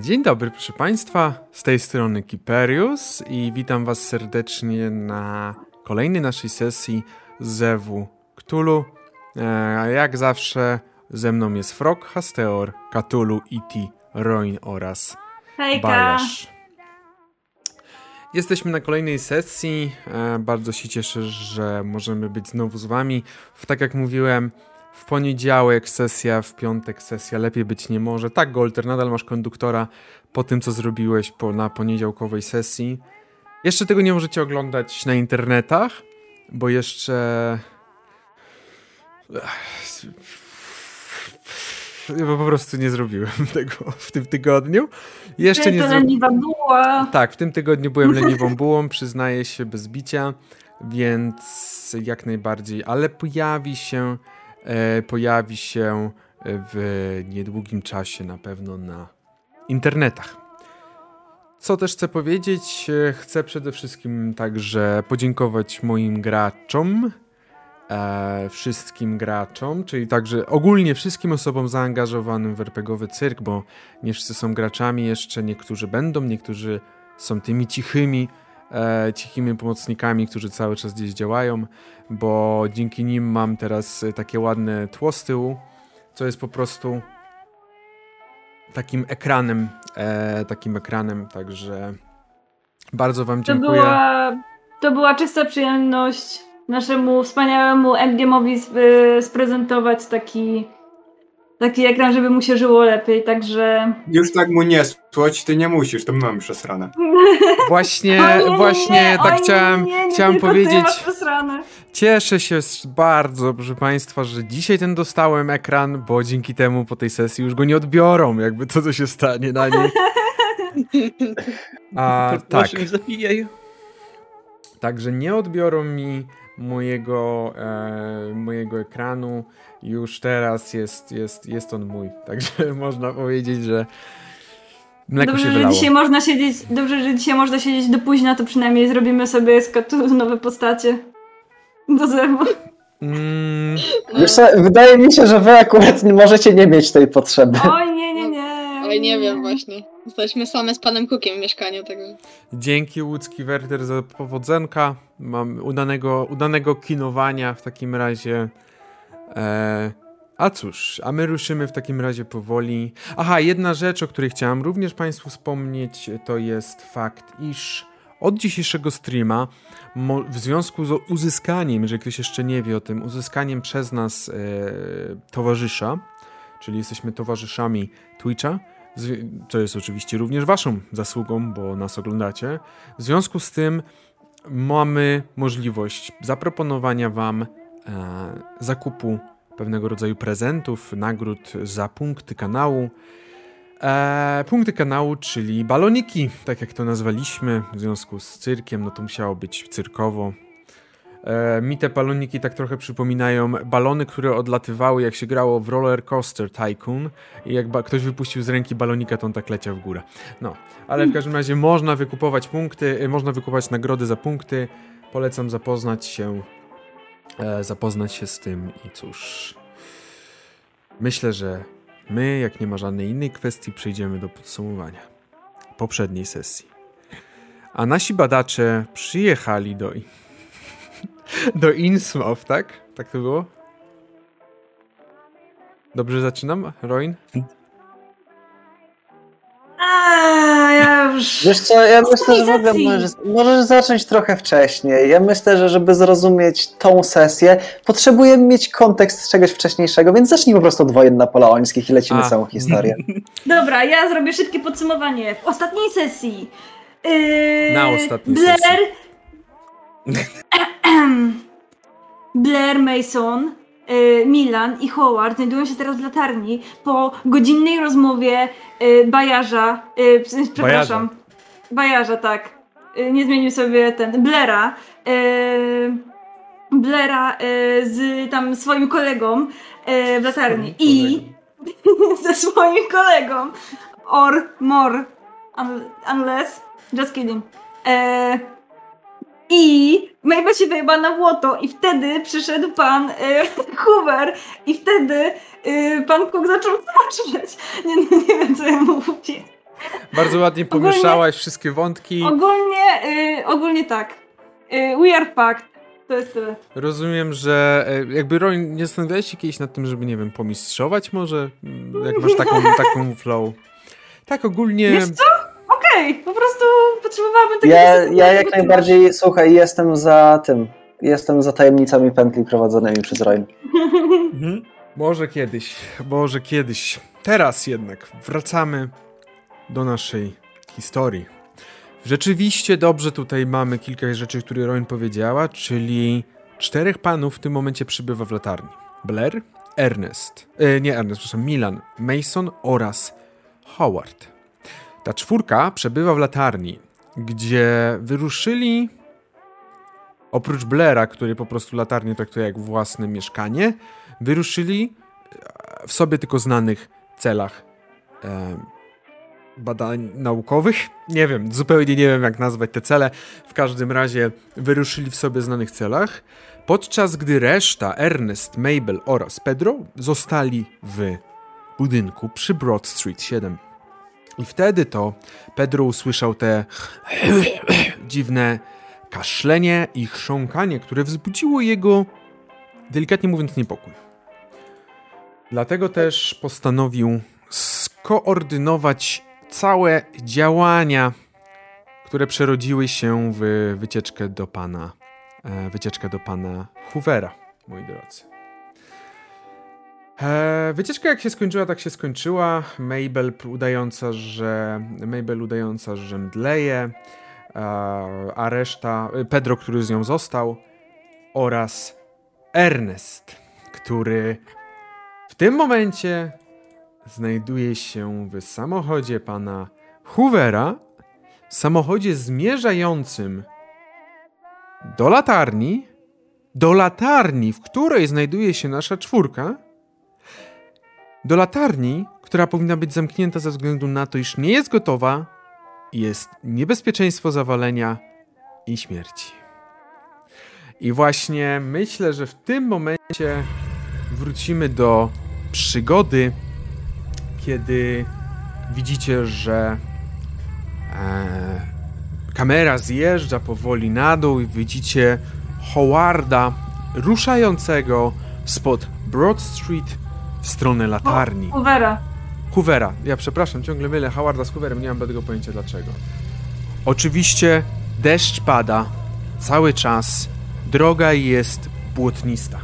Dzień dobry, proszę Państwa. Z tej strony Kiperius i witam Was serdecznie na kolejnej naszej sesji Zewu Cthulhu. E, jak zawsze ze mną jest Frog, Hasteor, Cthulhu, E.T., Roin oraz Hejka. Bajasz. Jesteśmy na kolejnej sesji. E, bardzo się cieszę, że możemy być znowu z Wami. Tak jak mówiłem, w poniedziałek sesja, w piątek sesja, lepiej być nie może. Tak, Golter, nadal masz konduktora po tym, co zrobiłeś po, na poniedziałkowej sesji. Jeszcze tego nie możecie oglądać na internetach, bo jeszcze... Bo po prostu nie zrobiłem tego w tym tygodniu. Jeszcze nie zrobiłem. Tak, w tym tygodniu byłem leniwą bułą, przyznaję się bez bicia, więc jak najbardziej, ale pojawi się pojawi się w niedługim czasie na pewno na internetach. Co też chcę powiedzieć? E, chcę przede wszystkim także podziękować moim graczom, e, wszystkim graczom, czyli także ogólnie wszystkim osobom zaangażowanym w RPGowy cyrk, bo nie wszyscy są graczami jeszcze, niektórzy będą, niektórzy są tymi cichymi, e, cichimi pomocnikami, którzy cały czas gdzieś działają, bo dzięki nim mam teraz takie ładne tło z tyłu, co jest po prostu takim ekranem, e, takim ekranem, także bardzo wam dziękuję. To była, to była czysta przyjemność naszemu wspaniałemu endgame'owi sprezentować taki taki ekran, żeby mu się żyło lepiej, także... Już tak mu nie słoć, ty nie musisz, to mam przesrane. Właśnie, nie, właśnie nie, tak chciałem, nie, chciałem powiedzieć... Cieszę się bardzo, proszę Państwa, że dzisiaj ten dostałem ekran, bo dzięki temu po tej sesji już go nie odbiorą, jakby to, co się stanie na niej. A, tak. Także nie odbiorą mi mojego, e, mojego ekranu. Już teraz jest, jest, jest on mój. Także można powiedzieć, że mleko dobrze, się wylało. Że dzisiaj można siedzieć, dobrze, że dzisiaj można siedzieć do późna, to przynajmniej zrobimy sobie z nowe postacie do zębu. Mm. Wydaje mi się, że wy akurat nie możecie nie mieć tej potrzeby. Oj, nie, nie, nie. Oj, nie wiem właśnie. Jesteśmy same z panem Kukiem w mieszkaniu, także. Dzięki łódzki Werter za powodzenka. Mam udanego, udanego kinowania w takim razie. E, a cóż, a my ruszymy w takim razie powoli. Aha, jedna rzecz, o której chciałam również Państwu wspomnieć, to jest fakt, iż od dzisiejszego streama, w związku z uzyskaniem, jeżeli ktoś jeszcze nie wie o tym, uzyskaniem przez nas e, towarzysza, czyli jesteśmy towarzyszami Twitcha, co jest oczywiście również Waszą zasługą, bo nas oglądacie. W związku z tym mamy możliwość zaproponowania Wam zakupu pewnego rodzaju prezentów, nagród za punkty kanału. E, punkty kanału, czyli baloniki, tak jak to nazwaliśmy, w związku z cyrkiem, no to musiało być cyrkowo, E, mi te baloniki tak trochę przypominają balony, które odlatywały jak się grało w Roller Coaster Tycoon i jak ktoś wypuścił z ręki balonika, to on tak leciał w górę. No, ale w każdym razie można wykupować punkty, e, można wykupować nagrody za punkty. Polecam zapoznać się e, zapoznać się z tym i cóż myślę, że my, jak nie ma żadnej innej kwestii, przejdziemy do podsumowania poprzedniej sesji. A nasi badacze przyjechali do do Innsmouth, tak? Tak to było? Dobrze zaczynam, Roin? A, ja już... Wiesz co, ja myślę, że w ogóle możesz, możesz zacząć trochę wcześniej. Ja myślę, że żeby zrozumieć tą sesję, potrzebujemy mieć kontekst czegoś wcześniejszego, więc zacznij po prostu od wojen napoleońskich i lecimy A. całą historię. Dobra, ja zrobię szybkie podsumowanie. W ostatniej sesji yy, Na ostatniej Blair sesji Blair Mason, Milan i Howard znajdują się teraz w latarni po godzinnej rozmowie y, Bajarza, y, przepraszam, Bajarza, Bajarza tak, nie zmienił sobie ten, Blaira, Blaira z tam swoim kolegą w latarni. I ze swoim kolegą. Or more unless just kidding I Mabel się wyjeba na błoto i wtedy przyszedł pan y, Hoover i wtedy y, pan Cook zaczął patrzeć. Nie, no, nie wiem, co ja mówię. Bardzo ładnie pomieszałaś wszystkie wątki. Ogólnie, y, ogólnie tak. Y, we are fucked. To jest tyle. Rozumiem, że e, jakby Roy, nie zastanawiałeś się kiedyś nad tym, żeby, nie wiem, pomistrzować może? Mm, Jak masz taką, taką flow. Tak ogólnie... Wiesz co? Okej, okay, po prostu potrzebowałabym takiego... Ja, ja jak najbardziej, słuchaj, jestem za tym. Jestem za tajemnicami pętli prowadzonymi przez Roy. Mhm. Może kiedyś, może kiedyś. Teraz jednak wracamy do naszej historii. Rzeczywiście dobrze tutaj mamy kilka rzeczy, które Rowan powiedziała, czyli czterech panów w tym momencie przybywa w latarni. Blair, Ernest, e, nie Ernest, przepraszam, Milan, Mason oraz Howard. Ta czwórka przebywa w latarni, gdzie wyruszyli oprócz Blaira, który po prostu latarnię traktuje jak własne mieszkanie, wyruszyli w sobie tylko znanych celach e, badań naukowych. Nie wiem, zupełnie nie wiem, jak nazwać te cele. W każdym razie wyruszyli w sobie znanych celach, podczas gdy reszta, Ernest, Mabel oraz Pedro, zostali w budynku przy Broad Street 7. I wtedy to Pedro usłyszał te dziwne kaszlenie i chrząkanie, które wzbudziło jego, delikatnie mówiąc, niepokój. Dlatego też postanowił skoordynować całe działania, które przerodziły się w wycieczkę do pana, e, wycieczkę do pana Hoovera, moi drodzy. E, wycieczka jak się skończyła, tak się skończyła. Mabel udająca, że Mabel udająca, że mdleje, a reszta Pedro, który z nią został oraz Ernest, który w tym momencie znajduje się w samochodzie pana Hoovera, samochodzie zmierzającym do latarni, do latarni, w której znajduje się nasza czwórka, do latarni, która powinna być zamknięta ze względu na to, iż nie jest gotowa, jest niebezpieczeństwo zawalenia i śmierci. I właśnie myślę, że w tym momencie wrócimy do przygody kiedy widzicie, że e, kamera zjeżdża powoli na dół i widzicie Howarda ruszającego spod Broad Street w stronę latarni. Hoovera. Hoovera. Ja przepraszam, ciągle mylę Howarda z Hooverem, nie mam tego pojęcia dlaczego. Oczywiście deszcz pada cały czas, droga jest błotnista.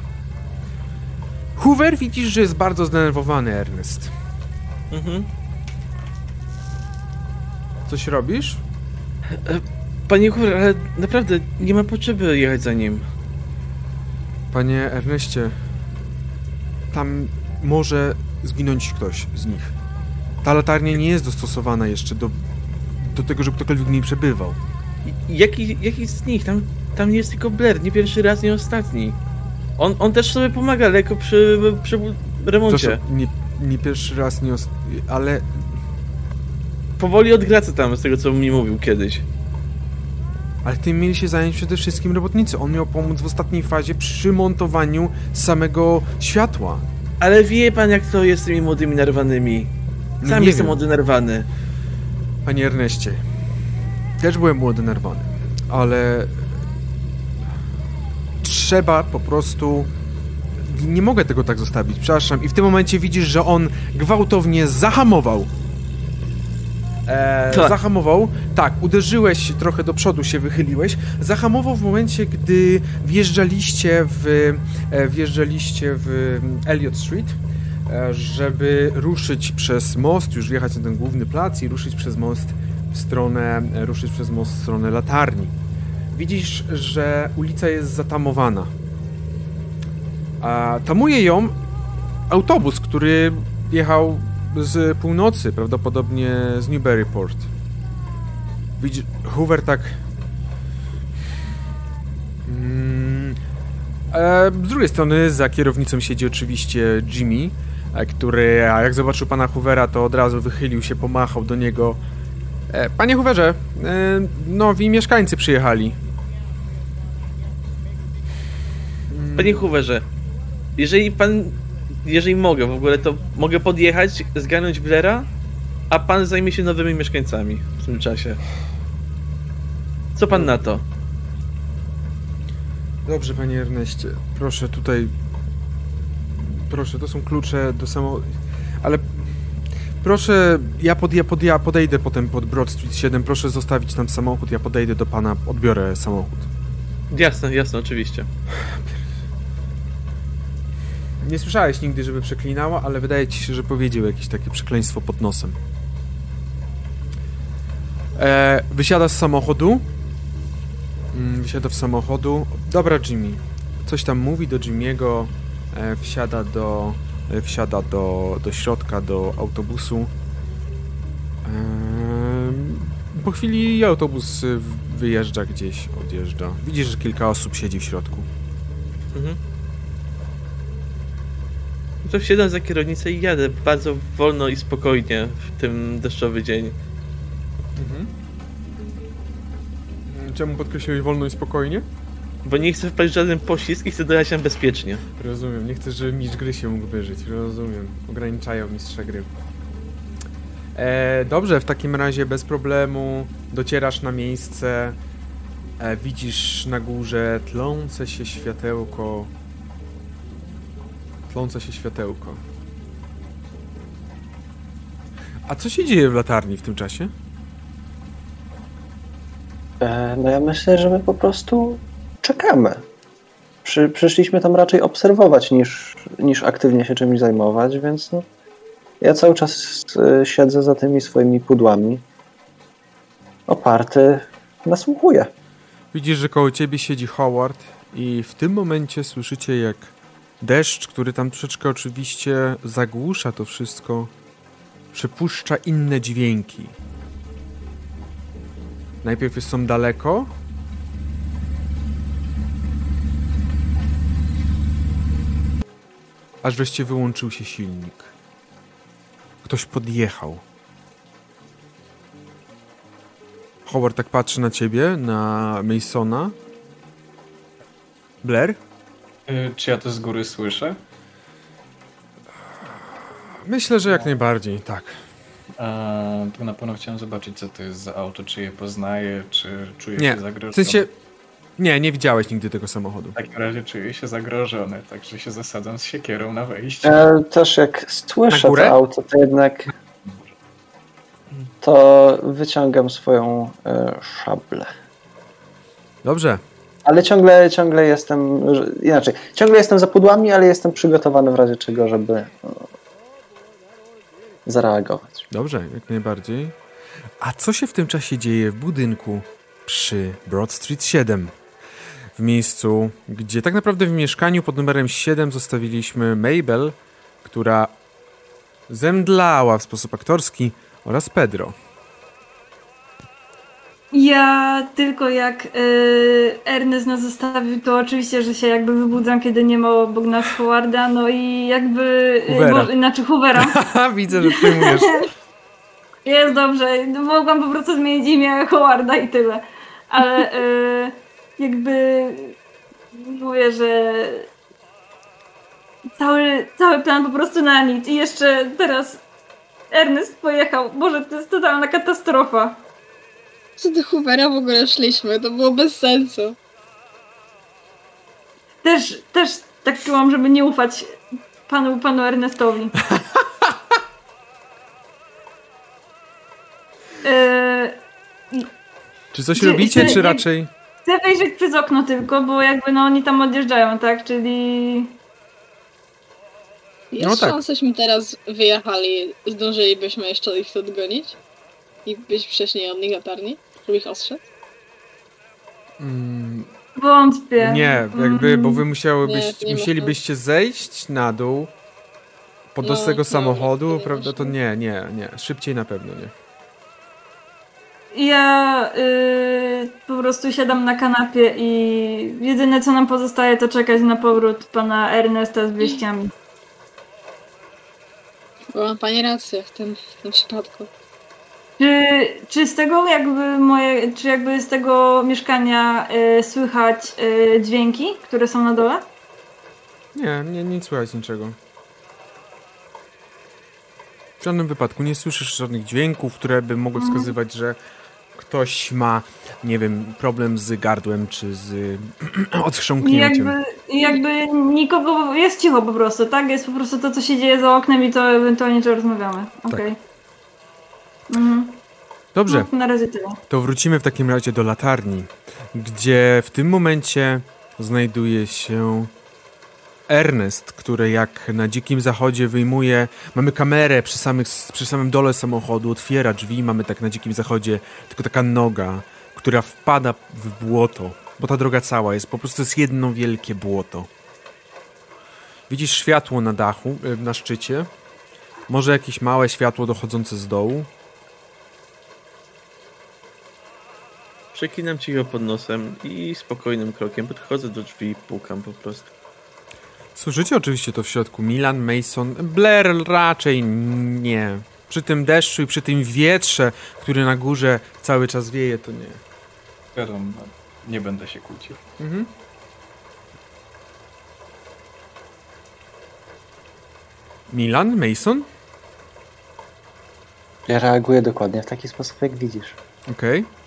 Hoover widzisz, że jest bardzo zdenerwowany, Ernest. Mhm. Coś robisz? Panie Kur, ale naprawdę nie ma potrzeby jechać za nim. Panie Erneście, tam może zginąć ktoś z nich. Ta latarnia nie jest dostosowana jeszcze do, do tego, żeby ktokolwiek w niej przebywał. Jaki, jaki z nich? Tam, tam nie jest tylko Blair, nie pierwszy raz, nie ostatni. On, on też sobie pomaga lekko przy, przy remoncie. Proszę, nie, nie pierwszy raz, nie ale... Powoli odgraca tam z tego, co mi mówił kiedyś. Ale tym mieli się zająć przede wszystkim robotnicy. On miał pomóc w ostatniej fazie przy montowaniu samego światła. Ale wie pan, jak to jest z tymi młodymi nerwanymi. No Sam jestem młody nerwany. Panie Erneście, też byłem młody nerwany, ale trzeba po prostu nie mogę tego tak zostawić, przepraszam. I w tym momencie widzisz, że on gwałtownie zahamował. Eee, zahamował, tak, uderzyłeś trochę do przodu, się wychyliłeś. Zahamował w momencie, gdy wjeżdżaliście w, e, wjeżdżaliście w Elliot Street, e, żeby ruszyć przez most, już wjechać na ten główny plac i ruszyć przez most w stronę, e, ruszyć przez most w stronę latarni. Widzisz, że ulica jest zatamowana a tamuje ją autobus, który jechał z północy, prawdopodobnie z Newburyport. Widzi Hoover tak... Mm, e, z drugiej strony za kierownicą siedzi oczywiście Jimmy, e, który a jak zobaczył pana Hoovera, to od razu wychylił się, pomachał do niego. E, panie Hooverze, nowi mieszkańcy przyjechali. Panie Hooverze, jeżeli pan, jeżeli mogę w ogóle, to mogę podjechać, zgarnąć Blaira, a pan zajmie się nowymi mieszkańcami w tym czasie. Co pan na to? Dobrze, panie Erneście. Proszę tutaj. Proszę, to są klucze do samo. Ale. Proszę, ja, pod, ja, pod, ja podejdę potem pod Broad Street 7. Proszę zostawić tam samochód. Ja podejdę do pana, odbiorę samochód. Jasne, jasne, oczywiście. Nie słyszałeś nigdy, żeby przeklinała, ale wydaje ci się, że powiedział jakieś takie przekleństwo pod nosem. E, wysiada z samochodu. Mm, wysiada w samochodu. Dobra, Jimmy. Coś tam mówi do Jimmy'ego. E, wsiada do. E, wsiada do, do środka, do autobusu. E, po chwili autobus wyjeżdża gdzieś, odjeżdża. Widzisz, że kilka osób siedzi w środku. Mhm. To wsiadam za kierownicę i jadę bardzo wolno i spokojnie w tym deszczowy dzień. Mhm. Czemu podkreśliłeś wolno i spokojnie? Bo nie chcę wpaść w żaden poślizg i chcę dojechać tam bezpiecznie. Rozumiem, nie chcesz, żeby mistrz gry się mógł wyżyć. Rozumiem, ograniczają mistrza gry. E, dobrze, w takim razie bez problemu docierasz na miejsce. E, widzisz na górze tlące się światełko. Tlące się światełko. A co się dzieje w latarni w tym czasie? E, No ja myślę, że my po prostu czekamy. Przy, przyszliśmy tam raczej obserwować niż, niż aktywnie się czymś zajmować, więc no, ja cały czas e, siedzę za tymi swoimi pudłami. Oparty, nasłuchuję. Widzisz, że koło ciebie siedzi Howard i w tym momencie słyszycie jak deszcz, który tam troszeczkę oczywiście zagłusza to wszystko, przepuszcza inne dźwięki. Najpierw są daleko. Aż wreszcie wyłączył się silnik. Ktoś podjechał. Howard tak patrzy na ciebie, na Masona. Blair? Y, Czy ja to z góry słyszę? Myślę, że jak najbardziej, tak. A, to na pewno chciałem zobaczyć, co to jest za auto, czy je poznaję, czy czuję Nie, się W zagrożony. sensie... Nie, nie widziałeś nigdy tego samochodu. W takim razie czuję się zagrożony, także się zasadzam z siekierą na wejście. E, też jak słyszę to auto, to jednak to wyciągam swoją e, szablę. Dobrze. Ale ciągle, ciągle jestem, inaczej, ciągle jestem za pudłami, ale jestem przygotowany w razie czego, żeby e, zareagować. Dobrze, jak najbardziej. A co się w tym czasie dzieje w budynku przy Broad Street 7? W miejscu, gdzie tak naprawdę w mieszkaniu pod numerem 7 zostawiliśmy Mabel, która zemdlała w sposób aktorski, oraz Pedro. Ja tylko jak y, Ernest nas zostawił, to oczywiście, że się jakby wybudzam, kiedy nie ma obok nas Howarda, no i jakby... y, Hoovera. bo- Znaczy Hoovera. Widzę, że przyjmujesz. Jest dobrze, mogłam po prostu zmienić imię Howarda i tyle. Ale y, jakby mówię, że cały, cały plan po prostu na nic. I jeszcze teraz Ernest pojechał. Boże, to jest totalna katastrofa. Co do Hoovera w ogóle szliśmy? To było bez sensu. Też, też tak czułam, żeby nie ufać panu, panu Ernestowi. Yy, Czy coś Czy- robicie, czy- raczej... Chcę wejrzeć przez okno tylko, bo jakby no oni tam odjeżdżają, tak? Czyli Jest No tak. szansa, żeśmy teraz wyjechali, zdążylibyśmy jeszcze ich tu odgonić? I być wcześniej od nich latarni? Ich ostrzec? Mm, wątpię. nie, jakby, bo wy musiałybyś, Nie, nie ma musielibyście zejść na dół, podejść No, tego no, samochodu, nie prawda? To nie, nie, nie. Szybciej na pewno nie. Ja yy, po prostu siadam na kanapie i jedyne co nam pozostaje to czekać na powrót pana Ernesta z wieściami. Bo ma pani rację w tym, w tym przypadku. Czy, czy z tego jakby moje, czy jakby z tego mieszkania y, słychać y, dźwięki, które są na dole? Nie, nie, nie słychać niczego. W żadnym wypadku nie słyszysz żadnych dźwięków, które by mogły wskazywać, że ktoś ma, nie wiem, problem z gardłem czy z odchrząknięciem. jakby, jakby nikogo, jest cicho po prostu, tak? Jest po prostu to, co się dzieje za oknem i to ewentualnie, czy rozmawiamy. Okej. Mhm. Dobrze, No, na razie tyle. to wrócimy w takim razie do latarni, gdzie w tym momencie znajduje się Ernest, który jak na dzikim zachodzie wyjmuje, mamy kamerę przy, samych, przy samym dole samochodu, otwiera drzwi, mamy tak na dzikim zachodzie tylko taka noga, która wpada w błoto, bo ta droga cała jest, po prostu jest jedno wielkie błoto. Widzisz światło na dachu, y, na szczycie, może jakieś małe światło dochodzące z dołu, Przekinam cicho pod nosem i spokojnym krokiem podchodzę do drzwi i pukam po prostu. Słyszycie oczywiście to w środku. Milan, Mason, Blair raczej nie. Przy tym deszczu i przy tym wietrze, który na górze cały czas wieje, to nie. Wiadomo, nie będę się kłócił. Mhm. Milan, Mason? Ja reaguję dokładnie w taki sposób, jak widzisz. Okej.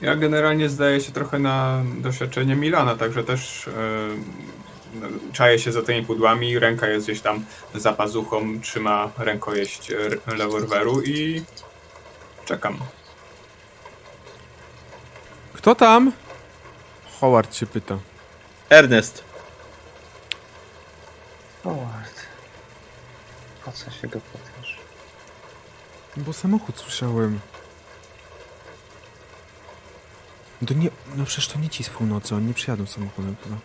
Ja generalnie zdaję się trochę na doświadczenie Milana, także też e, czaję się za tymi pudłami, ręka jest gdzieś tam za pazuchą, trzyma rękojeść rewolweru i czekam. Kto tam? Howard się pyta. Ernest, Howard. Po co się go pytasz? Bo samochód słyszałem. To nie, no przecież to nie ci z północy, oni nie przyjadą samochodem chyba.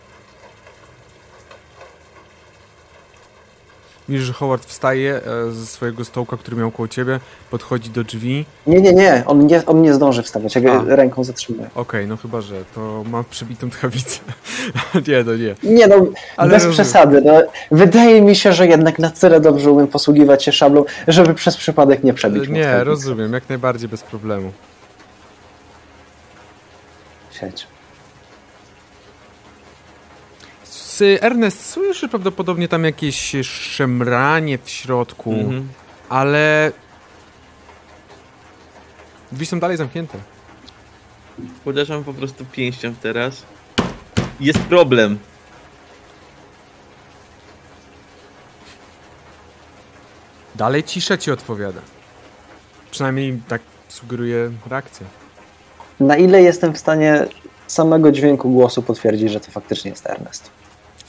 Widzisz, że Howard wstaje e, ze swojego stołka, który miał koło ciebie, podchodzi do drzwi. Nie, nie, nie, on nie, on nie zdąży wstawać, ja go ręką zatrzymuję. Okej, no chyba, że to ma przebitą tchawicę. nie, to nie. Nie no, Ale bez rozumiem. przesady. No, wydaje mi się, że jednak na tyle dobrze umiem posługiwać się szablą, żeby przez przypadek nie przebić Nie, rozumiem, jak najbardziej bez problemu. Siedź. S- Ernest, słyszysz prawdopodobnie tam jakieś szemranie w środku, mhm. ale... Drzwi są dalej zamknięte. uderzam po prostu pięścią teraz. Jest problem. Dalej cisza ci odpowiada. Przynajmniej tak sugeruje reakcja. Na ile jestem w stanie samego dźwięku głosu potwierdzić, że to faktycznie jest Ernest?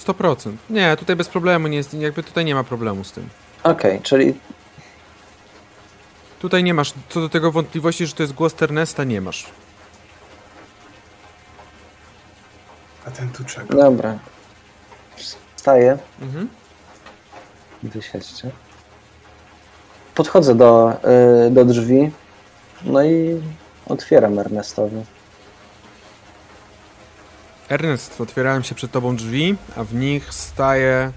100%. Nie, tutaj bez problemu, nie jest, jakby tutaj nie ma problemu z tym. Okej, czyli Tutaj nie masz, co do tego wątpliwości, że to jest głos Ernesta, nie masz. A ten tu czeka. dobra. Wstaję, Mhm. wysiedźcie. Podchodzę do, y, do drzwi, no i otwieram Ernestowi. Ernest, otwierałem się przed tobą drzwi, a w nich staje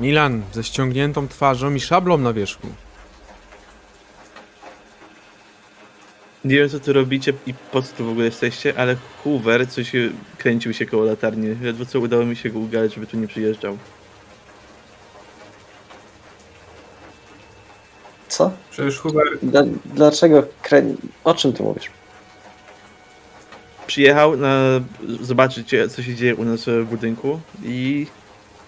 Milan ze ściągniętą twarzą i szablą na wierzchu. Nie wiem co tu robicie i po co tu w ogóle jesteście, ale Hoover coś kręcił się koło latarni. Ledwo co udało mi się go ugadać, żeby tu nie przyjeżdżał. Co? Przecież Hubert Dla, dlaczego? Krę... O czym ty mówisz? Przyjechał na zobaczyć co się dzieje u nas w budynku i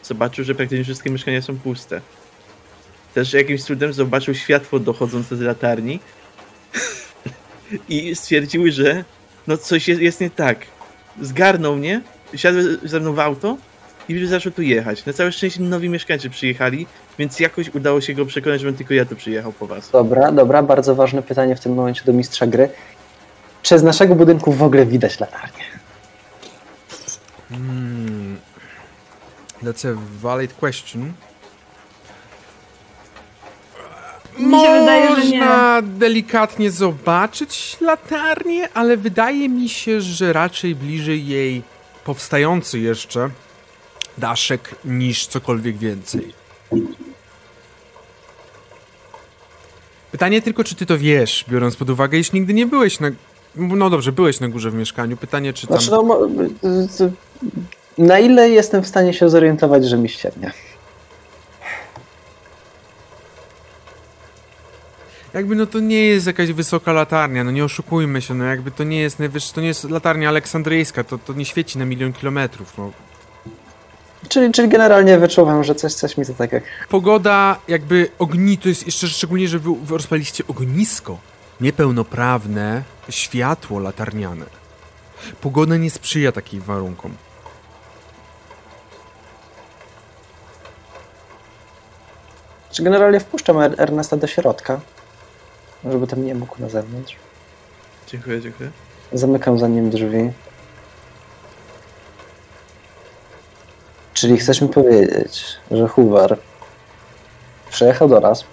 zobaczył, że praktycznie wszystkie mieszkania są puste. Też jakimś cudem zobaczył światło dochodzące z latarni i stwierdził, że no coś jest, jest nie tak. Zgarnął mnie, siadł ze mną w auto i zaczął tu jechać. Na całe szczęście nowi mieszkańcy przyjechali, więc jakoś udało się go przekonać, żebym tylko ja tu przyjechał po was. Dobra, dobra, bardzo ważne pytanie w tym momencie do mistrza gry. Czy z naszego budynku w ogóle widać latarnię? Hmm. That's a valid question. Mi się wydaje, że nie. Można delikatnie zobaczyć latarnię, ale wydaje mi się, że raczej bliżej jej powstający jeszcze daszek niż cokolwiek więcej. Pytanie tylko, czy ty to wiesz, biorąc pod uwagę, iż nigdy nie byłeś na... No dobrze, byłeś na górze w mieszkaniu. Pytanie, czy tam... Znaczy, no, Na ile jestem w stanie się zorientować, że mi ściemnia? Jakby no to nie jest jakaś wysoka latarnia, no nie oszukujmy się, no jakby to nie jest najwyższa, to nie jest latarnia aleksandryjska, to, to nie świeci na milion kilometrów, no. Czyli, czyli generalnie wyczuwam, że coś, coś mi to tak jak... Pogoda, jakby ogni, to jest jeszcze szczególnie, że wy, wy rozpaliście ognisko, niepełnoprawne światło latarniane. Pogoda nie sprzyja takim warunkom. Czy generalnie wpuszczam Er- Ernesta do środka, żeby tam nie mógł na zewnątrz. Dziękuję, dziękuję. Zamykam za nim drzwi. Czyli chcesz mi powiedzieć, że Hoover przyjechał do nas,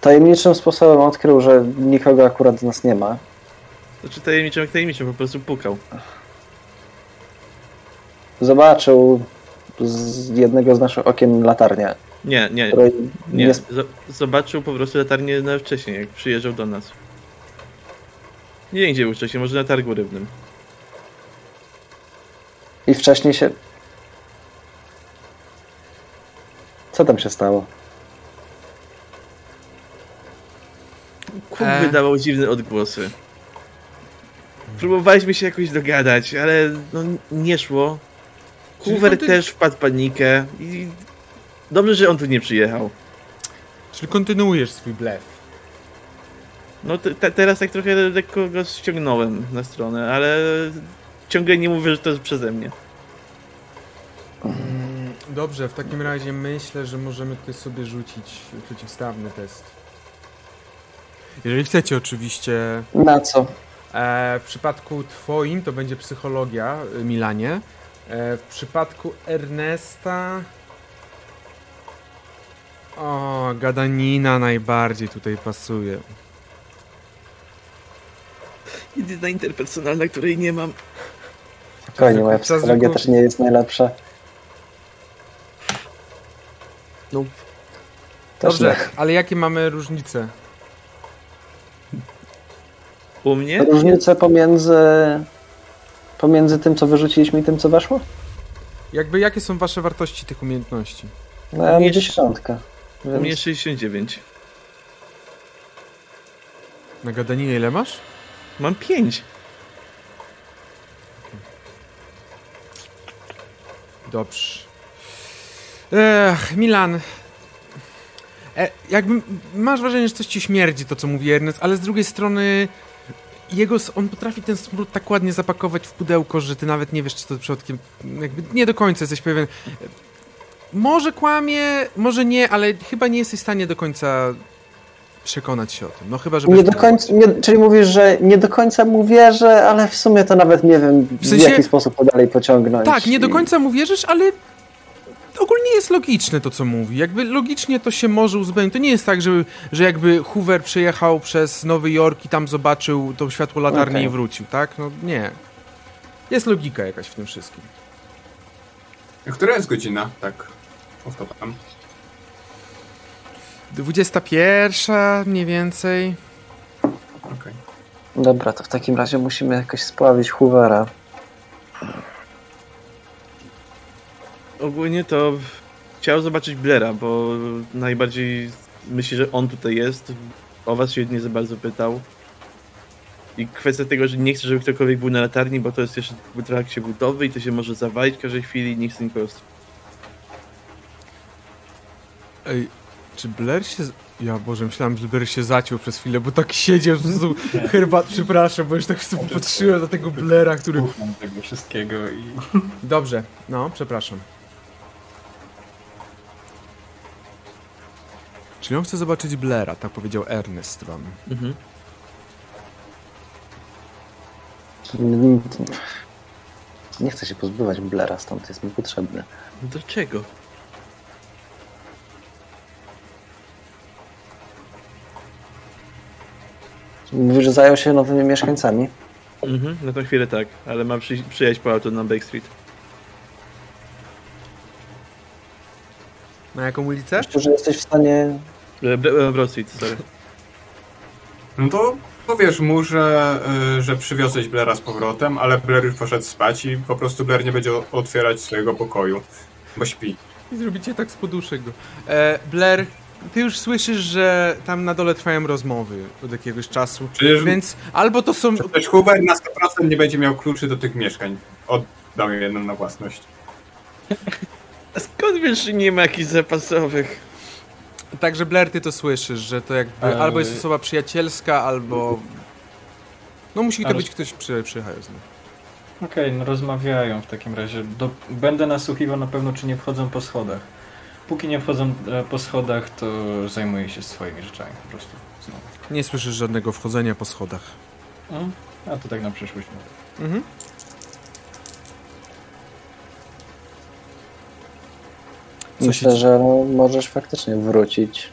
tajemniczym sposobem odkrył, że nikogo akurat z nas nie ma, Znaczy tajemniczym jak tajemniczym, po prostu pukał. zobaczył z jednego z naszych okien latarnię, Nie, nie, nie. nie, Zobaczył po prostu latarnię na wcześniej, jak przyjeżdżał do nas. Nie wiem gdzie był wcześniej, może na targu rybnym. I wcześniej się... Co tam się stało? Kup E. wydawał dziwne odgłosy. Próbowaliśmy się jakoś dogadać, ale no, nie szło. Hoover konty- też wpadł w panikę i dobrze, że on tu nie przyjechał. Czyli kontynuujesz swój blef. No te, teraz tak trochę lekko go ściągnąłem na stronę, ale ciągle nie mówię, że to jest przeze mnie. Dobrze, w takim razie myślę, że możemy tutaj sobie rzucić przeciwstawny test. Jeżeli chcecie oczywiście. Na co? E, w przypadku twoim to będzie psychologia, y, Milanie. E, w przypadku Ernesta... O, gadanina najbardziej tutaj pasuje. Jedyna interpersonalna, której nie mam. Spokojnie, moja psychologia też nie jest najlepsza. No, Też Dobrze, nie. ale jakie mamy różnice? u mnie? Różnice pomiędzy, pomiędzy tym, co wyrzuciliśmy i tym, co weszło? Jakby jakie są wasze wartości tych umiejętności? No ja mam dziesiątkę. U mnie Więc 69. Na gadaninę ile masz? Mam 5. Dobrze. Ech, Milan. E, jakby masz wrażenie, że coś ci śmierdzi to, co mówi Ernest, ale z drugiej strony jego, on potrafi ten smród tak ładnie zapakować w pudełko, że ty nawet nie wiesz, czy to przypadkiem, jakby nie do końca jesteś pewien. Może kłamie, może nie, ale chyba nie jesteś w stanie do końca przekonać się o tym. No chyba, że... nie do końca, nie, czyli mówisz, że nie do końca mu wierzę, ale w sumie to nawet nie wiem, w, W sensie- jaki sposób to dalej pociągnąć. Tak, nie do końca mu wierzysz, ale ogólnie jest logiczne to, co mówi. Jakby logicznie to się może uzupełnić. To nie jest tak, że, że jakby Hoover przejechał przez Nowy Jork i tam zobaczył to światło latarni Okej. i wrócił, tak? No nie. Jest logika jakaś w tym wszystkim. Która jest godzina? Tak. Powtarzam. 21 mniej więcej. Okej. Dobra, to w takim razie musimy jakoś spławić Hoovera. Ogólnie to chciał zobaczyć Blera, bo najbardziej myśli, że on tutaj jest. O was się nie za bardzo pytał. I kwestia tego, że nie chce, żeby ktokolwiek był na latarni, bo to jest jeszcze w trakcie budowy i to się może zawalić w każdej chwili i nie chce nikogo Ej, czy Blair się... Ja Boże, myślałem, że Blair się zaciął przez chwilę, bo tak siedział, prostu herbat, przepraszam, bo już tak sobie popatrzyłem na tego Blaira, który... Tego wszystkiego i Dobrze, no, przepraszam. Czyli on chce zobaczyć Blaira, tak powiedział Ernest wam. Mhm. Nie chcę się pozbywać Blera, stąd jest mi potrzebny. No do czego? Mówisz, że zajął się nowymi mieszkańcami? Mhm, na tą chwilę tak, ale ma przy, przyjechać po auto na Back Street. Na jaką ulicę? Myślę, że jesteś w stanie... E, e, Broad Street, sorry. No to Powiesz mu, że, y, że przywiozłeś Blaira z powrotem, ale Blair już poszedł spać i po prostu Blair nie będzie otwierać swojego pokoju, bo śpi. I zrobicie tak z poduszek go. E, Blair, ty już słyszysz, że tam na dole trwają rozmowy od jakiegoś czasu. Przecież- Więc albo to są. Przecież Hubert na 100% nie będzie miał kluczy do tych mieszkań. Oddał je jedną na własność. A skąd wiesz, że nie ma jakichś zapasowych? Także Blair, ty to słyszysz, że to jakby Ale- albo jest osoba przyjacielska, albo. No musi to Ale- być ktoś przy, przyjechający. Okej, no rozmawiają w takim razie. Do, będę nasłuchiwał na pewno, czy nie wchodzą po schodach. Póki nie wchodzą e, po schodach, to zajmuję się swoimi rzeczami po prostu. Znowu. Nie słyszysz żadnego wchodzenia po schodach. Mm? A to tak na przyszłość mówię. Mhm. Co Myślę, się- że no, możesz faktycznie wrócić,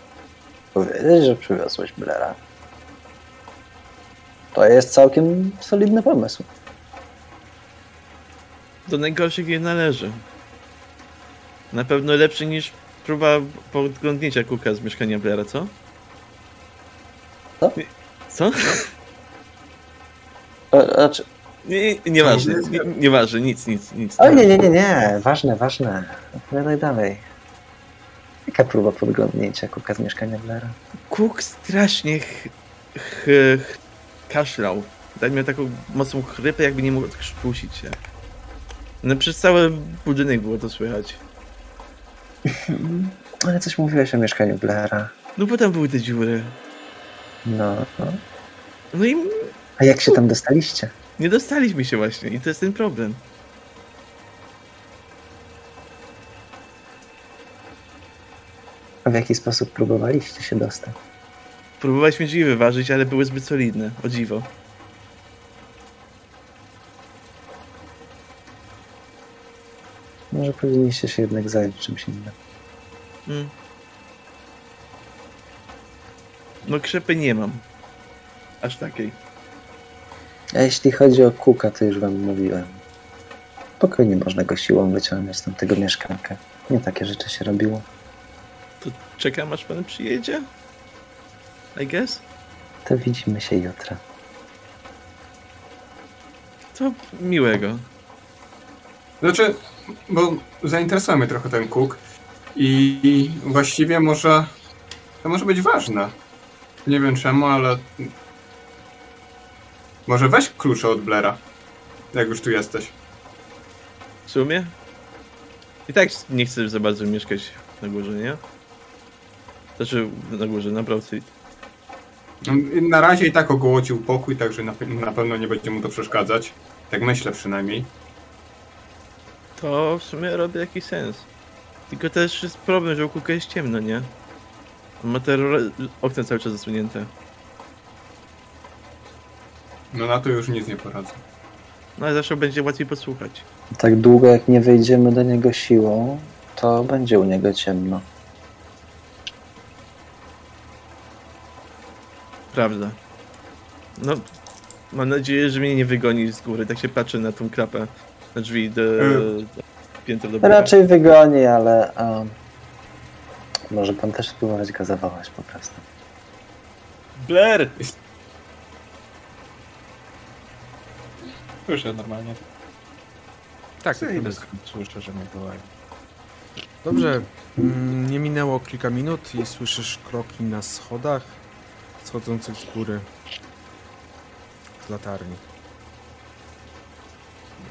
powiedzieć, że przywiozłeś Blera. To jest całkiem solidny pomysł. Do najgorszych nie należy. Na pewno lepszy niż próba podglądnięcia kuka z mieszkania Blaira, co? Co? Co? Znaczy, Nie, nie, nieważne, nie, nieważne, nic, nic, nic. oj, nie, nie, nie, nie, ważne, ważne. Opowiadaj dalej. Jaka próba podglądnięcia kuka z mieszkania Blera? Kuk strasznie ch, ch, ch, kaszlał. Dał miał taką mocną chrypę, jakby nie mógł odkrztusić się. No przez cały budynek było to słychać. Ale coś mówiłeś o mieszkaniu Blera. No bo tam były te dziury. No, no. No i A jak się tam dostaliście? nie dostaliśmy się właśnie i to jest ten problem. A w jaki sposób próbowaliście się dostać? Próbowaliśmy drzwi wyważyć, ale były zbyt solidne, o dziwo. Może powinniście się jednak zająć czymś innym. Mm. No krzepy nie mam. Aż takiej. A jeśli chodzi o Kuka, to już wam mówiłem. Spokojnie można go siłą wyciągnąć z tamtego mieszkanka. Nie takie rzeczy się robiło. Czekam aż pan przyjedzie? I guess? To widzimy się jutro. To miłego. Znaczy, bo zainteresował mnie trochę ten Cook i, i właściwie może to może być ważne. Nie wiem czemu, ale może weź klucze od Blera, jak już tu jesteś. W sumie? I tak nie chcę za bardzo mieszkać na górze, nie? Znaczy, na górze, na Broad Street. Na razie i tak ogołocił pokój, także na, pe- na pewno nie będzie mu to przeszkadzać. Tak myślę przynajmniej. To w sumie robi jakiś sens. Tylko też jest problem, że u Kuka jest ciemno, nie? On Ma te okna cały czas zasunięte. No na to już nic nie poradzę. No ale zawsze będzie łatwiej posłuchać. Tak długo jak nie wejdziemy do niego siłą, to będzie u niego ciemno. Prawda. No, mam nadzieję, że mnie nie wygoni z góry. Tak się patrzę na tą klapę, na drzwi do, Mm. do piętra do góry. Raczej wygoni, ale um, może pan też spróbować go zawołać po prostu. Blair! Słyszę normalnie. Tak, skąd słyszę, że mnie wołają. Dobrze. Mm, Nie minęło kilka minut i słyszysz kroki na schodach schodzących z góry. Z latarni.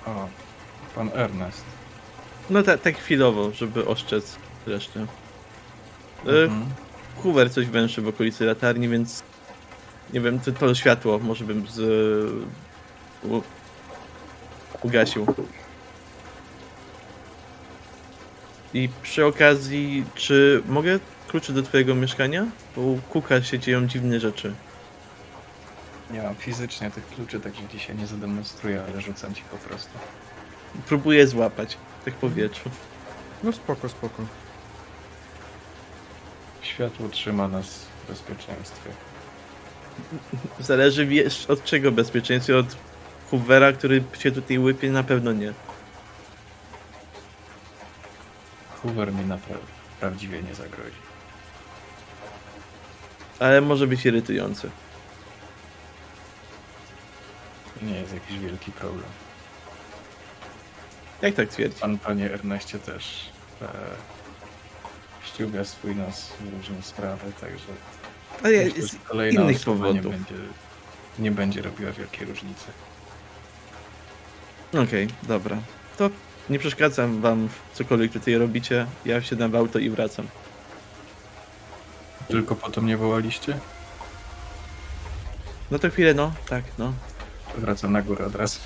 O, pan Ernest. No tak, tak chwilowo, żeby oszczędz resztę. E, Mhm. Hoover coś węszy w okolicy latarni, więc nie wiem, to, to światło może bym z, u, ugasił. I przy okazji, czy mogę klucze do twojego mieszkania? Bo u Kuka się dzieją dziwne rzeczy. Nie mam fizycznie tych kluczy, także dzisiaj nie zademonstruję, ale rzucam ci po prostu. Próbuję złapać, tak w powietrzu. No spoko, spoko. Światło trzyma nas w bezpieczeństwie. Zależy wiesz, od czego bezpieczeństwo, od Hoovera, który się tutaj łypie, na pewno nie. Hoover mi naprawdę prawdziwie nie zagrozi. Ale może być irytujący. nie jest jakiś wielki problem. Jak tak twierdzi? Pan, panie Erneście, też e, ściuga swój nos w różne sprawy, także Ale ja, myślę, z kolejna innych powodów. nie będzie, nie będzie robiła wielkiej różnicy. Okej, dobra. To nie przeszkadzam wam w cokolwiek tutaj robicie. Ja wsiadam w auto i wracam. Tylko po to mnie wołaliście? No to chwilę, no. Tak, no. Wracam na górę od razu.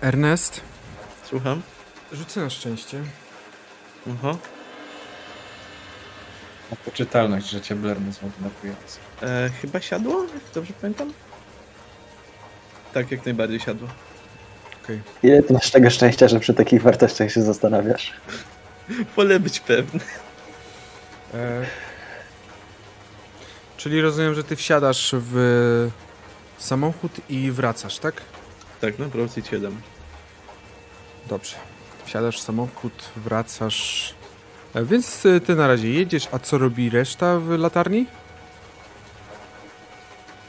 Ernest, Słucham. rzucę na szczęście. Aha. Na poczytalność życia Blerny jest napujące. E, chyba siadło, jak dobrze pamiętam? Tak, jak najbardziej siadło. Ile ty masz tego szczęścia, że przy takich wartościach się zastanawiasz? Wolę być pewny. E... Czyli rozumiem, że ty wsiadasz w samochód i wracasz, tak? Tak, no, Proceed 7. Dobrze. Wsiadasz w samochód, wracasz. E, Więc e, ty na razie jedziesz, a co robi reszta w latarni?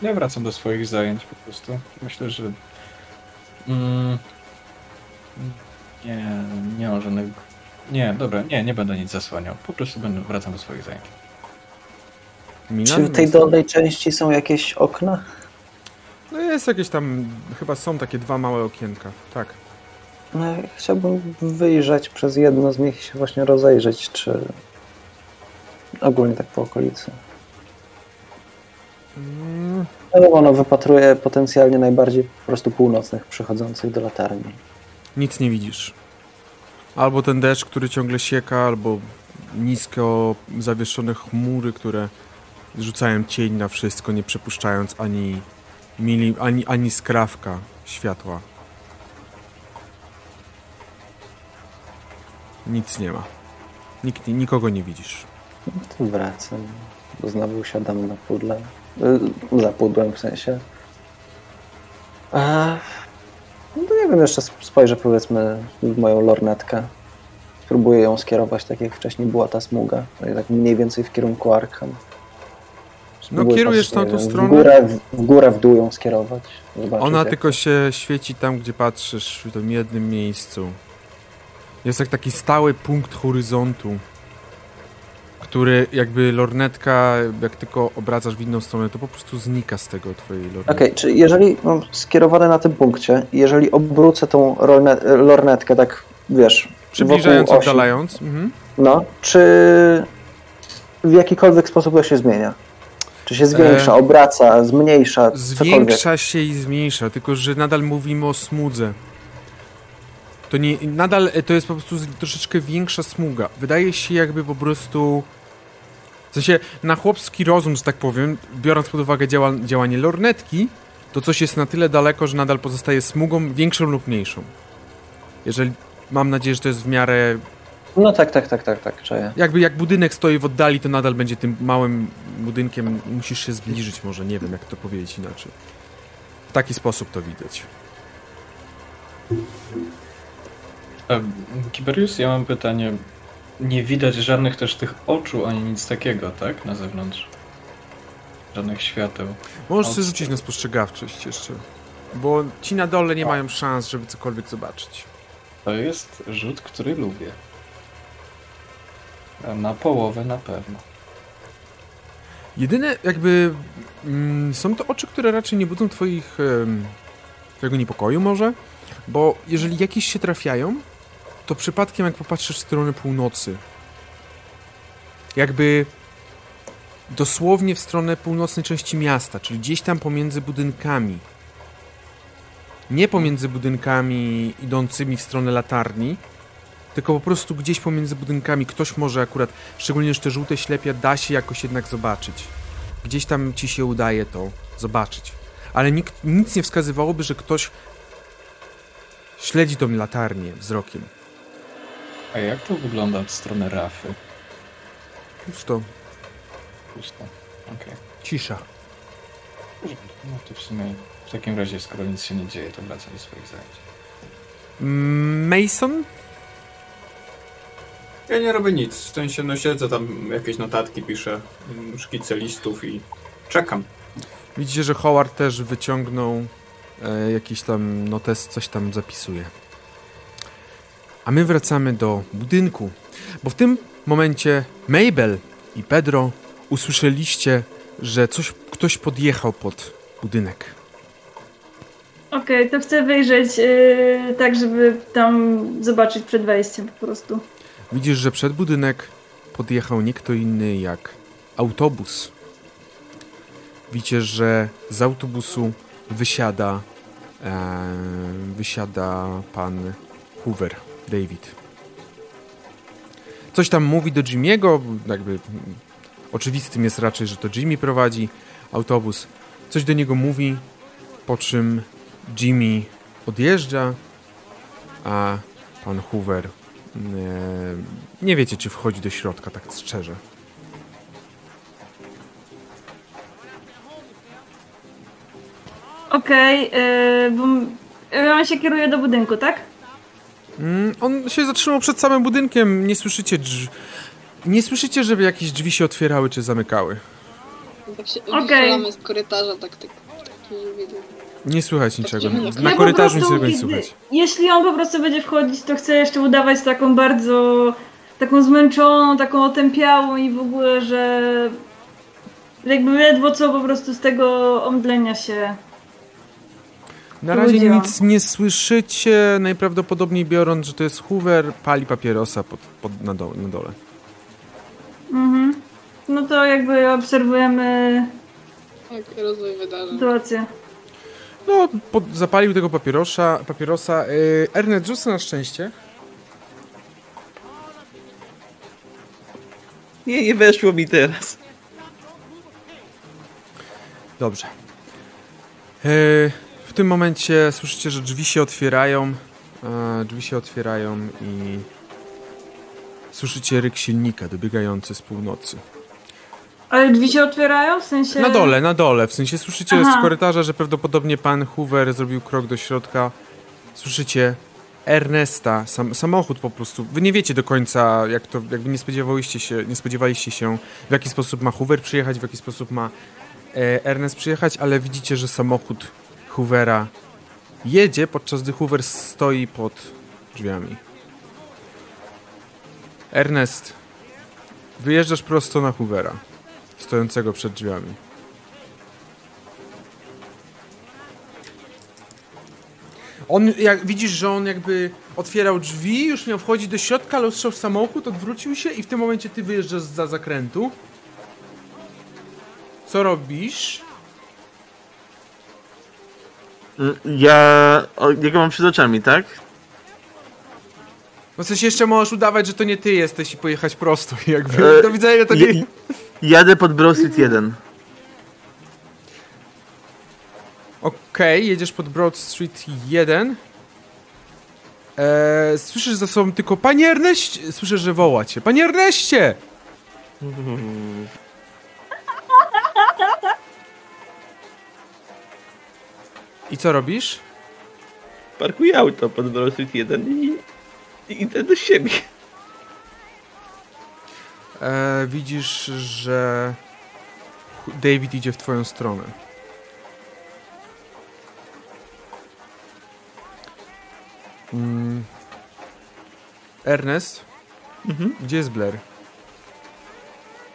Ja wracam do swoich zajęć po prostu. Myślę, że. Mm, nie, nie ma żadnego. Nie, dobra, nie, nie będę nic zasłaniał. Po prostu będę wracam do swoich zajęć. Czy w tej dolnej części są jakieś okna? No jest jakieś tam, chyba są takie dwa małe okienka, tak. No, ja chciałbym wyjrzeć przez jedno z nich i się właśnie rozejrzeć, czy ogólnie tak po okolicy. Mm, No ono wypatruje potencjalnie najbardziej po prostu północnych przychodzących do latarni. nic nie widzisz. Albo ten deszcz, który ciągle sieka, albo nisko zawieszone chmury, które rzucają cień na wszystko, nie przepuszczając ani, mili, ani, ani skrawka światła. Nic nie ma. Nikt, nikogo nie widzisz. No wracam. Znowu usiadam na pudle. Y, Za pudłem w sensie. A, no nie wiem, jeszcze sp- spojrzę powiedzmy w moją lornetkę. Spróbuję ją skierować tak jak wcześniej była ta smuga. Tak mniej więcej w kierunku Arkham. Spróbuję kierujesz tamtą nie wiem, stronę? W górę, w, w górę, w dół ją skierować. Zobaczyć, Ona tylko się świeci tam, gdzie patrzysz, w tym jednym miejscu. Jest jak taki stały punkt horyzontu, który jakby lornetka, jak tylko obracasz w inną stronę, to po prostu znika z tego twojej lornetki. Okej, czy jeżeli mam skierowane na tym punkcie, jeżeli obrócę tą lornetkę tak, wiesz, Przybliżając, oddalając. Mhm. No, czy w jakikolwiek sposób to się zmienia? Czy się zwiększa, E, obraca, zmniejsza, cokolwiek? Zwiększa się i zmniejsza, tylko że nadal mówimy o smudze. To nie, nadal e, to jest po prostu troszeczkę większa smuga. Wydaje się jakby po prostu... W sensie, na chłopski rozum, że tak powiem, biorąc pod uwagę działa, działanie lornetki, to coś jest na tyle daleko, że nadal pozostaje smugą większą lub mniejszą. Jeżeli... Mam nadzieję, że to jest w miarę No tak, tak, tak, tak, tak, czuję. jakby jak budynek stoi w oddali, to nadal będzie tym małym budynkiem. Musisz się zbliżyć może, nie wiem jak to powiedzieć inaczej. W taki sposób to widać. Kiberius, ja mam pytanie. Nie widać żadnych też tych oczu, ani nic takiego, tak? Na zewnątrz. Żadnych świateł. Możesz Od- sobie rzucić na spostrzegawczość jeszcze. Bo ci na dole nie mają szans, żeby cokolwiek zobaczyć. To jest rzut, który lubię. Na połowę na pewno. Jedyne jakby... Mm, są to oczy, które raczej nie budzą twoich... em, twojego niepokoju może? Bo jeżeli jakieś się trafiają, to przypadkiem jak popatrzysz w stronę północy, jakby dosłownie w stronę północnej części miasta, czyli gdzieś tam pomiędzy budynkami. Nie pomiędzy budynkami idącymi w stronę latarni, tylko po prostu gdzieś pomiędzy budynkami ktoś może akurat, szczególnie, że te żółte ślepia da się jakoś jednak zobaczyć. Gdzieś tam ci się udaje to zobaczyć. Ale nikt, nic nie wskazywałoby, że ktoś śledzi tą latarnię wzrokiem. A jak to wygląda od strony rafy? Pusto, Pusto. Okej. cisza. No to w sumie w takim razie, skoro nic się nie dzieje, to wracam do swoich zajęć. Mason? Ja nie robię nic. W sensie, no siedzę tam, jakieś notatki piszę, mm, szkice listów i czekam. Widzicie, że Howard też wyciągnął e, jakiś tam notes, coś tam zapisuje. A my wracamy do budynku, bo w tym momencie Mabel i Pedro usłyszeliście, że coś, ktoś podjechał pod budynek. Okej, to chcę wyjrzeć yy, tak, żeby tam zobaczyć przed wejściem po prostu. Widzisz, że przed budynek podjechał nie kto inny jak autobus. Widzicie, że z autobusu wysiada e, wysiada pan Hoover, David. Coś tam mówi do Jimmy'ego, jakby oczywistym jest raczej, że to Jimmy prowadzi autobus. Coś do niego mówi, po czym Jimmy odjeżdża, a pan Hoover nie, nie wiecie, czy wchodzi do środka, tak szczerze. Okej, yy, bo yy, on się kieruje do budynku, tak? Mm, on się zatrzymał przed samym budynkiem, nie słyszycie drz... Nie słyszycie, żeby jakieś drzwi się otwierały czy zamykały. Tak się Okej. okay. z korytarza, tak, tak, taki widok. Nie słychać niczego. nie- Na Ja korytarzu prostu, niczego nie słychać. Jeśli on po prostu będzie wchodzić, to chcę jeszcze udawać taką bardzo, taką zmęczoną, taką otępiałą i w ogóle, że jakby ledwo co po prostu z tego omdlenia się. Na razie nic nie słyszycie, najprawdopodobniej biorąc, że to jest Hoover, pali papierosa pod, pod, na, dole, na dole. Mhm. No to jakby obserwujemy Tak, rozwój wydarzeń. sytuację. No, pod, zapalił tego papierosa. papierosa. Yy, Ernest, rzucę na szczęście. Nie, nie weszło mi teraz. Dobrze. Yy, w tym momencie słyszycie, że drzwi się otwierają. E, drzwi się otwierają i słyszycie ryk silnika dobiegający z północy. Ale drzwi się otwierają? W sensie... Na dole, na dole. W sensie słyszycie Aha. z korytarza, że prawdopodobnie pan Hoover zrobił krok do środka. Słyszycie Ernesta, sam, samochód po prostu. Wy nie wiecie do końca, jak to, jakby nie spodziewaliście się, nie spodziewaliście się, w jaki sposób ma Hoover przyjechać, w jaki sposób ma e, Ernest przyjechać, ale widzicie, że samochód Hoovera jedzie, podczas gdy Hoover stoi pod drzwiami. Ernest, wyjeżdżasz prosto na Hoovera, stojącego przed drzwiami. On, jak widzisz, że on jakby otwierał drzwi, już miał wchodzić do środka, ale ostrzał samochód, odwrócił się i w tym momencie ty wyjeżdżasz za zakrętu. Co robisz? Ja... O, jego mam przed oczami, tak? No w sensie jeszcze możesz udawać, że to nie ty jesteś i pojechać prosto. Jakby. E, Do widzenia to je- nie... Jadę pod Broad Street 1. Okej, jedziesz pod Broad Street 1. Eee, słyszysz za sobą tylko Panie Erneście! Słyszysz, że woła cię. Panie Erneście! I co robisz? Parkuję auto pod Broad Street 1 i... i idę do siebie. Eee, widzisz, że David idzie w twoją stronę. Mm. Ernest, Mhm. gdzie jest Blair?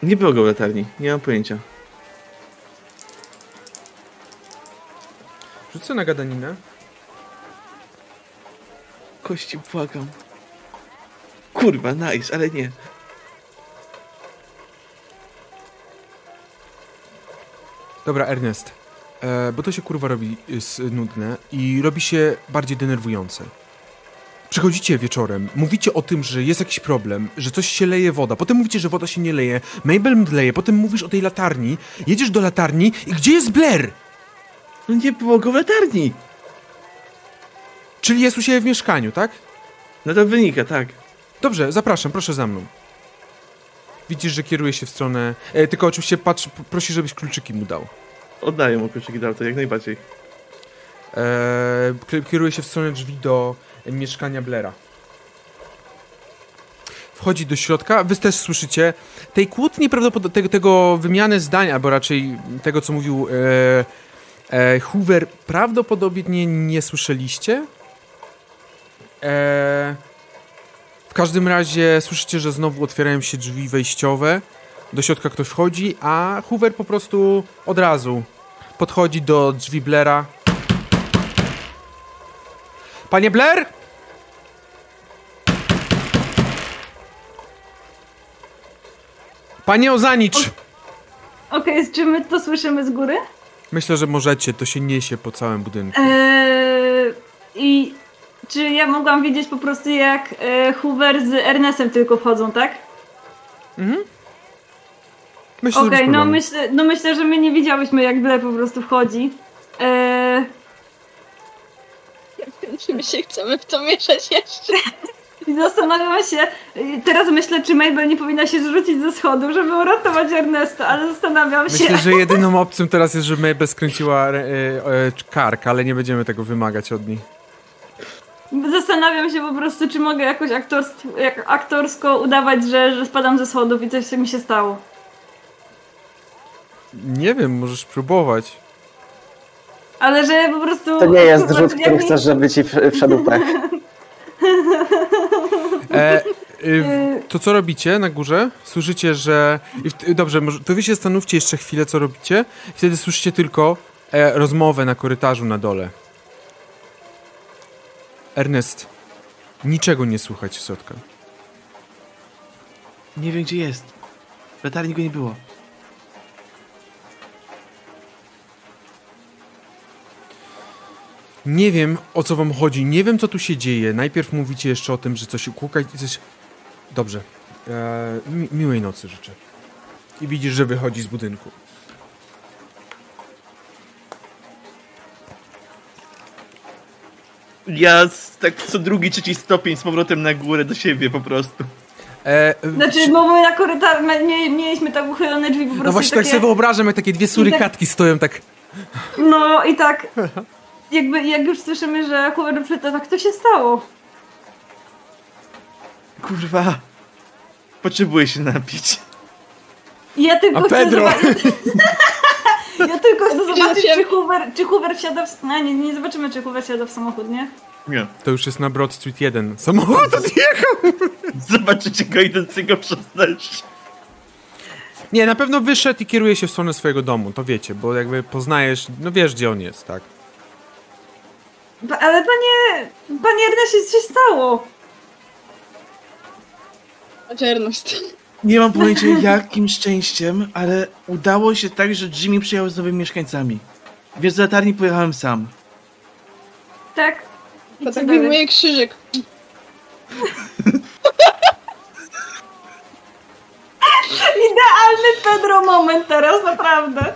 Nie było go w latarni, nie mam pojęcia. Rzucę na gadaninę. Kości, błagam. Kurwa, nice, ale nie. Dobra, Ernest, e, bo to się kurwa robi jest nudne i robi się bardziej denerwujące. Przychodzicie wieczorem, mówicie o tym, że jest jakiś problem, że coś się leje woda, potem mówicie, że woda się nie leje, Mabel mdleje, potem mówisz o tej latarni, jedziesz do latarni i gdzie jest Blair? No nie było go w latarni. Czyli jest u siebie w mieszkaniu, tak? No to wynika, tak. Dobrze, zapraszam, proszę za mną. Widzisz, że kieruje się w stronę... E, tylko oczywiście patrz, prosi, żebyś kluczyki mu dał. Oddaję mu kluczyki do auta, jak najbardziej. E, kieruje się w stronę drzwi do mieszkania Blera. Wchodzi do środka, wy też słyszycie tej kłótni, prawdopodobnie tego, tego wymiany zdań, albo raczej tego, co mówił e, E, Hoover prawdopodobnie nie słyszeliście. E, w każdym razie słyszycie, że znowu otwierają się drzwi wejściowe. Do środka ktoś wchodzi, a Hoover po prostu od razu podchodzi do drzwi Blaira. Panie Blair? Panie Ozanicz! Okej, czy my to słyszymy z góry? Myślę, że możecie, to się niesie po całym budynku. Eee, I czy ja mogłam widzieć po prostu jak e, Hoover z Ernestem tylko wchodzą, tak? Myślę, że bez Okej, no, problemu. myślę, no myślę, że my nie widziałyśmy jak Blair po prostu wchodzi. Eee, Czy my się chcemy w to mieszać jeszcze? I zastanawiam się, y, teraz myślę, czy Mabel nie powinna się zrzucić ze schodów, żeby uratować Ernesta, ale zastanawiam się. Myślę, że jedyną opcją teraz jest, że Mabel skręciła e, e, kark, ale nie będziemy tego wymagać od niej. Zastanawiam się po prostu, czy mogę jakoś jak aktorsko udawać, że, że spadam ze schodów i coś mi się stało. Nie wiem, możesz próbować. Ale że po prostu... To nie jest rzut, który mi- chcesz, żeby ci wszedł pech. E, y, to co robicie na górze? Słyszycie, że... i w- Dobrze, może, to wy się zastanówcie jeszcze chwilę, co robicie. Wtedy słyszycie tylko e, rozmowę na korytarzu na dole. Ernest, niczego nie słychać z środka. Nie wiem, gdzie jest. W latarni go nie było. Nie wiem, o co wam chodzi, nie wiem, co tu się dzieje. Najpierw mówicie jeszcze o tym, że coś ukłuka i coś... Dobrze. E, mi, miłej nocy życzę. I widzisz, że wychodzi z budynku. Ja z, tak co drugi, trzeci stopień z powrotem na górę do siebie po prostu. E, Znaczy, bo my na korytarzu nie, mieliśmy tak uchylone drzwi po prostu no właśnie tak takie... sobie wyobrażam, jak takie dwie surykatki stoją tak... No i tak, jakby jak już słyszymy, że Hoover przyta, tak to się stało. Kurwa. Potrzebuję się napić. I ja tylko A chcę Pedro? Ja tylko chcę zobaczyć, czy Hoover, czy Hoover wsiada w... No nie, nie zobaczymy, czy Hoover wsiada w samochód, nie? Nie. To już jest na Broad Street 1. Samochód odjechał! Zobaczycie go idącego przez deszcz. Nie, na pewno wyszedł i kieruje się w stronę swojego domu, to wiecie, bo jakby poznajesz, no wiesz gdzie on jest, tak? Pa- Ale panie... Panie Erneście, co się stało? Czerność. Nie mam pojęcia jakim szczęściem, ale udało się tak, że Jimmy przyjechał z nowymi mieszkańcami. Wiesz, z latarni pojechałem sam. Tak? I To co tak dalej? wyjmuje krzyżyk. Idealny Pedro moment teraz, naprawdę.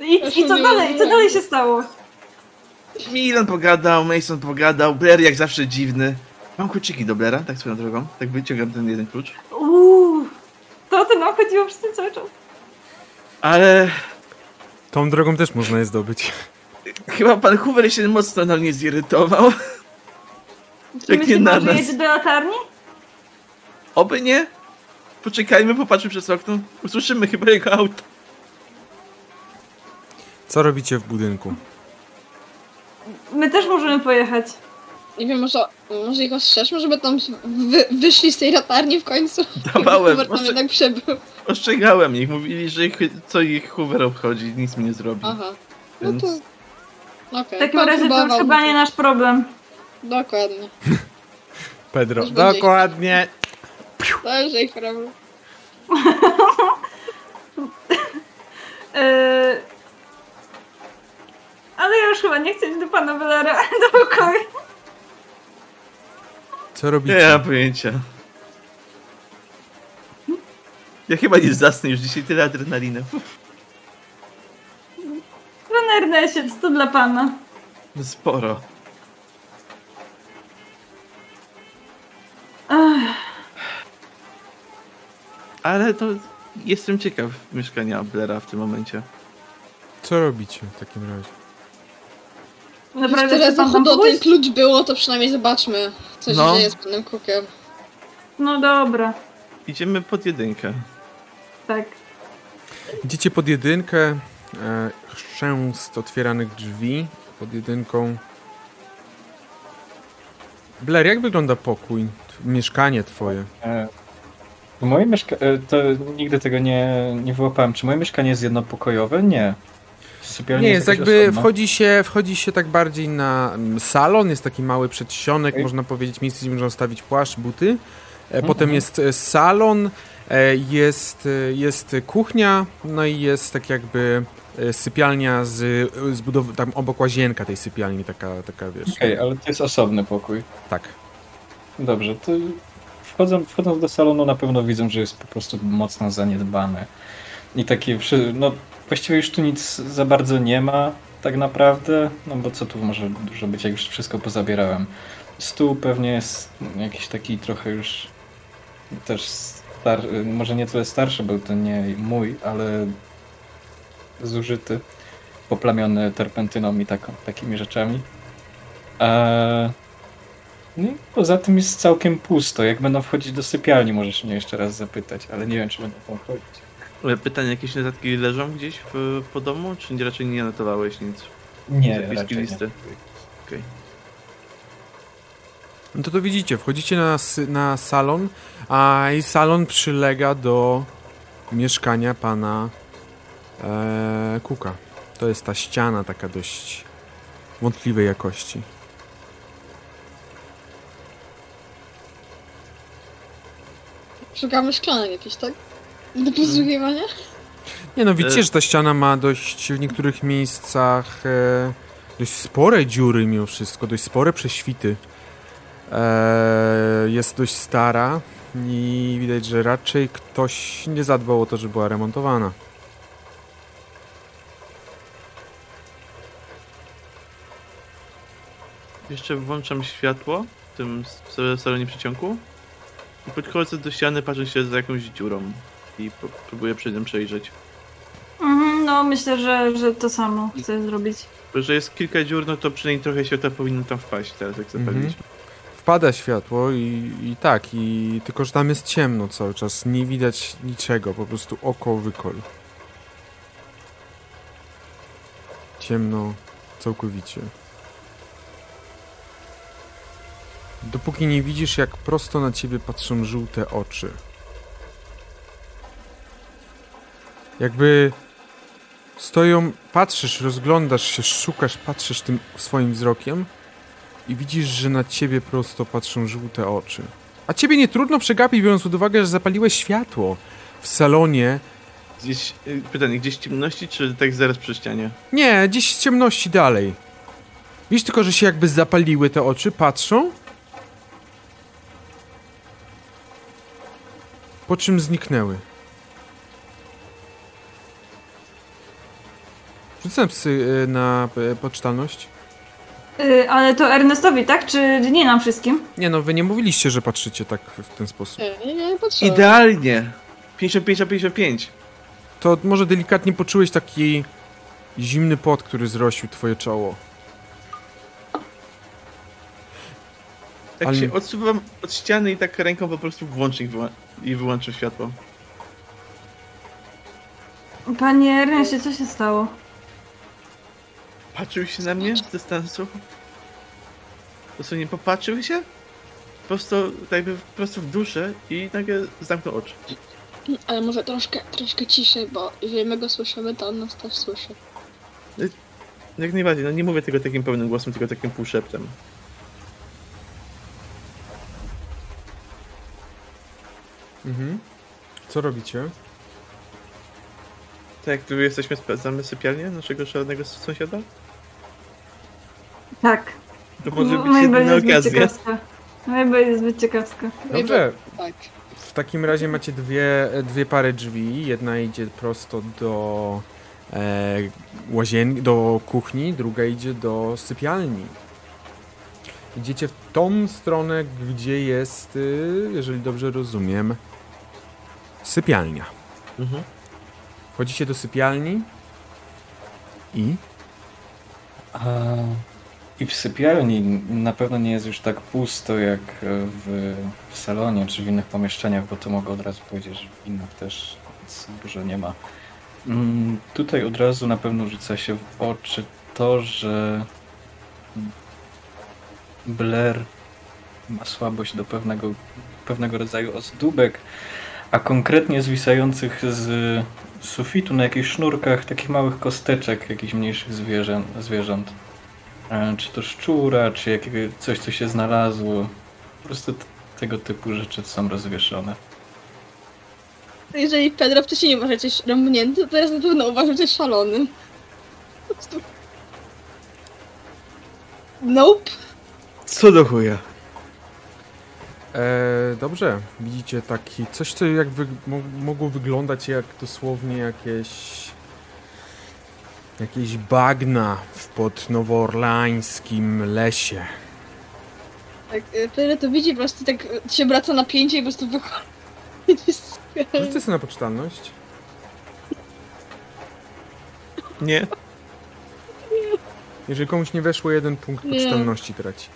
I, i co dalej? Co dalej się stało? Milan pogadał, Mason pogadał, Blair jak zawsze dziwny. Mam kluczyki do Blaira, tak swoją drogą. Tak wyciągam ten jeden klucz. Uuu, to o co nam chodziło przez ten cały czas. Ale Tą drogą też można je zdobyć. chyba pan Hoover się mocno na mnie zirytował. Czy Jak nie na nas. jedzie do latarni? Oby nie. Poczekajmy, popatrzmy przez okno. Usłyszymy chyba jego auto. Co robicie w budynku? My też możemy pojechać. Nie wiem, może, może ich ostrzeżmy, żeby tam wy, wyszli z tej latarni w końcu. Dawałem, Hubert tam może- jednak przebył. Ostrzegałem ich, mówili, że ich, co ich Hoover obchodzi, nic mi nie zrobi. Aha. No Więc to... Okej, W takim razie to już chyba nie nasz problem. Dokładnie. Pedro. Dokładnie. To już ich problem. Yy... Ale ja już chyba nie chcę iść do pana Wellera do pokoju. Co robicie? Nie mam pojęcia. Ja chyba nie zasnę już dzisiaj tyle adrenaliny. Pan Erneście, co to dla pana? No sporo. Ach, Ale to jestem ciekaw mieszkania Blaira w tym momencie. Co robicie w takim razie? Naprawdę Tyle zachodu o ten klucz było, to przynajmniej zobaczmy, co się No. dzieje z panem Cookiem. No dobra, Idziemy pod jedynkę. tak. Idziecie pod jedynkę. e, chrzęst otwieranych drzwi pod jedynką. Blair, jak wygląda pokój? Mieszkanie twoje? E, moje mieszkanie, to nigdy tego nie, nie wyłapałem. Czy moje mieszkanie jest jednopokojowe? Nie. Sypialnia nie, jest jakby wchodzi się, wchodzi się tak bardziej na mm, salon, jest taki mały przedsionek, okay. można powiedzieć, miejsce, gdzie można stawić płaszcz, buty. Mm -hmm. Potem mhm. jest e, salon, e, jest, jest kuchnia, no i jest tak jakby sypialnia z, z budow- tam obok łazienka tej sypialni, taka, taka wiesz. Okej, okay, ale to jest osobny pokój. Tak. Dobrze, to wchodząc, wchodząc do salonu na pewno widzą, że jest po prostu mocno zaniedbany. I takie, no właściwie już tu nic za bardzo nie ma tak naprawdę, no bo co tu może dużo być, jak już wszystko pozabierałem. Stół pewnie jest jakiś taki trochę już też star, może nie tyle starszy, był to nie mój, ale zużyty, poplamiony terpentyną i takimi rzeczami. Eee, no i poza tym jest całkiem pusto. Jak będą wchodzić do sypialni, możesz mnie jeszcze raz zapytać, ale nie wiem, czy będą tam wchodzić. Pytanie, jakieś notatki leżą gdzieś w, po domu, czy raczej nie notowałeś nic? Nie, raczej listy? nie. Okay. No to to widzicie, wchodzicie na, na salon, a i salon przylega do mieszkania pana e, Kuka. To jest ta ściana taka dość wątpliwej jakości. Szukamy szklanek jakieś, tak? Do posługiwania? Nie no, widzicie, e. że ta ściana ma dość w niektórych miejscach e, dość spore dziury mimo wszystko, dość spore prześwity. E, jest dość stara i widać, że raczej ktoś nie zadbał o to, żeby była remontowana. Jeszcze włączam światło w tym salonie przeciągu i podchodzę do ściany, patrzę się za jakąś dziurą i próbuję przed nią przejrzeć. Mhm, no myślę, że, że to samo chcę zrobić. Że jest kilka dziur, no to przynajmniej trochę światła powinno tam wpaść teraz, jak zapaliliśmy. Mhm. Wpada światło i, i tak, i tylko, że tam jest ciemno cały czas, nie widać niczego, po prostu oko wykol. Ciemno całkowicie. Dopóki nie widzisz, jak prosto na ciebie patrzą żółte oczy. Jakby stoją, patrzysz, rozglądasz się, szukasz, patrzysz tym swoim wzrokiem i widzisz, że na ciebie prosto patrzą żółte oczy. A ciebie nie trudno przegapić, biorąc pod uwagę, że zapaliłeś światło w salonie. Gdzieś, y, pytanie, gdzieś w ciemności, czy tak zaraz przy ścianie? Nie, gdzieś z ciemności dalej. Widzisz tylko, że się jakby zapaliły te oczy, patrzą po czym zniknęły. Rzucam psy y, na y, poczytalność. Yy, ale to Ernestowi, tak? Czy nie nam wszystkim? Nie no, wy nie mówiliście, że patrzycie tak w ten sposób. Nie, nie, nie Idealnie! 55 a 55. To może delikatnie poczułeś taki zimny pot, który zrosił twoje czoło. Tak Ale... się odsuwam od ściany i tak ręką po prostu włączę i wyłączę światło. Panie Ernście, co się stało? Patrzył się na mnie z dystansu. nie popatrzył się. Prosto, tak jakby prosto w duszę i nagle zamknął oczy. Ale może troszkę, troszkę ciszej, bo jeżeli my go słyszymy, to on nas też słyszy. Jak najbardziej, no nie mówię tego takim pełnym głosem, tylko takim półszeptem. Mhm. Co robicie? Tak, tu jesteśmy, sprawdzamy sypialnię naszego szalonego sąsiada? Tak. To może być jedyna okazja. Chyba jest zbyt ciekawska. Dobrze. Tak. W takim razie macie dwie, dwie pary drzwi. Jedna idzie prosto do e, łazien, do kuchni, druga idzie do sypialni. Idziecie w tą stronę, gdzie jest, y, jeżeli dobrze rozumiem, sypialnia. Mhm. Wchodzicie do sypialni i... A, I w sypialni na pewno nie jest już tak pusto jak w, w salonie czy w innych pomieszczeniach, bo to mogę od razu powiedzieć, że w innych też dużo nie ma. Mm, tutaj od razu na pewno rzuca się w oczy to, że Blair ma słabość do pewnego, pewnego rodzaju ozdóbek, a konkretnie zwisających z sufitu na jakichś sznurkach takich małych kosteczek, jakichś mniejszych zwierzę, zwierząt. Czy to szczura, czy jakiegoś coś, co się znalazło. Po prostu t- tego typu rzeczy są rozwieszone. Jeżeli Pedro wcześniej nie uważał coś rąbnięty, to teraz na pewno uważał coś szalony. Po prostu... Nope. Co do chuja. E, dobrze, widzicie taki coś, co jak wy, mo, mogło wyglądać jak dosłownie jakieś jakieś bagna w podnowoorlańskim lesie. Tak, y, Pedro to widzi, po prostu tak y, się obraca na pięcie i po prostu wychodzi. Rzucę sobie na poczytalność. Nie. Jeżeli komuś nie weszło, jeden punkt Nie. poczytalności traci.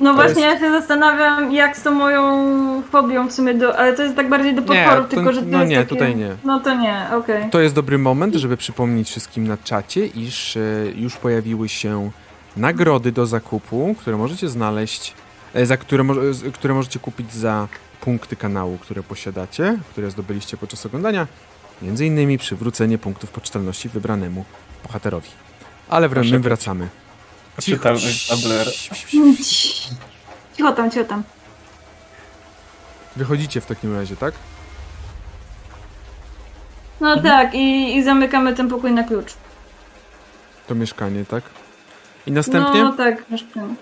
No To właśnie, jest- ja się zastanawiam, jak z tą moją fobią w sumie, do, ale to jest tak bardziej do potworów, to- tylko że to no nie, takie... tutaj nie. No to nie, okej. To jest dobry moment, żeby przypomnieć wszystkim na czacie, iż e, już pojawiły się nagrody do zakupu, które możecie znaleźć, e, za które, mo- z- które możecie kupić za punkty kanału, które posiadacie, które zdobyliście podczas oglądania. Między innymi przywrócenie punktów poczytalności wybranemu bohaterowi. Ale wr- Proszę my być. wracamy. Dla Blair. Cicho tam, cicho tam. Wychodzicie w takim razie, tak? No tak, i, i zamykamy ten pokój na klucz. To mieszkanie, tak? I następnie? No tak, mieszkamy.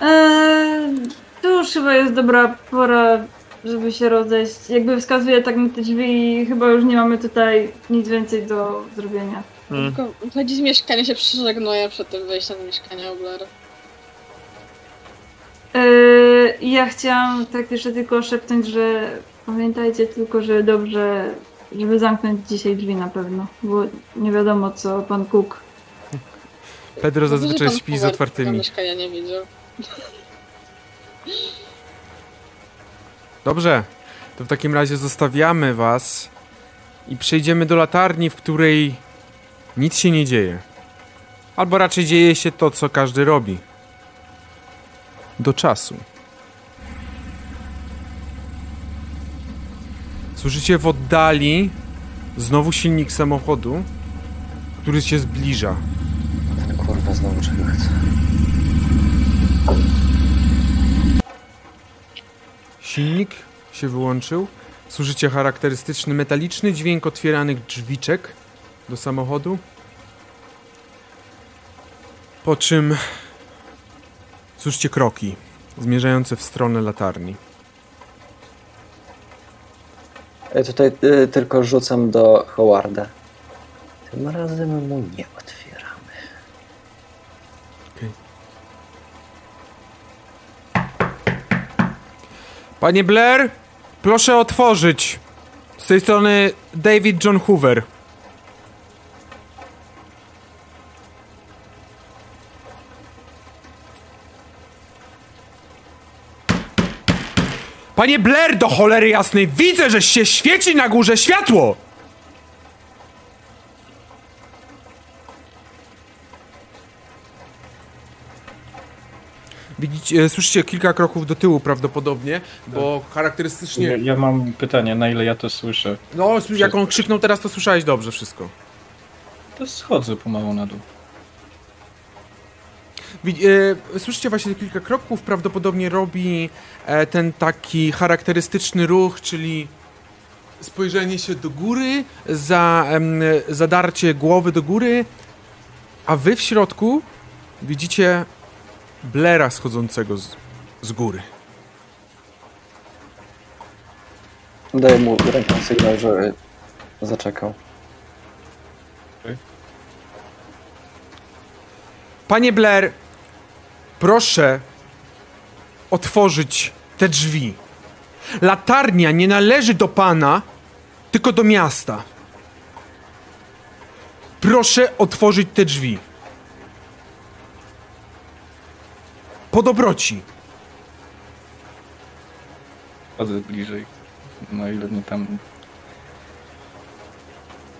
Eee, to już chyba jest dobra pora, żeby się rozejść. Jakby wskazuje tak na te drzwi i chyba już nie mamy tutaj nic więcej do zrobienia. Mm. Tylko wychodzi z mieszkania, się przeżegnuje przed tym wejściem do mieszkania Obler. Eee, ja chciałam tak jeszcze tylko szepnąć, że pamiętajcie tylko, że dobrze, żeby zamknąć dzisiaj drzwi na pewno, bo nie wiadomo co pan Cook. Pedro zazwyczaj Pan śpi z otwartymi. mieszkania nie widział. Dobrze, to w takim razie zostawiamy was i przejdziemy do latarni, w której nic się nie dzieje. Albo raczej dzieje się to, co każdy robi. Do czasu. Słyszycie w oddali znowu silnik samochodu, który się zbliża. Ten kurwa znowu czego chce. Silnik się wyłączył. Słyszycie charakterystyczny metaliczny dźwięk otwieranych drzwiczek do samochodu. Po czym słyszycie kroki zmierzające w stronę latarni. Ja tutaj y, tylko rzucam do Howarda. Tym razem mu nie otwieramy. Panie Blair, proszę otworzyć. Z tej strony David John Hoover. Panie Blair, do cholery jasnej, widzę, że się świeci na górze światło! Widzicie, e, słyszycie kilka kroków do tyłu prawdopodobnie, bo Ja, charakterystycznie... ja mam pytanie, na ile ja to słyszę? No, jak on krzyknął teraz, to słyszałeś dobrze wszystko. To schodzę pomału na dół. E, Słyszycie właśnie kilka kroków, prawdopodobnie robi e, ten taki charakterystyczny ruch, czyli spojrzenie się do góry, za, zadarcie głowy do góry, a wy w środku widzicie Blera schodzącego z, z góry. Daję mu ręką sygnał, że zaczekał. Panie Blair, proszę otworzyć te drzwi. Latarnia nie należy do pana, tylko do miasta. Proszę otworzyć te drzwi. Po dobroci. Chodzę bliżej, na ile mnie tam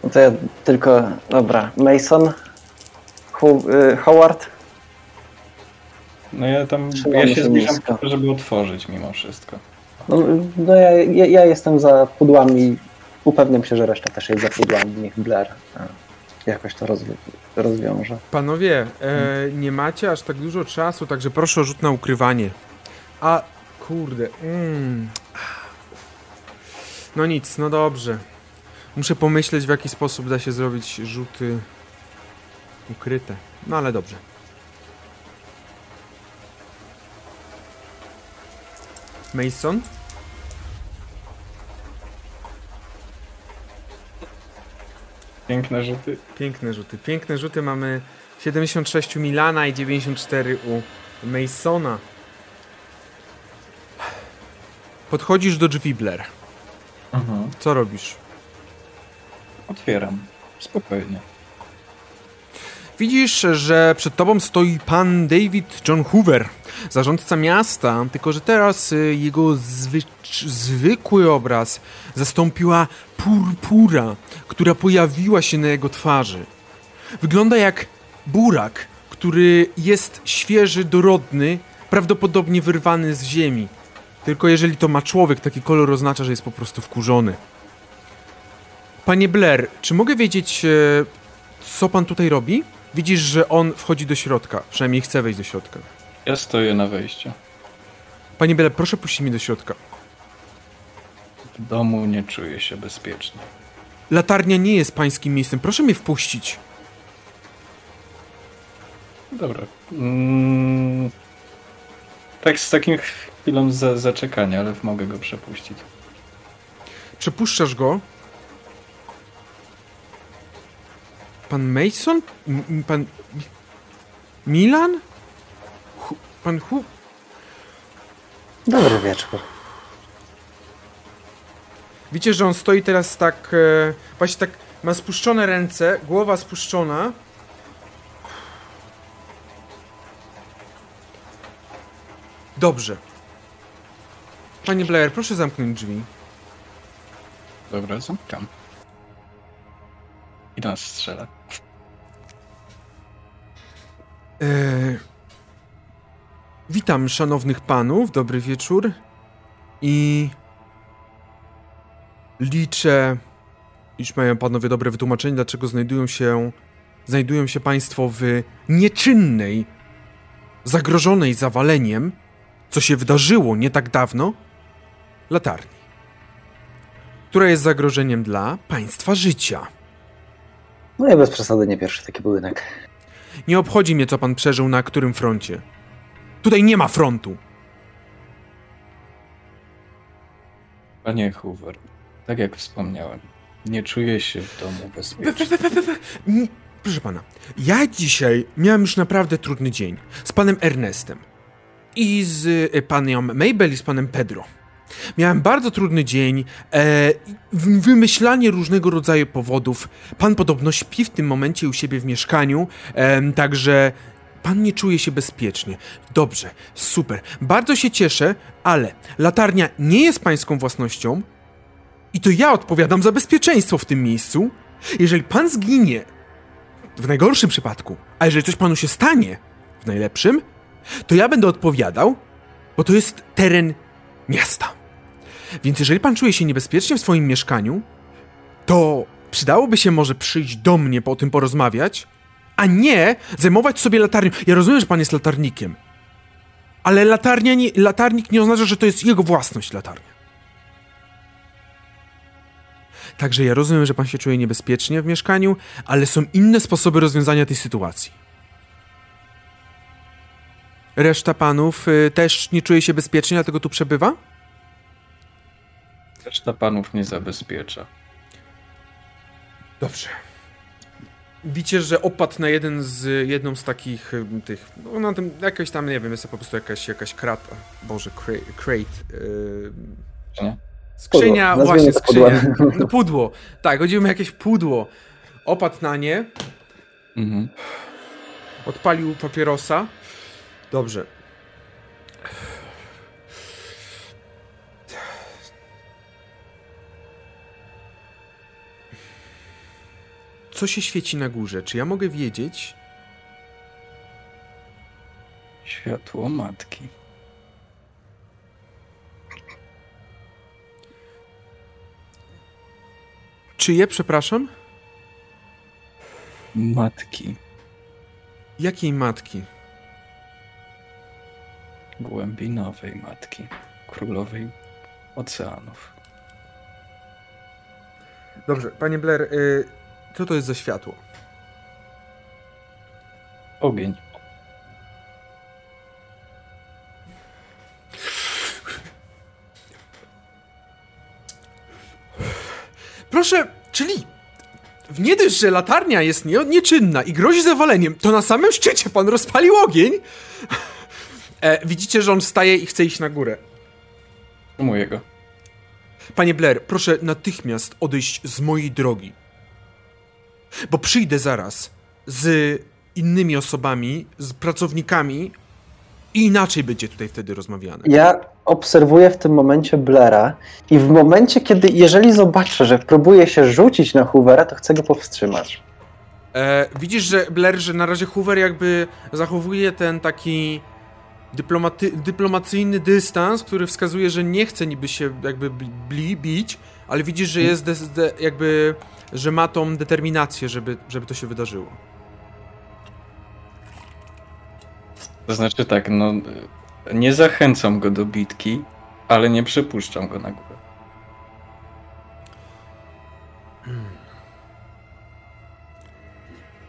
No to ja tylko, dobra, Mason, y, Howard. No ja tam, Trzymamy ja się zbliżam nisko. po to, żeby otworzyć mimo wszystko. No, no ja, ja, ja jestem za pudłami, upewniam się, że reszta też jest za pudłami, niech Blair e, jakoś to rozwi- rozwiąże. Panowie, e, nie macie aż tak dużo czasu, także proszę o rzut na ukrywanie. A, kurde. Mm. No nic, no dobrze. Muszę pomyśleć, w jaki sposób da się zrobić rzuty ukryte. No ale dobrze. Mason? Piękne rzuty. Piękne rzuty. Piękne rzuty mamy 76 Milana i 94 u Masona. Podchodzisz do drzwi, Blair. Mhm. Co robisz? Otwieram. Spokojnie. Widzisz, że przed tobą stoi pan David John Hoover, zarządca miasta, tylko że teraz y, jego zwy zwykły obraz zastąpiła purpura, która pojawiła się na jego twarzy. Wygląda jak burak, który jest świeży, dorodny, prawdopodobnie wyrwany z ziemi. Tylko jeżeli to ma człowiek, taki kolor oznacza, że jest po prostu wkurzony. Panie Blair, czy mogę wiedzieć, e, co pan tutaj robi? Widzisz, że on wchodzi do środka. Przynajmniej chce wejść do środka. Ja stoję na wejściu. Panie Blair, proszę puścić mnie do środka. W domu nie czuję się bezpiecznie. Latarnia nie jest pańskim miejscem. Proszę mnie wpuścić. Dobra. Mm, tak z takim chwilą za, zaczekania, ale mogę go przepuścić. Przepuszczasz go. Pan Mason? M- pan... Mi- Milan? Hu... Pan Hu... Dobry wieczór. Widzicie, że on stoi teraz tak... E, właśnie tak... Ma spuszczone ręce, głowa spuszczona. Dobrze. Panie Blair, proszę zamknąć drzwi. Dobra, zamykam. I nas strzela. E, witam szanownych panów, dobry wieczór. I liczę, iż mają panowie dobre wytłumaczenie, dlaczego znajdują się, znajdują się państwo w nieczynnej, zagrożonej zawaleniem, co się wydarzyło nie tak dawno, latarni, która jest zagrożeniem dla państwa życia. No i bez przesady nie pierwszy taki budynek. Nie obchodzi mnie, co pan przeżył na którym froncie. Tutaj nie ma frontu. Panie Hoover, tak jak wspomniałem, nie czuję się w domu bezpiecznie. Proszę pana, ja dzisiaj miałem już naprawdę trudny dzień z panem Ernestem i z y, panią Mabel i z panem Pedro. Miałem bardzo trudny dzień, e, wymyślanie różnego rodzaju powodów. Pan podobno śpi w tym momencie u siebie w mieszkaniu, em, także pan nie czuje się bezpiecznie. Dobrze, super, bardzo się cieszę, ale latarnia nie jest pańską własnością i to ja odpowiadam za bezpieczeństwo w tym miejscu. Jeżeli pan zginie, w najgorszym przypadku, a jeżeli coś panu się stanie, w najlepszym, to ja będę odpowiadał, bo to jest teren miasta. Więc jeżeli pan czuje się niebezpiecznie w swoim mieszkaniu, to przydałoby się może przyjść do mnie po tym porozmawiać, a nie zajmować sobie latarnią. Ja rozumiem, że pan jest latarnikiem, ale latarnia nie, latarnik nie oznacza, że to jest jego własność latarnia. Także ja rozumiem, że pan się czuje niebezpiecznie w mieszkaniu, ale są inne sposoby rozwiązania tej sytuacji. Reszta panów y, też nie czuje się bezpiecznie, dlatego tu przebywa? Reszta panów nie zabezpiecza. Dobrze. Widzicie, że opadł na jeden z, jedną z takich y, tych, no na tym, jakaś tam, nie wiem, jest to po prostu jakaś, jakaś krata, boże, crate, yy, Nie? skrzynia, Pudło. właśnie skrzynia, no pudło, tak, chodziło jakieś pudło, opadł na nie, Mhm. odpalił papierosa, dobrze. Co się świeci na górze? Czy ja mogę wiedzieć? Światło matki. Czyje, przepraszam? Matki. Jakiej matki? Głębinowej matki. Królowej oceanów. Dobrze, panie Blair, y, co to jest za światło? Ogień. Proszę, czyli w nie dość, że latarnia jest nie, nieczynna i grozi zawaleniem, to na samym szczycie pan rozpalił ogień? E, widzicie, że on wstaje i chce iść na górę. Mojego. Panie Blair, proszę natychmiast odejść z mojej drogi. Bo przyjdę zaraz z innymi osobami, z pracownikami i inaczej będzie tutaj wtedy rozmawiane. Ja obserwuję w tym momencie Blaira i w momencie, kiedy, jeżeli zobaczę, że próbuje się rzucić na Hoovera, to chcę go powstrzymać. E, widzisz, że Blair, że na razie Hoover jakby zachowuje ten taki dyplomaty, dyplomacyjny dystans, który wskazuje, że nie chce niby się jakby bli, bić, ale widzisz, że jest de, de, jakby, że ma tą determinację, żeby, żeby to się wydarzyło. To znaczy tak, no nie zachęcam go do bitki, ale nie przepuszczam go na górę.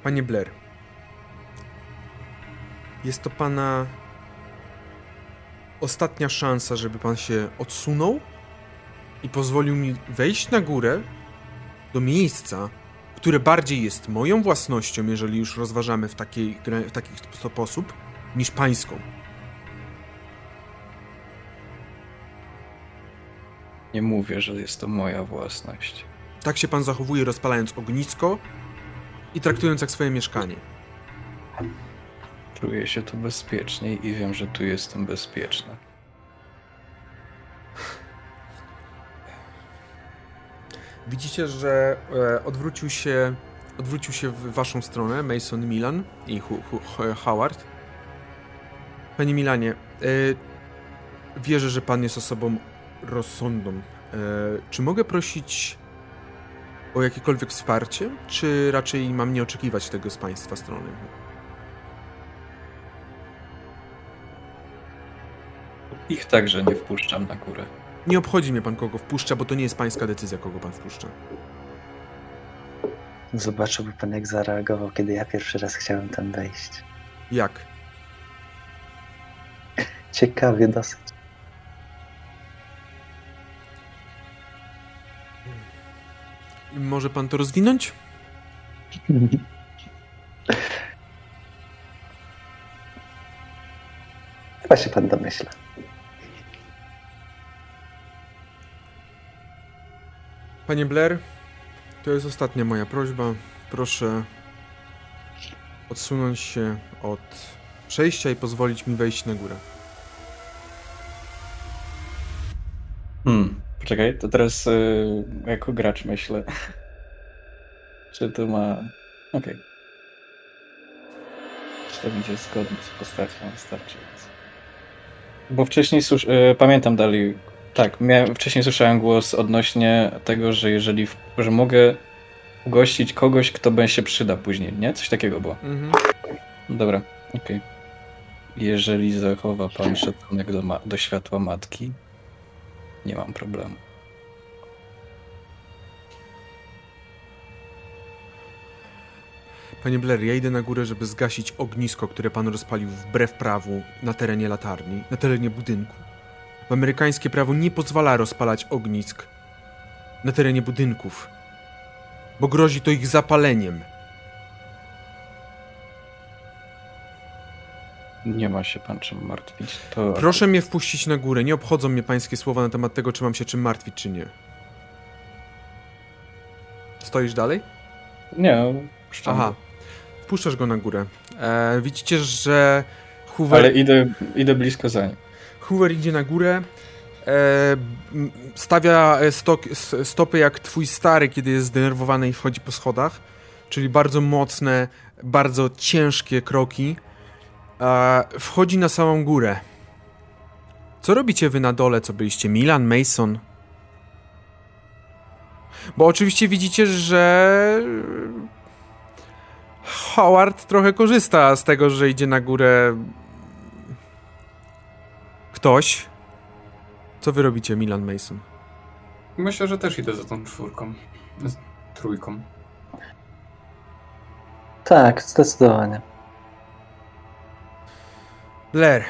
Panie Blair, jest to pana ostatnia szansa, żeby pan się odsunął i pozwolił mi wejść na górę do miejsca, które bardziej jest moją własnością, jeżeli już rozważamy w, takiej, w taki sposób, niż pańską. Nie mówię, że jest to moja własność. Tak się pan zachowuje, rozpalając ognisko i traktując jak swoje mieszkanie. Czuję się tu bezpieczniej i wiem, że tu jestem bezpieczny. Widzicie, że e, odwrócił się, odwrócił się w waszą stronę Mason Milan i Howard. Panie Milanie, e, wierzę, że pan jest osobą rozsądną. E, czy mogę prosić o jakiekolwiek wsparcie, czy raczej mam nie oczekiwać tego z państwa strony? Ich także nie wpuszczam na górę. Nie obchodzi mnie pan, kogo wpuszcza, bo to nie jest pańska decyzja, kogo pan wpuszcza. Zobaczyłby pan, jak zareagował, kiedy ja pierwszy raz chciałem tam wejść. Jak? Ciekawie dosyć. Może pan to rozwinąć? Chyba się pan domyśla. Panie Blair, to jest ostatnia moja prośba. Proszę odsunąć się od przejścia i pozwolić mi wejść na górę. Hmm, poczekaj, to teraz y, jako gracz myślę. Czy to ma... Okej. Okay. Czy to będzie zgodne z postacią wystarczająco? Bo wcześniej słysz... Y, pamiętam dalej tak, miałem, wcześniej słyszałem głos odnośnie tego, że jeżeli, że mogę ugościć kogoś, kto będzie się przyda później, nie? Coś takiego było. Mhm. Dobra, okej. Okay. Jeżeli zachowa pan szacunek do, do światła matki, nie mam problemu. Panie Blair, ja idę na górę, żeby zgasić ognisko, które pan rozpalił wbrew prawu na terenie latarni, na terenie budynku. Amerykańskie prawo nie pozwala rozpalać ognisk na terenie budynków, bo grozi to ich zapaleniem. Nie ma się pan czym martwić. To... Proszę mnie wpuścić na górę. Nie obchodzą mnie pańskie słowa na temat tego, czy mam się czym martwić, czy nie. Stoisz dalej? Nie, no, Aha. Wpuszczasz go na górę. E, widzicie, że Hoover... Ale idę, idę blisko za nim. Hoover idzie na górę, e, stawia stok, stopy jak twój stary, kiedy jest zdenerwowany i wchodzi po schodach. czyli bardzo mocne, bardzo ciężkie kroki, e, wchodzi na samą górę. Co robicie wy na dole? Co byliście? Milan, Mason? Bo oczywiście widzicie, że Howard trochę korzysta z tego, że idzie na górę ktoś. Co wy robicie, Milan Mason? Myślę, że też idę za tą czwórką. Z trójką. Tak, zdecydowanie. Blair,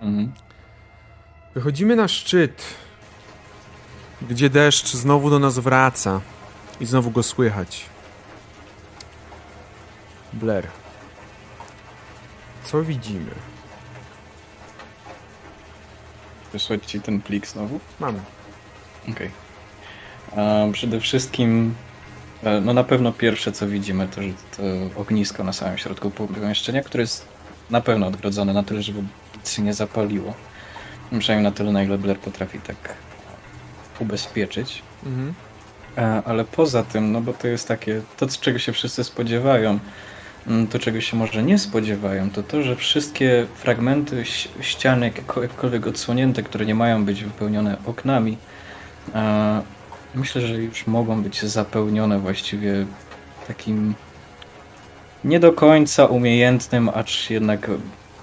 Mhm. wychodzimy na szczyt, gdzie deszcz znowu do nas wraca i znowu go słychać. Blair, co widzimy? Wysłać ci ten plik znowu? Mamy. Okej. A Przede wszystkim, e, no na pewno pierwsze co widzimy to, to ognisko na samym środku pomieszczenia, które jest na pewno odgrodzone na tyle, żeby nic się nie zapaliło. Przynajmniej na tyle, na ile Blair potrafi tak ubezpieczyć. Mhm. E, Ale poza tym, no bo to jest takie, to z czego się wszyscy spodziewają, to czego się może nie spodziewają, to to, że wszystkie fragmenty ś- ścian jakko- jakkolwiek odsłonięte, które nie mają być wypełnione oknami, myślę, że już mogą być zapełnione właściwie takim nie do końca umiejętnym, acz jednak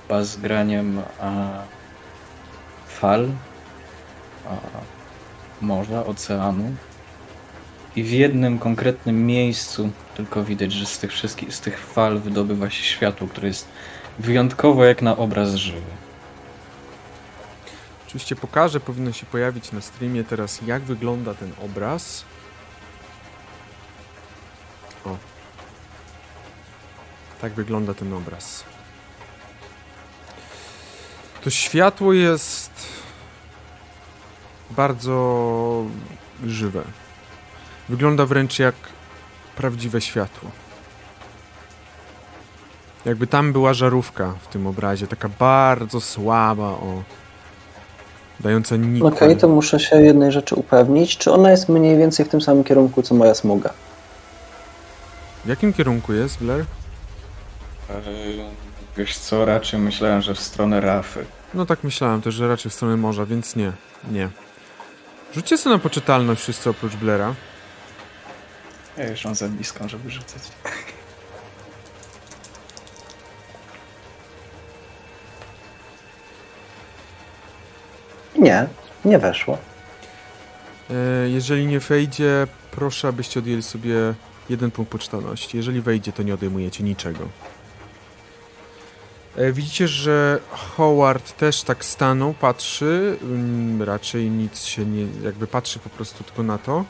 bazgraniem fal, morza, oceanu. I w jednym konkretnym miejscu tylko widać, że z tych wszystkich, z tych fal wydobywa się światło, które jest wyjątkowo jak na obraz żywy. Oczywiście pokażę, powinno się pojawić na streamie teraz, jak wygląda ten obraz. O. Tak wygląda ten obraz. To światło jest bardzo żywe. Wygląda wręcz jak prawdziwe światło. Jakby tam była żarówka w tym obrazie, taka bardzo słaba, o. Dająca nikłe. Okej, to muszę się jednej rzeczy upewnić. Czy ona jest mniej więcej w tym samym kierunku, co moja smuga? W jakim kierunku jest, Blair? Wiesz co, raczej myślałem, że w stronę Rafy. No tak myślałem też, że raczej w stronę morza, więc nie, nie. Rzućcie sobie na poczytalność wszyscy oprócz Blaira. Ja już mam za blisko, żeby rzucać. Nie, nie weszło. E, Jeżeli nie wejdzie, proszę, abyście odjęli sobie jeden punkt poczytalności. Jeżeli wejdzie, to nie odejmujecie niczego. E, Widzicie, że Howard też tak stanął, patrzy, mm, raczej nic się nie, jakby patrzy po prostu tylko na to.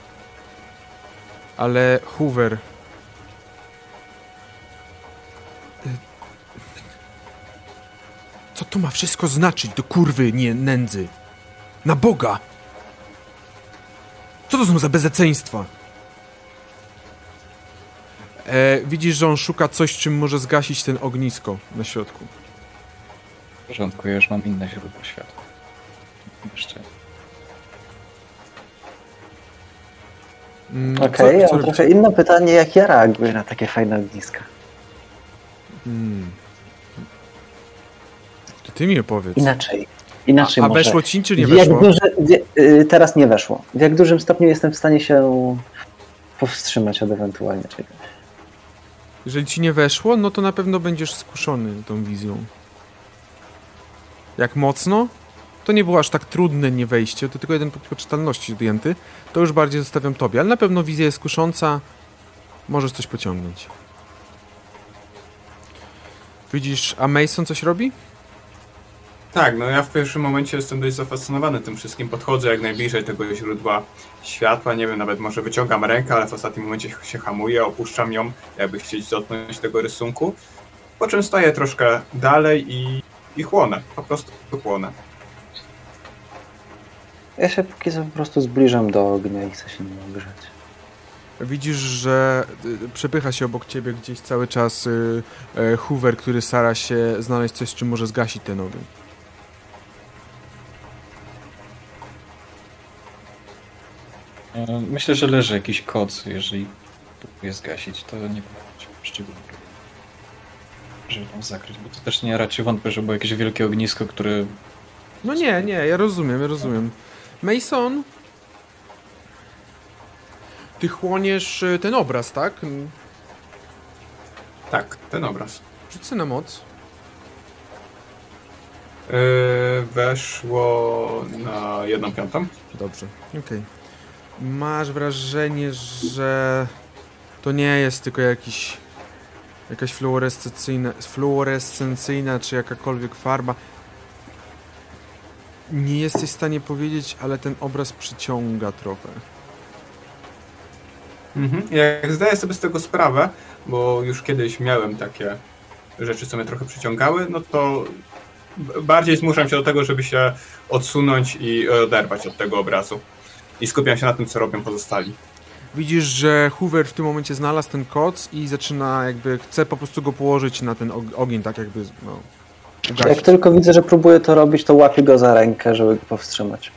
Ale Hoover... E, Co to ma wszystko znaczyć do kurwy, nie nędzy? Na Boga! Co to są za bezeceństwa? E, widzisz, że on szuka coś, czym może zgasić ten ognisko na środku. W porządku, ja już mam inne źródło światła. Jeszcze. Mm, Okej, co- ja co trochę inne pytanie, jak ja reaguję na takie fajne ogniska. Mm. To ty mi opowiedz. Inaczej. Inaczej A, a może. weszło ci, czy nie weszło? duże, wie, y, teraz nie weszło. W jak dużym stopniu jestem w stanie się powstrzymać od ewentualnie czegoś. Jeżeli ci nie weszło, no to na pewno będziesz skuszony tą wizją. Jak mocno? To nie było aż tak trudne nie wejście, to tylko jeden punkt poczytalności zdjęty. To już bardziej zostawiam tobie, ale na pewno wizja jest kusząca. Możesz coś pociągnąć. Widzisz, a Mason coś robi? Tak, no ja w pierwszym momencie jestem dość zafascynowany tym wszystkim. Podchodzę jak najbliżej tego źródła światła. Nie wiem, nawet może wyciągam rękę, ale w ostatnim momencie się hamuję, opuszczam ją, jakby chcieć dotknąć tego rysunku. Po czym stoję troszkę dalej i, i chłonę. Po prostu chłonę. Ja się póki co po prostu zbliżam do ognia i chcę się nim ogrzać. Widzisz, że y, przepycha się obok ciebie gdzieś cały czas y, y, Hoover, który stara się znaleźć coś, czym może zgasić ten ogień. E, Myślę, że leży jakiś koc, jeżeli próbuję zgasić, to nie powinno być szczególnie żeby tam zakryć, bo to też nie raczej wątpię, że było jakieś wielkie ognisko, które No nie, nie, ja rozumiem, ja rozumiem. Mason, ty chłoniesz y, ten obraz, tak? Tak, ten obraz. Rzucę na moc. Yy, weszło na jedną piątą. Dobrze, okej. Masz wrażenie, że to nie jest tylko jakiś jakaś fluorescencyjna, fluorescencyjna czy jakakolwiek farba. Nie jesteś w stanie powiedzieć, ale ten obraz przyciąga trochę. Mhm. Jak zdaję sobie z tego sprawę, bo już kiedyś miałem takie rzeczy, co mnie trochę przyciągały, no to bardziej zmuszam się do tego, żeby się odsunąć i oderwać od tego obrazu. I skupiam się na tym, co robią pozostali. Widzisz, że Hoover w tym momencie znalazł ten koc i zaczyna jakby, chce po prostu go położyć na ten og- ogień, tak jakby, no, Jak tylko widzę, że próbuje to robić, to łapię go za rękę, żeby go powstrzymać.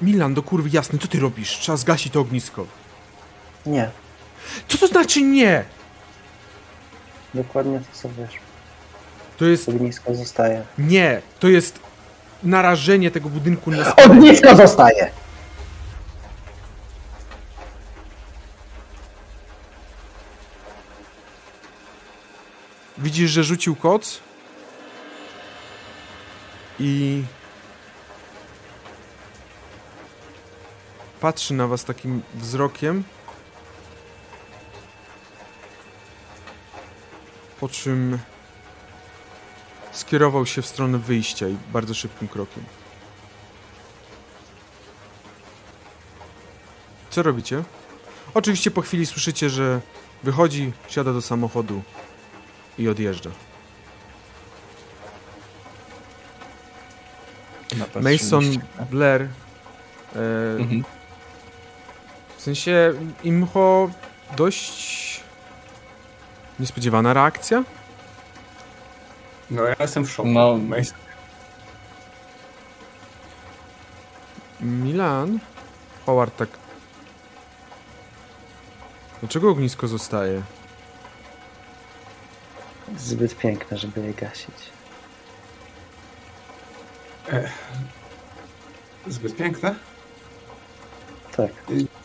Milan, do kurwy jasny, co ty robisz? Trzeba zgasić to ognisko. Nie, Co to znaczy nie? dokładnie to co wiesz. To jest, Ognisko zostaje. nie, to jest narażenie tego budynku na. Ognisko zostaje! Widzisz, że rzucił koc i patrzy na was takim wzrokiem, po czym skierował się w stronę wyjścia i bardzo szybkim krokiem. Co robicie? Oczywiście po chwili słyszycie, że wychodzi, wsiada do samochodu i odjeżdża. Mason Blair. E, Mhm. w sensie Imho dość niespodziewana reakcja. No ja jestem w szoku. No. Mason- Milan. Howard tak. Dlaczego ognisko zostaje? Zbyt piękne, żeby je gasić. Zbyt piękne? Tak.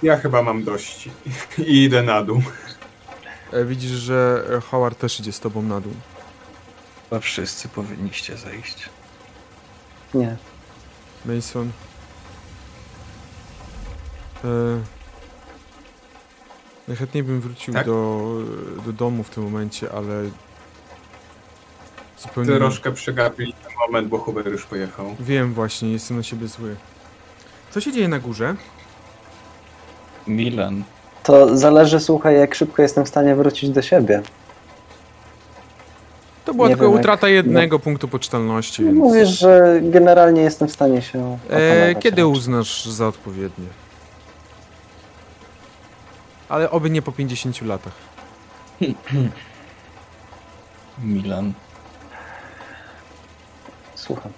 Ja chyba mam dość i idę na dół. E, widzisz, że Howard też idzie z tobą na dół. Chyba wszyscy powinniście zejść. Nie. Mason. E, najchętniej bym wrócił Tak? do, do domu w tym momencie, ale zupełnie Troszkę przegapili ten moment, bo Huber już pojechał. wiem właśnie, jestem na siebie zły. Co się dzieje na górze? Milan, To zależy, słuchaj, jak szybko jestem w stanie wrócić do siebie. To była Nie tylko wiem, jak- utrata jednego punktu pocztalności, więc Mówisz, że generalnie jestem w stanie się e, kiedy raczej. uznasz za odpowiednie? Ale oby nie po 50 latach. Milan, Słucham.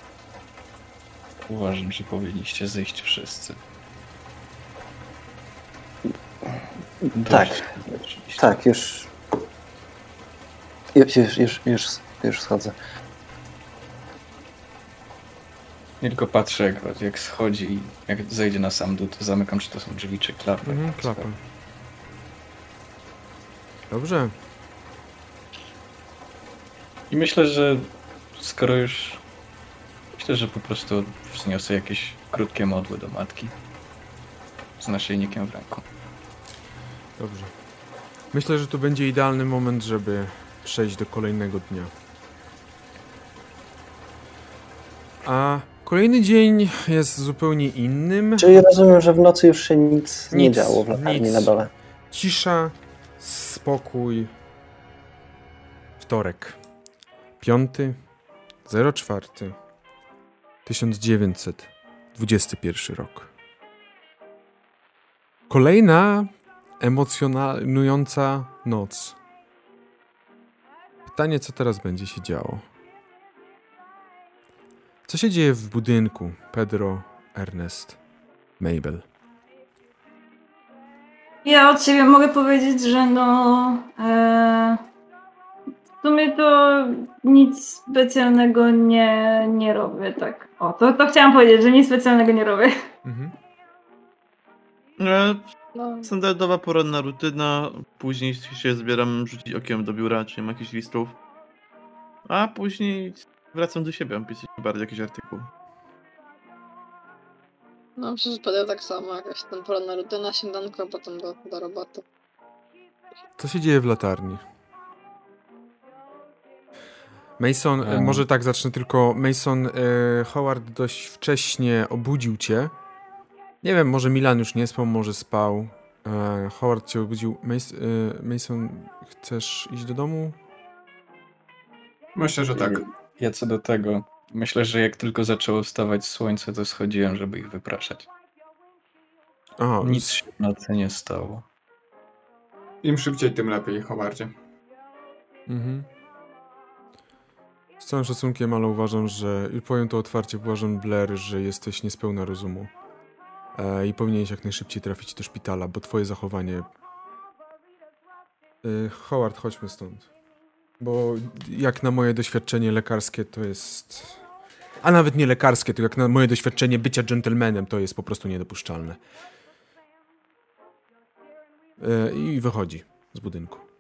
uważam, że powinniście zejść wszyscy. Tak. Oczywiście. Tak, już... Już, już, już, już, już schodzę. Nie tylko patrzę, jak, jak schodzi i jak zejdzie na sam dół, to zamykam, czy to są drzwi, czy klapy. Mhm, klapa. Dobrze. I myślę, że skoro już... Myślę, że po prostu wzniosę jakieś krótkie modły do matki. Z naszyjnikiem w ręku. Dobrze. Myślę, że to będzie idealny moment, żeby przejść do kolejnego dnia. A kolejny dzień jest zupełnie innym. Czyli rozumiem, że w nocy już się nic, nie Nic, działo w latarni nic. na dole. Cisza, spokój. Wtorek. 5 04 1921 rok. Kolejna emocjonująca noc. Pytanie, co teraz będzie się działo? Co się dzieje w budynku Pedro, Ernest, Mabel? Ja od siebie mogę powiedzieć, że no. E, w sumie to nic specjalnego nie, nie robię, tak. O, to, to chciałam powiedzieć, że nic specjalnego nie robię. Mhm. E, no. Standardowa poranna rutyna, później się zbieram rzucić okiem do biura, czy nie ma jakichś listów. A później wracam do siebie, mam pisać bardziej jakiś artykuł. No, przypadek tak samo, jakaś tam poranna rutyna, śniadanko, a potem do, do roboty. Co się dzieje w latarni? Mason, um. może tak zacznę tylko. Mason, e, Howard dość wcześnie obudził cię. Nie wiem, może Milan już nie spał, może spał. E, Howard cię obudził. Mason, e, Mason, chcesz iść do domu? Myślę, że tak. Ja co do tego, myślę, że jak tylko zaczęło wstawać słońce, to schodziłem, żeby ich wypraszać. Aha, Nic się w nocy nie stało. Im szybciej, tym lepiej, Howardzie. Mhm. Z całym szacunkiem, ale uważam, że i powiem to otwarcie, uważam Blair, że jesteś niespełna rozumu. E, I powinieneś jak najszybciej trafić do szpitala, bo twoje zachowanie... E, Howard, chodźmy stąd. Bo jak na moje doświadczenie lekarskie to jest... A nawet nie lekarskie, tylko jak na moje doświadczenie bycia gentlemanem to jest po prostu niedopuszczalne. E, I wychodzi z budynku.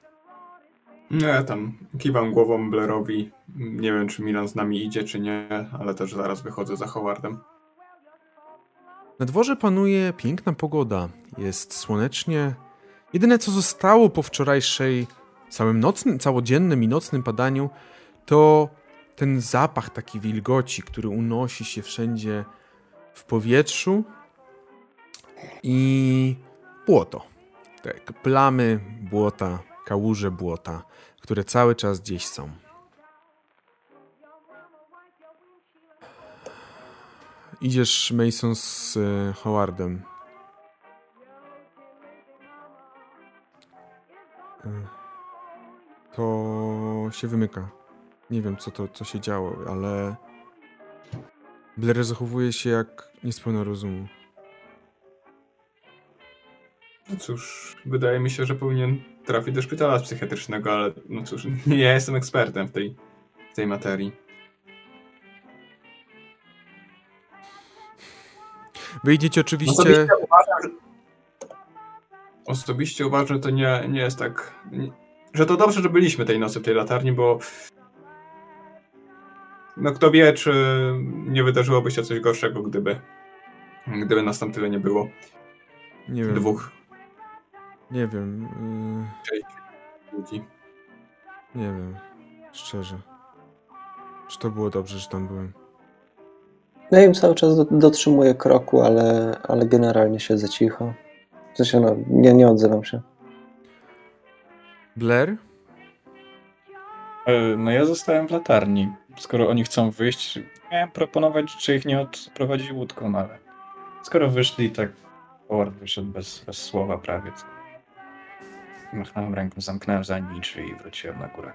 Nie, tam kiwam głową Blairowi. Nie wiem, czy Milan z nami idzie, czy nie, ale też zaraz wychodzę za Howardem. Na dworze panuje piękna pogoda. Jest słonecznie. Jedyne, co zostało po wczorajszej całym nocnym, całodziennym i nocnym padaniu, to ten zapach taki wilgoci, który unosi się wszędzie w powietrzu i błoto. Tak, plamy błota, kałuże błota, które cały czas gdzieś są. Idziesz, Mason, z e, Howardem. E, to się wymyka. Nie wiem, co to, co się działo, ale Blair zachowuje się jak niespełna rozumu. No cóż, wydaje mi się, że powinien trafić do szpitala psychiatrycznego, ale no cóż, nie ja jestem ekspertem w tej, w tej materii. Wyjdziecie oczywiście... Osobiście uważam, że, osobiście uważam, że to nie, nie jest tak... Nie, że to dobrze, że byliśmy tej nocy w tej latarni, bo no kto wie, czy nie wydarzyłoby się coś gorszego, gdyby gdyby nas tam tyle nie było. Nie wiem. Nie wiem. Yy... ludzi. Nie wiem. Szczerze. Czy to było dobrze, że tam byłem? No ja im cały czas dotrzymuję kroku, ale, ale generalnie siedzę cicho. W sensie, no, nie, nie odzywam się. Blair? E, no ja zostałem w latarni. Skoro oni chcą wyjść, miałem proponować, czy ich nie odprowadzić łódką, ale skoro wyszli, tak Howard wyszedł bez, bez słowa prawie. Machnąłem ręką, zamknąłem za nimi drzwi i wróciłem na górę.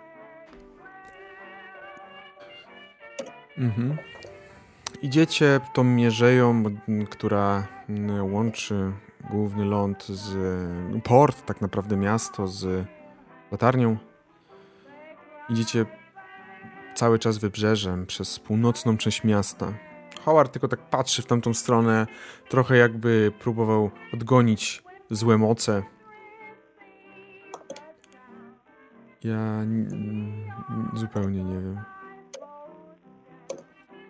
Mhm. Idziecie tą mierzeją, która łączy główny ląd z port, tak naprawdę miasto z latarnią. Idziecie cały czas wybrzeżem przez północną część miasta. Howard tylko tak patrzy w tamtą stronę, trochę jakby próbował odgonić złe moce. Ja zupełnie nie wiem.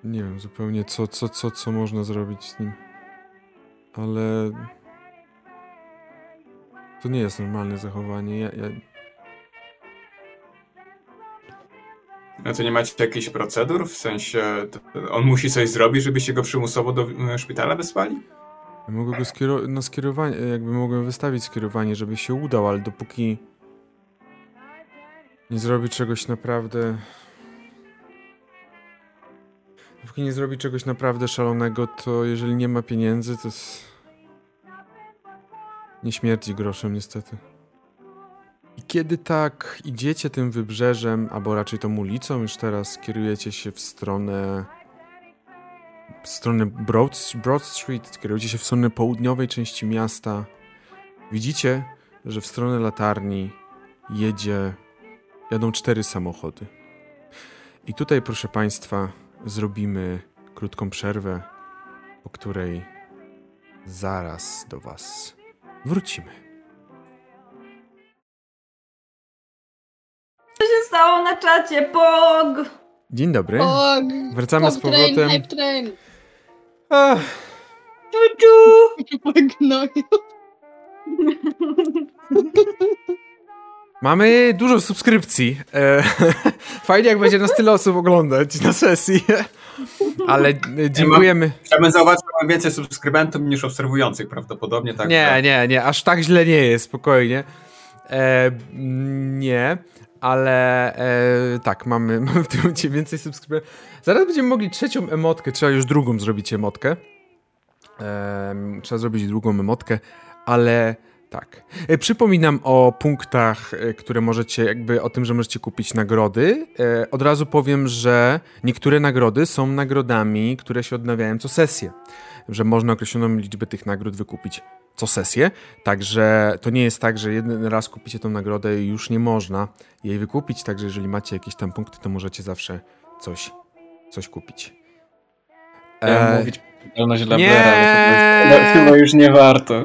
Nie wiem zupełnie co, co, co, co można zrobić z nim. Ale to nie jest normalne zachowanie. Ja, ja... A to nie macie jakichś procedur? W sensie on musi coś zrobić, żebyście go przymusowo do e, szpitala wysłali? Ja mogę go skierować, no skierowanie, jakby mogłem wystawić skierowanie, żeby się udał, ale dopóki nie zrobi czegoś naprawdę Dopóki nie zrobi czegoś naprawdę szalonego, to jeżeli nie ma pieniędzy, to jest... nie śmierci groszem niestety. I kiedy tak idziecie tym wybrzeżem, albo raczej tą ulicą, już teraz kierujecie się w stronę w stronę Broad, Broad Street, kierujecie się w stronę południowej części miasta, Widzicie, że w stronę latarni jedzie, jadą cztery samochody. I tutaj, proszę Państwa, zrobimy krótką przerwę, po której zaraz do Was wrócimy. Co się stało na czacie? Pog! Dzień dobry. Og, Wracamy z pop train, powrotem. hype train. Ach! Gnoju. mamy dużo subskrypcji. E, fajnie, jak będzie nas tyle osób oglądać na sesji. Ale e, dziękujemy. Chciałbym zauważyć, że mam więcej subskrybentów niż obserwujących prawdopodobnie. Tak, Nie, nie, nie, aż tak źle nie jest, spokojnie. E, nie, ale e, tak, mamy, mamy w tym momencie więcej subskrybentów. Zaraz będziemy mogli trzecią emotkę, trzeba już drugą zrobić emotkę. Em, trzeba zrobić drugą emotkę, ale tak. E, przypominam o punktach, e, które możecie, jakby o tym, że możecie kupić nagrody. E, od razu powiem, że niektóre nagrody są nagrodami, które się odnawiają co sesję. Że można określoną liczbę tych nagród wykupić co sesję. Także to nie jest tak, że jeden raz kupicie tą nagrodę i już nie można jej wykupić. Także jeżeli macie jakieś tam punkty, to możecie zawsze coś, coś kupić. E, mówić odpowiedzialność dla nie! Chyba, chyba już nie warto.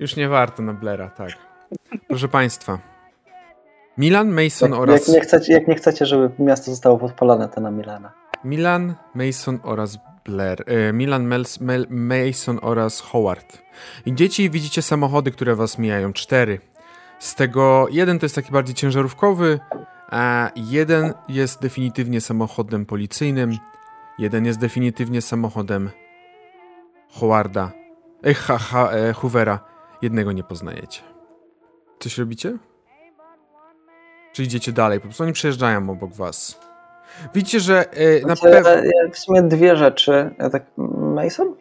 Już nie warto na Blera, tak. Proszę Państwa. Milan, Mason Jak, oraz... jak, nie chcecie, jak nie chcecie, żeby miasto zostało podpalone, to na Milana. Milan, Mason oraz Blair. E, Milan, Mels, Mel, Mason oraz Howard. I dzieci widzicie samochody, które was mijają. Cztery. Z tego jeden to jest taki bardziej ciężarówkowy, a jeden jest definitywnie samochodem policyjnym. Jeden jest definitywnie samochodem Howarda. E, ha, ha, e, Hoovera. Jednego nie poznajecie. Coś robicie? Czy idziecie dalej? Po prostu oni przejeżdżają obok was. Widzicie, że e, na Znaczy, pewno... e, W sumie dwie rzeczy. Ja tak, Mason?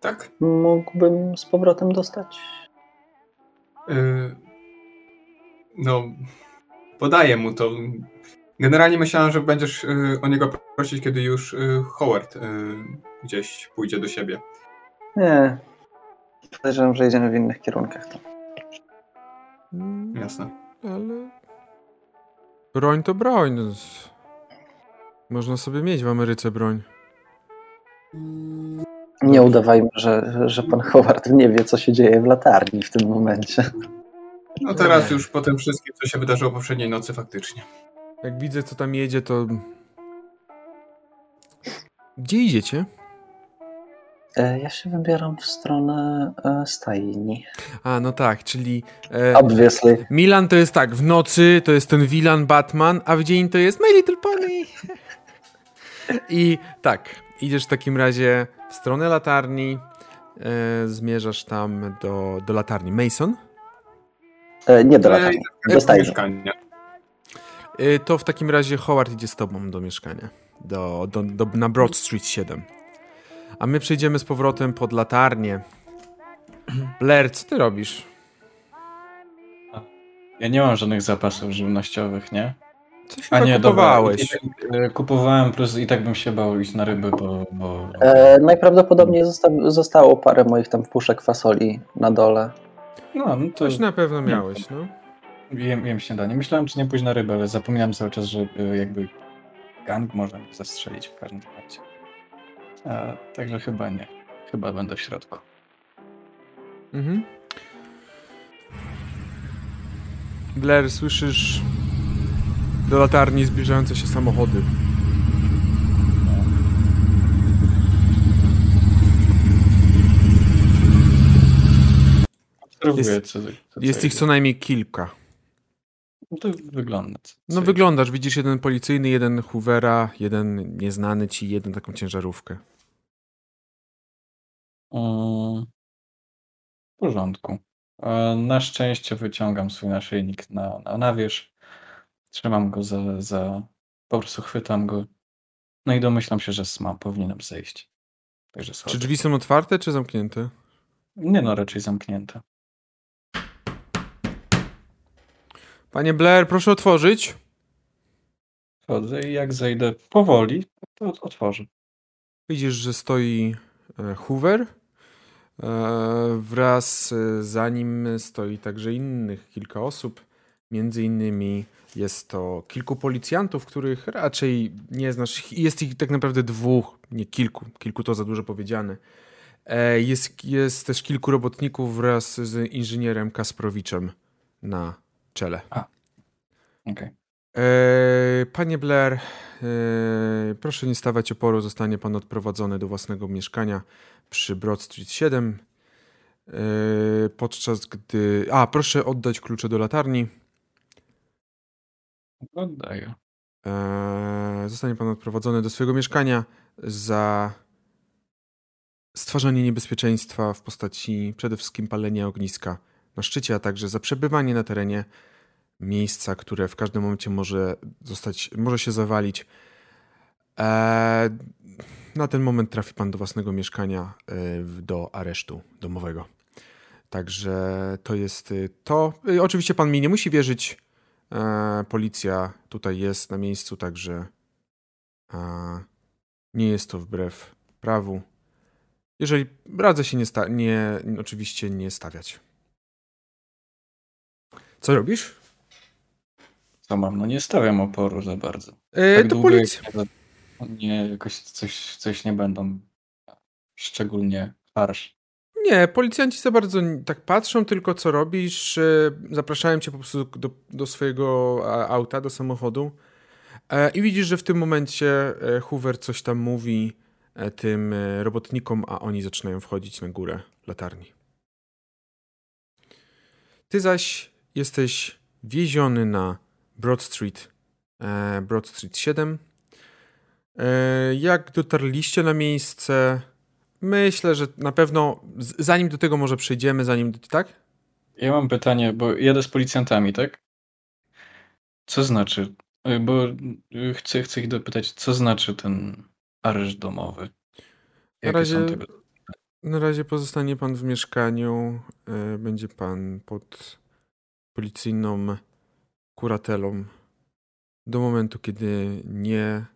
Tak. Mógłbym z powrotem dostać? Y, No, podaję mu to. Generalnie myślałem, że będziesz y, o niego prosić, kiedy już y, Howard y, gdzieś pójdzie do siebie. Nie. Podejrzewam, że idziemy w innych kierunkach. To. Mm, Jasne. Ale. Broń to broń. Można sobie mieć w Ameryce broń. Nie udawajmy, że, że pan Howard nie wie, co się dzieje w latarni w tym momencie. No teraz już po tym wszystkim, co się wydarzyło poprzedniej nocy faktycznie. Jak widzę, co tam jedzie, to. Gdzie idziecie? E, Ja się wybieram w stronę e, stajni. A, no tak, czyli. E, Obviously. Milan to jest tak, w nocy to jest ten Villain Batman, a w dzień to jest My Little Pony. I tak, idziesz w takim razie w stronę latarni, e, zmierzasz tam do, do latarni. Mason? E, Nie do latarni, i do stajni. mieszkania. Y, To w takim razie Howard idzie z tobą do mieszkania. Do, do, do, na Broad Street 7. A my przejdziemy z powrotem pod latarnię. Blair, co ty robisz? Ja nie mam żadnych zapasów żywnościowych, nie? Coś A chyba nie, dobra. kupowałeś. I, e, kupowałem, plus i tak bym się bał iść na ryby, bo... bo... E, najprawdopodobniej zosta zostało parę moich tam puszek fasoli na dole. No, no to Coś na pewno miałeś, no. jem, jem śniadanie. Myślałem, czy nie pójść na rybę, ale zapominam cały czas, że e, jakby gang może mnie zastrzelić w każdym momencie. A, także chyba nie. Chyba będę w środku. Mhm. Blair, słyszysz do latarni zbliżające się samochody. Jest- Jest ich co najmniej kilka. No to wygląda. No wyglądasz, widzisz jeden policyjny, jeden Hoovera, jeden nieznany ci, jeden taką ciężarówkę. W porządku. E, Na szczęście wyciągam swój naszyjnik na, na, na wierzch. Trzymam go za, za. Po prostu chwytam go. No i domyślam się, że sma powinienem zejść. Także Czy drzwi są otwarte, czy zamknięte? Nie no, raczej zamknięte. Panie Blair, proszę otworzyć. Wchodzę i jak zejdę powoli, to ot- otworzę. Widzisz, że stoi e, Hoover. wraz za nim stoi także innych kilka osób. Między innymi jest to kilku policjantów, których raczej nie znasz. Jest ich tak naprawdę dwóch, nie kilku. Kilku to za dużo powiedziane. E, jest, jest też kilku robotników wraz z inżynierem Kasprowiczem na czele. A. Okay. E, panie Blair, e, proszę nie stawać oporu. Zostanie pan odprowadzony do własnego mieszkania przy Broad Street 7. Podczas gdy. A, proszę oddać klucze do latarni. Oddaję. Zostanie pan odprowadzony do swojego mieszkania za stwarzanie niebezpieczeństwa w postaci przede wszystkim palenia ogniska na szczycie, a także za przebywanie na terenie miejsca, które w każdym momencie może zostać, może się zawalić. Eee, na ten moment trafi pan do własnego mieszkania, e, do aresztu domowego. Także to jest y, to. Oczywiście pan mi nie musi wierzyć. E, policja tutaj jest na miejscu, także e, nie jest to wbrew prawu. Jeżeli radzę się nie, sta- nie oczywiście nie stawiać. Co robisz? Co mam? No nie stawiam oporu za bardzo. E, tak to policja. Nie, nie, jakoś coś, coś nie będą szczególnie harsh. Nie, policjanci za bardzo tak patrzą, tylko co robisz. E, zapraszają cię po prostu do, do swojego auta, do samochodu. E, I widzisz, że w tym momencie Hoover coś tam mówi tym robotnikom, a oni zaczynają wchodzić na górę latarni. Ty zaś jesteś wieziony na Broad Street, e, Broad Street 7. Jak dotarliście na miejsce? Myślę, że na pewno, zanim do tego może przejdziemy, zanim, tak? Ja mam pytanie, bo jadę z policjantami, tak? Co znaczy, bo chcę, chcę ich dopytać, co znaczy ten areszt domowy. Na razie, na razie pozostanie pan w mieszkaniu. E, będzie pan pod policyjną kuratelą do momentu, kiedy nie,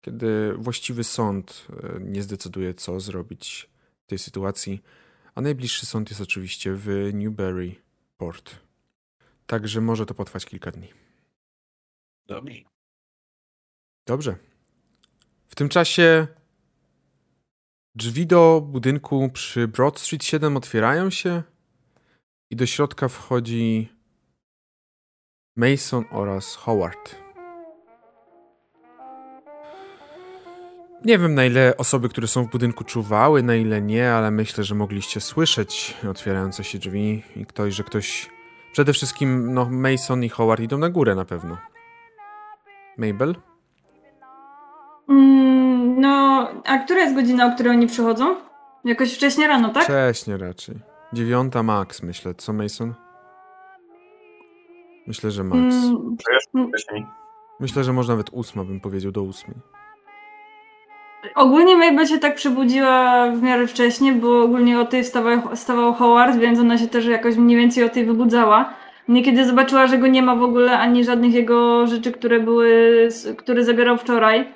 kiedy właściwy sąd e, nie zdecyduje, co zrobić w tej sytuacji. A najbliższy sąd jest oczywiście w Newbury Port. Także może to potrwać kilka dni. Dobrze. Dobrze. W tym czasie drzwi do budynku przy Broad Street 7 otwierają się i do środka wchodzi Mason oraz Howard. Nie wiem na ile osoby, które są w budynku czuwały, na ile nie, ale myślę, że mogliście słyszeć otwierające się drzwi i ktoś, że ktoś... Przede wszystkim no, Mason i Howard idą na górę na pewno. Mabel? Mm, no, a która jest godzina, o której oni przychodzą? Jakoś wcześnie rano, tak? Wcześnie raczej. Dziewiąta max, myślę. Co, Mason? Myślę, że max. Mm, mm. wcześniej. Myślę, że może nawet ósma bym powiedział, do ósmej. Ogólnie Mabel się tak przebudziła w miarę wcześnie, bo ogólnie o tej wstawał, wstawał Howard, więc ona się też jakoś mniej więcej o tej wybudzała. Niekiedy zobaczyła, że go nie ma w ogóle, ani żadnych jego rzeczy, które były, które zabierał wczoraj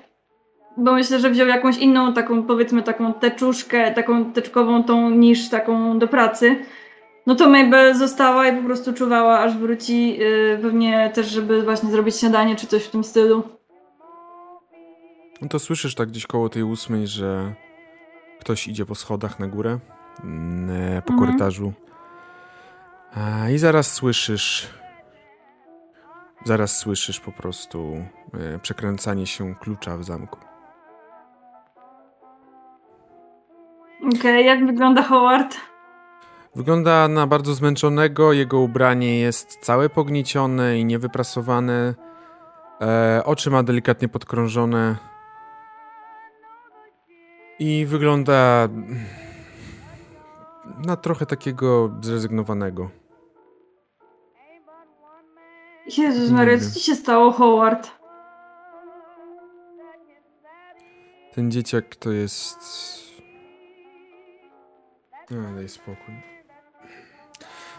bo myślę, że wziął jakąś inną taką, powiedzmy taką teczuszkę, taką teczkową tą niż taką do pracy. No to Mabel została i po prostu czuwała, aż wróci yy, pewnie też, żeby właśnie zrobić śniadanie czy coś w tym stylu. No to słyszysz tak gdzieś koło tej ósmej, że ktoś idzie po schodach na górę, mm, po mhm. korytarzu. I zaraz słyszysz Zaraz słyszysz po prostu e, przekręcanie się klucza w zamku. Okej, okay, jak wygląda Howard? Wygląda na bardzo zmęczonego, jego ubranie jest całe pogniecione i niewyprasowane. E, oczy ma delikatnie podkrążone. I wygląda na trochę takiego zrezygnowanego. Jezus Maria, co ci się stało, Howard? Ten dzieciak to jest no, daj spokój.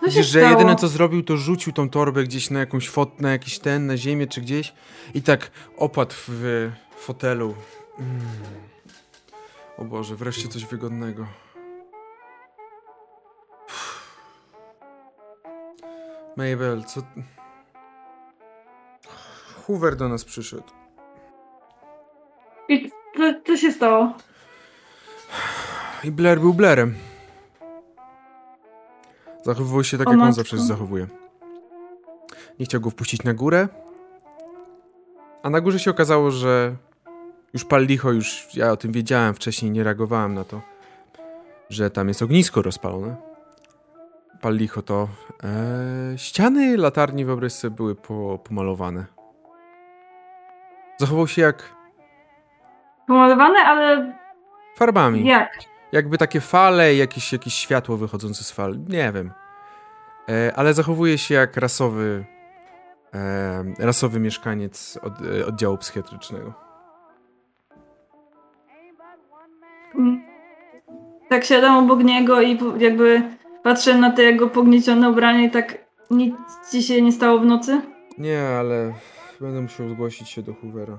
No Widzisz, że jedyne co zrobił, to rzucił tą torbę gdzieś na jakąś fot, na jakiś ten, na ziemię czy gdzieś i tak opadł w fotelu. Mm. O Boże, wreszcie coś wygodnego. Uff. Mabel, co... Hoover do nas przyszedł. I co, co się stało? I Blair był Blairem. Zachowywał się tak, O jak on zawsze się zachowuje. Nie chciał go wpuścić na górę. A na górze się okazało, że już pal licho, już ja o tym wiedziałem wcześniej, nie reagowałem na to, że tam jest ognisko rozpalone. Pal licho to e, ściany latarni wyobraź sobie były po, pomalowane. Zachował się jak Pomalowane, ale farbami. jak? Jakby takie fale, jakieś, jakieś światło wychodzące z fal. Nie wiem. E, ale zachowuje się jak rasowy e, rasowy mieszkaniec od, e, oddziału psychiatrycznego. Mm. Tak siadam obok niego i jakby patrzę na te jego pogniecione ubranie i tak nic ci się nie stało w nocy? Nie, ale będę musiał zgłosić się do Hoovera.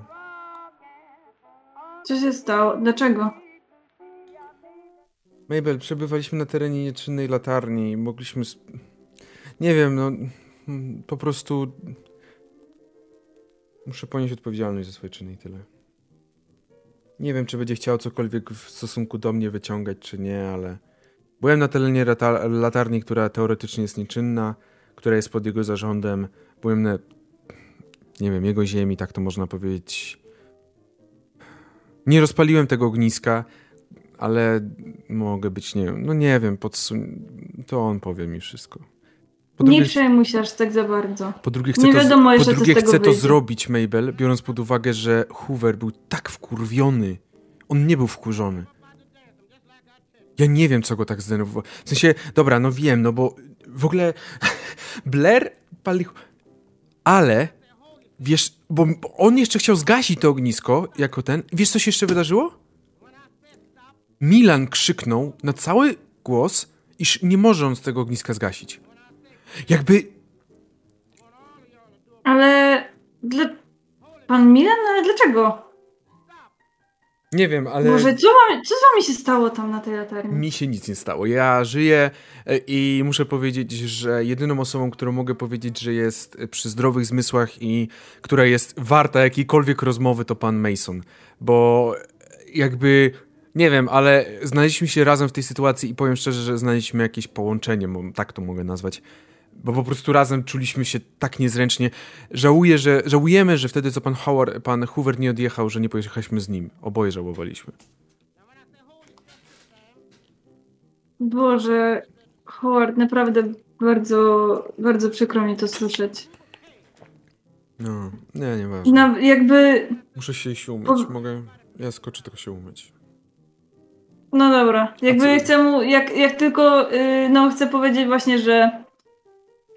Co się stało? Dlaczego? Mabel, przebywaliśmy na terenie nieczynnej latarni i mogliśmy... Nie wiem, no... mm, Po prostu... Muszę ponieść odpowiedzialność za swoje czyny i tyle. Nie wiem, czy będzie chciał cokolwiek w stosunku do mnie wyciągać, czy nie, ale... Byłem na terenie latarni, która teoretycznie jest nieczynna, która jest pod jego zarządem. Byłem na... Nie wiem, jego ziemi, tak to można powiedzieć. Nie rozpaliłem tego ogniska, ale mogę być, nie wiem, no nie wiem, podsun- to on powie mi wszystko. Po Nie drugie, przejmuj się aż tak za bardzo. po drugie chcę, nie to, wiadomo po jeszcze, co drugie chcę to zrobić, Mabel, biorąc pod uwagę, że Hoover był tak wkurwiony. On nie był wkurzony. Ja nie wiem, co go tak zdenerwowało. W sensie, dobra, no wiem, no bo w ogóle Blair pali... Ale, wiesz, bo on jeszcze chciał zgasić to ognisko, jako ten. Wiesz, co się jeszcze wydarzyło? Milan krzyknął na cały głos, iż nie może on z tego ogniska zgasić. Jakby Ale... Dla... Pan Milan? Ale dlaczego? Nie wiem, ale Boże, co, wam, co z wami się stało tam na tej latarni? mi się nic nie stało. Ja żyję e, i muszę powiedzieć, że jedyną osobą, którą mogę powiedzieć, że jest e, przy zdrowych zmysłach i która jest warta jakiejkolwiek rozmowy, to pan Mason. Bo e, jakby, nie wiem, ale znaleźliśmy się razem w tej sytuacji i powiem szczerze, że znaleźliśmy jakieś połączenie, tak to mogę nazwać. Bo po prostu razem czuliśmy się tak niezręcznie. Żałuję, że, żałujemy, że wtedy, co pan, Howard, pan Hoover nie odjechał, że nie pojechaliśmy z nim. Oboje żałowaliśmy. Boże, Howard, naprawdę bardzo, bardzo przykro mi to słyszeć. No, nie, nieważne. Na, jakby, Muszę się iść umyć. Po- Mogę. Ja skoczę tylko się umyć. No dobra, jakby chcę mu, jak, jak tylko, y, no chcę powiedzieć właśnie, że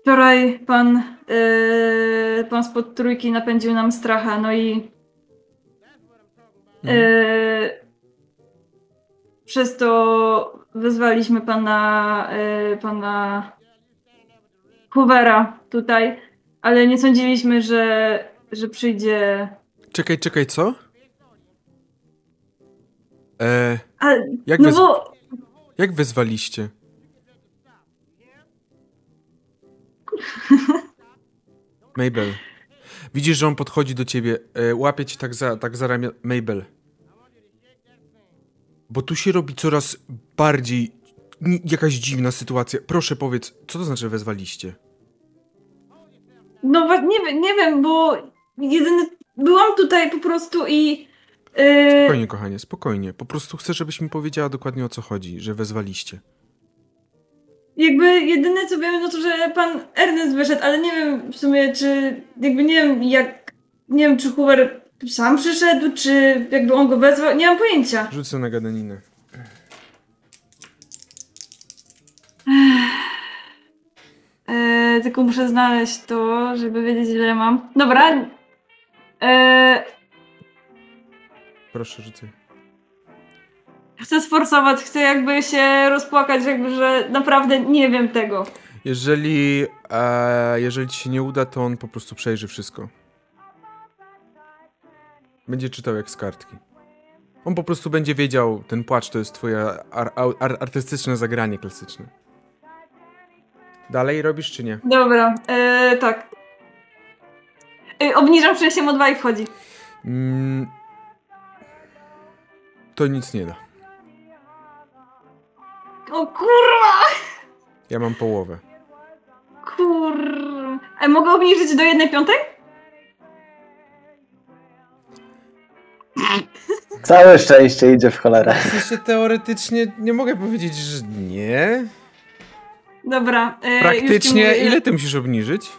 wczoraj pan, y, pan spod trójki napędził nam stracha, no i Mhm. y, przez to wezwaliśmy pana, y, pana Hoovera tutaj, ale nie sądziliśmy, że, że przyjdzie Czekaj, czekaj, co? E, Ale, jak, no bo jak wezwaliście? Mabel. Widzisz, że on podchodzi do ciebie, e, łapie cię tak za, tak za ramię. Mabel. Bo tu się robi coraz bardziej jakaś dziwna sytuacja. Proszę powiedz, co to znaczy wezwaliście? No nie, wiem- nie wiem, bo jedyny, byłam tutaj po prostu i yy, Spokojnie, kochanie, spokojnie. Po prostu chcę, żebyś mi powiedziała dokładnie o co chodzi, że wezwaliście. jakby jedyne co wiem, no to, że pan Ernest wyszedł, ale nie wiem w sumie, czy jakby nie wiem jak, nie wiem, czy Hoover sam przyszedł, czy jakby on go wezwał, nie mam pojęcia. Rzucę na gadaninę. Tylko muszę znaleźć to, żeby wiedzieć ile mam. Dobra. Yy, Proszę, rzucaj. chcę sforsować, chcę jakby się rozpłakać, jakby, że naprawdę nie wiem tego. Jeżeli, e, jeżeli ci się nie uda, to on po prostu przejrzy wszystko. Będzie czytał jak z kartki. On po prostu będzie wiedział, ten płacz to jest twoje ar, ar, artystyczne zagranie klasyczne. Dalej robisz czy nie? Dobra, e, tak. E, obniżam szczęściem o 2 i wchodzi. Mm, to nic nie da. O kurwa! Ja mam połowę. Kur... E, mogę obniżyć do jednej piątej? Całe szczęście idzie w cholerę. W sensie teoretycznie nie mogę powiedzieć, że nie. Dobra. E, już ci Praktycznie mówię, ile ty musisz obniżyć?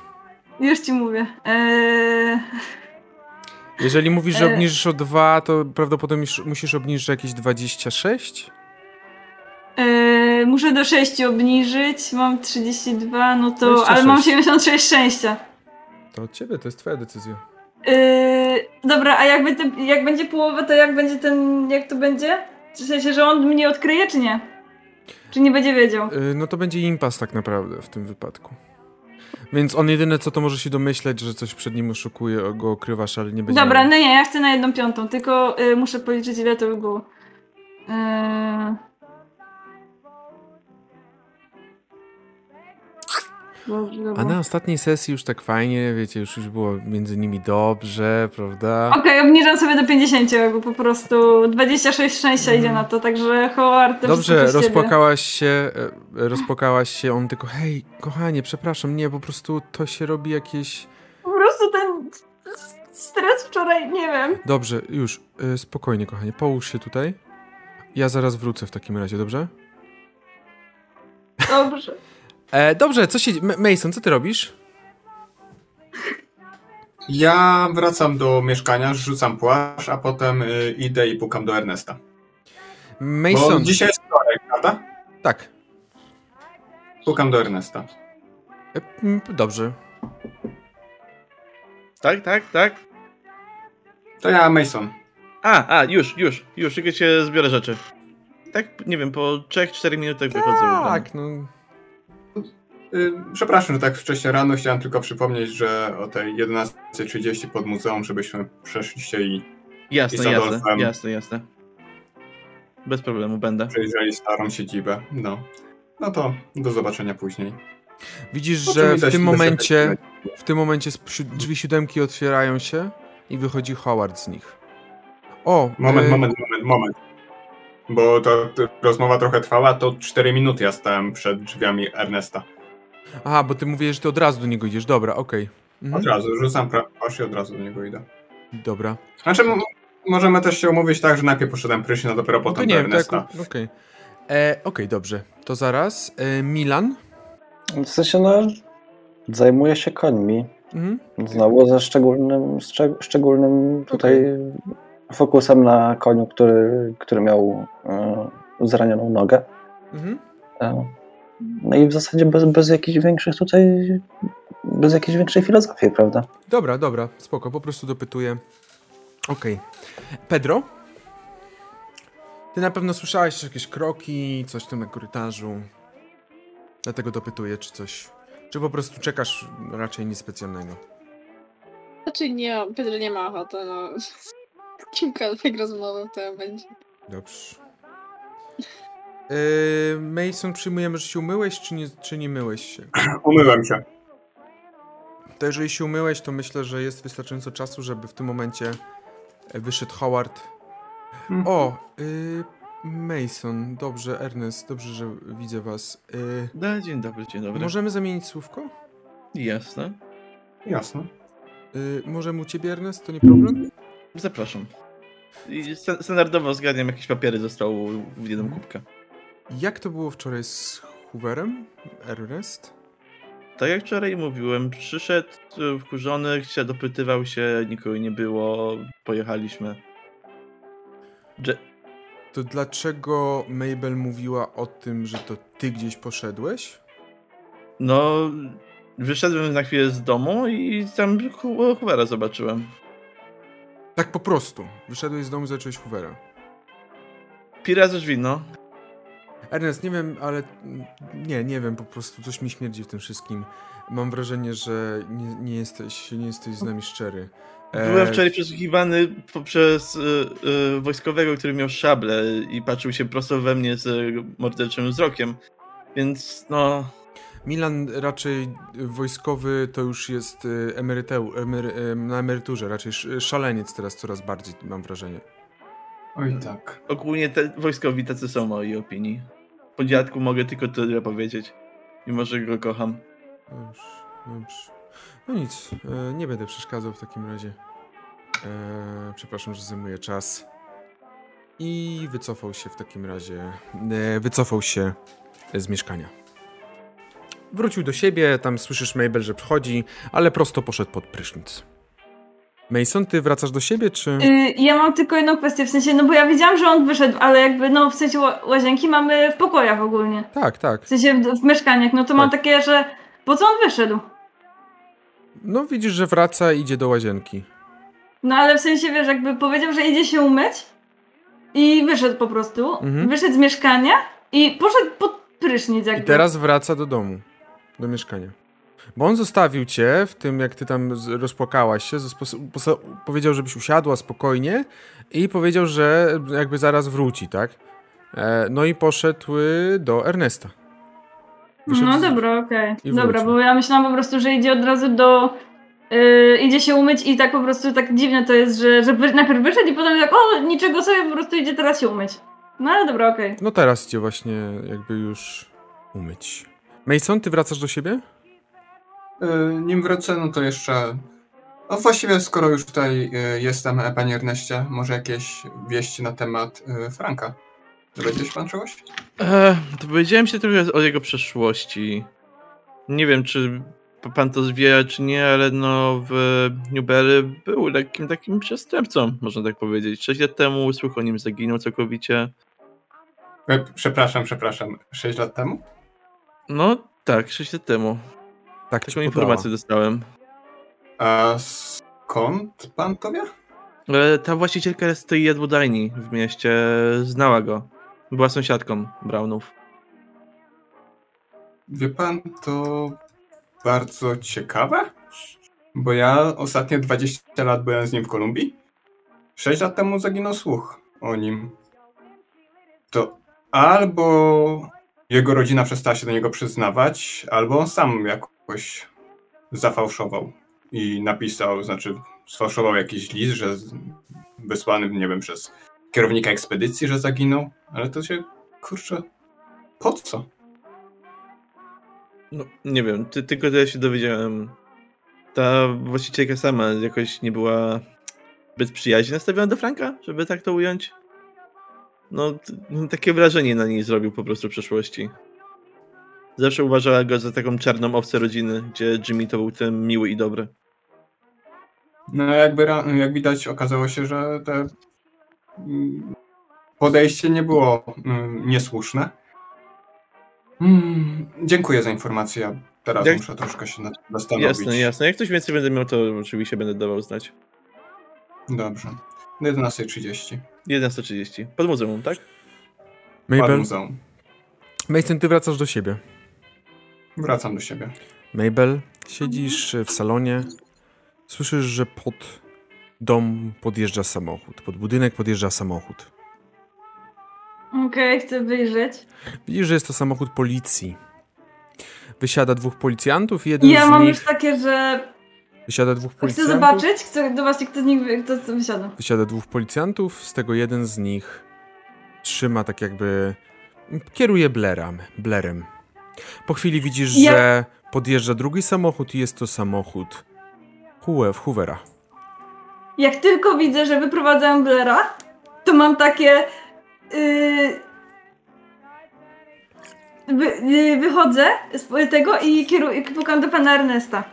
Już ci mówię. E, Jeżeli mówisz, że E. obniżysz o 2, to prawdopodobnie musisz- obniżyć jakieś 26? e, muszę do 6 obniżyć, mam 32, no to... Ale 26. mam 76 szczęścia. To od ciebie, to jest twoja decyzja. Yy, dobra, a jakby te, jak będzie połowa, to jak będzie ten, jak to będzie? W sensie, że on mnie odkryje, czy nie? Czy nie będzie wiedział? Y, No to będzie impas tak naprawdę w tym wypadku. Więc on jedyne co to może się domyśleć, że coś przed nim oszukuje, go okrywasz, ale nie będzie. Dobra, miał- no nie, ja chcę na jedną piątą, tylko y, muszę policzyć ile to by było. Yy... Dobrze, A dobra. na ostatniej sesji już tak fajnie, wiecie, już, już było między nimi dobrze, prawda? Okej, obniżam sobie do 50, bo po prostu 26 szczęścia idzie na to, także Howard to Dobrze, rozpłakałaś się, e, rozpłakałaś się, on tylko, hej, kochanie, przepraszam, nie, po prostu to się robi jakieś... Po prostu ten stres wczoraj, nie wiem. Dobrze, już, e, spokojnie, kochanie, połóż się tutaj. Ja zaraz wrócę w takim razie, dobrze? Dobrze. E, dobrze, co się... Mason, co ty robisz? Ja wracam do mieszkania, rzucam płaszcz, a potem y, idę i pukam do Ernesta. Bo Mason, dzisiaj jest wtorek, prawda? tak. Pukam do Ernesta. E, m, dobrze. Tak, tak, tak. To ja, Mason. A, a, już, już, już, tylko się zbiorę rzeczy. Tak, nie wiem, po 3-4 minutach wychodzę. Tak, no... Y, Przepraszam, że tak wcześnie rano chciałem tylko przypomnieć, że o tej 11.30 pod muzeum, żebyśmy przeszli się i Jasne, I z jasne, jasne, jasne. Bez problemu będę. przejrzeli starą siedzibę. No. No to do zobaczenia później. Widzisz, czym że w tym momencie, w tym momencie drzwi siódemki otwierają się i wychodzi Howard z nich. O, Moment, e, moment, moment, moment. Bo ta ta rozmowa trochę trwała, to 4 minuty ja stałem przed drzwiami Ernesta. Aha, bo ty mówisz, że ty od razu do niego idziesz. Dobra, okej. Mhm. Od razu, rzucam płaszcz i od razu do niego idę. Dobra. Znaczy, m- możemy też się umówić tak, że najpierw poszedłem prysznic, a dopiero No to potem nie do wiem, to Ernesta. Okej, E, okej, dobrze. To zaraz. E, Milan. W sensie, no, zajmuje się końmi. Mhm. Znowu ze szczególnym, szczeg- szczególnym tutaj fokusem na koniu, który, który miał e, zranioną nogę. Mhm. E, no i w zasadzie bez, bez jakichś większych tutaj, bez jakiejś większej filozofii, prawda? Dobra, dobra, spoko, po prostu dopytuję. Okej. Pedro? Ty na pewno słyszałeś jakieś kroki, coś tam na korytarzu. Dlatego dopytuję, czy coś... Czy po prostu czekasz raczej nic specjalnego? Znaczy nie, Pedro nie ma ochoty, no. Kimkolwiek rozmowy w tym momencie. Dobrze. Yy, Mason, przyjmujemy, że się umyłeś, czy nie, czy nie myłeś się? Umyłem się. To jeżeli się umyłeś, to myślę, że jest wystarczająco czasu, żeby w tym momencie e, wyszedł Howard. Mhm. O, y, Mason, dobrze, Ernest, dobrze, że widzę was. Y, No, dzień dobry, dzień dobry. możemy zamienić słówko? Jasne. Jasne. Y, możemy u ciebie, Ernest, to nie problem? Zapraszam. I standardowo zgarniam jakieś papiery ze stołu w jedną kubkę. Jak to było wczoraj z Hooverem, Ernest? Tak jak wczoraj mówiłem, przyszedł wkurzony, się dopytywał się, nikogo nie było, pojechaliśmy. Dże- To dlaczego Mabel mówiła o tym, że to ty gdzieś poszedłeś? No, wyszedłem na chwilę z domu i tam Hoovera zobaczyłem. Tak po prostu. Wyszedłeś z domu i zacząłeś Hoovera. Pira ze drzwi, no. Ernest, nie wiem, ale nie, nie wiem, po prostu coś mi śmierdzi w tym wszystkim. Mam wrażenie, że nie, nie, jesteś, nie jesteś z nami szczery. E, Byłem wczoraj przesłuchiwany poprzez y, y, wojskowego, który miał szablę i patrzył się prosto we mnie z morderczym wzrokiem. Więc no, Milan raczej wojskowy to już jest emeryteu, emery, na emeryturze, raczej sz- szaleniec teraz coraz bardziej, mam wrażenie. Oj tak. Ogólnie te wojskowi tacy są mojej opinii. Po dziadku mogę tylko tyle powiedzieć. Mimo, że go kocham. Dobrze, dobrze. No nic, e, nie będę przeszkadzał w takim razie. E, przepraszam, że zajmuję czas. I wycofał się w takim razie, e, wycofał się z mieszkania. Wrócił do siebie, tam słyszysz Mabel, że przychodzi, ale prosto poszedł pod prysznic. Mason, ty wracasz do siebie, czy... Y, ja mam tylko jedną kwestię, w sensie, no bo ja wiedziałam, że on wyszedł, ale jakby, no w sensie ła- łazienki mamy w pokojach ogólnie. Tak, tak. W sensie w, w mieszkaniach, no to mam Tak. takie, że po co on wyszedł? No widzisz, że wraca i idzie do łazienki. No ale w sensie, wiesz, jakby powiedział, że idzie się umyć i wyszedł po prostu, Mhm. wyszedł z mieszkania i poszedł pod prysznic jakby. I teraz wraca do domu, do mieszkania. Bo on zostawił cię w tym, jak ty tam rozpłakałaś się, powiedział, żebyś usiadła spokojnie i powiedział, że jakby zaraz wróci, tak? E, no i poszedł do Ernesta. Wyszedł No dobra, okej. i Dobra, bo ja myślałam po prostu, że idzie od razu do... Yy, idzie się umyć i tak po prostu tak dziwne to jest, że, że najpierw wyszedł i potem tak o, niczego sobie, po prostu idzie teraz się umyć. No ale dobra, okej. No teraz cię właśnie jakby już umyć. Mason, ty wracasz do siebie? Y, Nim wrócę, no to jeszcze. No właściwie, skoro już tutaj y, jestem, e, panie Erneście, może jakieś wieści na temat y, Franka? Dowiedział się pan czegoś? Eee, dowiedziałem się trochę o jego przeszłości. Nie wiem, czy pan to wie, czy nie, ale no w Newberry był lekkim takim przestępcą, można tak powiedzieć. Sześć lat temu słuch o nim zaginął całkowicie. E, Przepraszam, przepraszam. Sześć lat temu? No tak, sześć lat temu. Tak, Taką informację dostałem. A skąd pan to wie? Ale ta właścicielka z tej jadłodajni w mieście znała go. Była sąsiadką Brownów. Wie pan, to bardzo ciekawe, bo ja ostatnie 20 lat byłem z nim w Kolumbii. 6 lat temu zaginął słuch o nim. To albo jego rodzina przestała się do niego przyznawać, albo on sam jakoś zafałszował i napisał, znaczy sfałszował jakiś list, że wysłany, nie wiem, przez kierownika ekspedycji, że zaginął, ale to się, kurczę, po co? No, nie wiem, ty, tylko tyle się dowiedziałem. Ta właścicielka sama jakoś nie była zbyt przyjaźnie nastawiona do Franka, żeby tak to ująć. No, takie wrażenie na niej zrobił po prostu w przeszłości. Zawsze uważała go za taką czarną owcę rodziny, gdzie Jimmy to był ten miły i dobry. No jakby jak widać okazało się, że te mm, podejście nie było mm, niesłuszne. Mm, dziękuję za informację. Teraz Jak- muszę troszkę się nad tym zastanowić. Jasne, jasne. Jak ktoś więcej będę miał, to oczywiście będę dawał znać. Dobrze. Do 11.30. 11.30. Pod muzeum, tak? Pod Mabel, muzeum. Mason, ty wracasz do siebie. Wracam do siebie. Mabel, siedzisz w salonie. Słyszysz, że pod dom podjeżdża samochód. Pod budynek podjeżdża samochód. Okej, chcę wyjrzeć. Widzisz, że jest to samochód policji. Wysiada dwóch policjantów i jeden Ja z mam nich... już takie, że Wysiada dwóch chcę policjantów. zobaczyć, chcę, do właśnie kto z nich kto kto wysiada. Wysiada dwóch policjantów, z tego jeden z nich trzyma tak jakby... Kieruje blerem. blerem. Po chwili widzisz, Ja- że podjeżdża drugi samochód i jest to samochód Hue- Hoovera. Jak tylko widzę, że wyprowadzają Blera, to mam takie... Yy, wy, yy, wychodzę z tego i kieruję, pukam do pana Ernesta.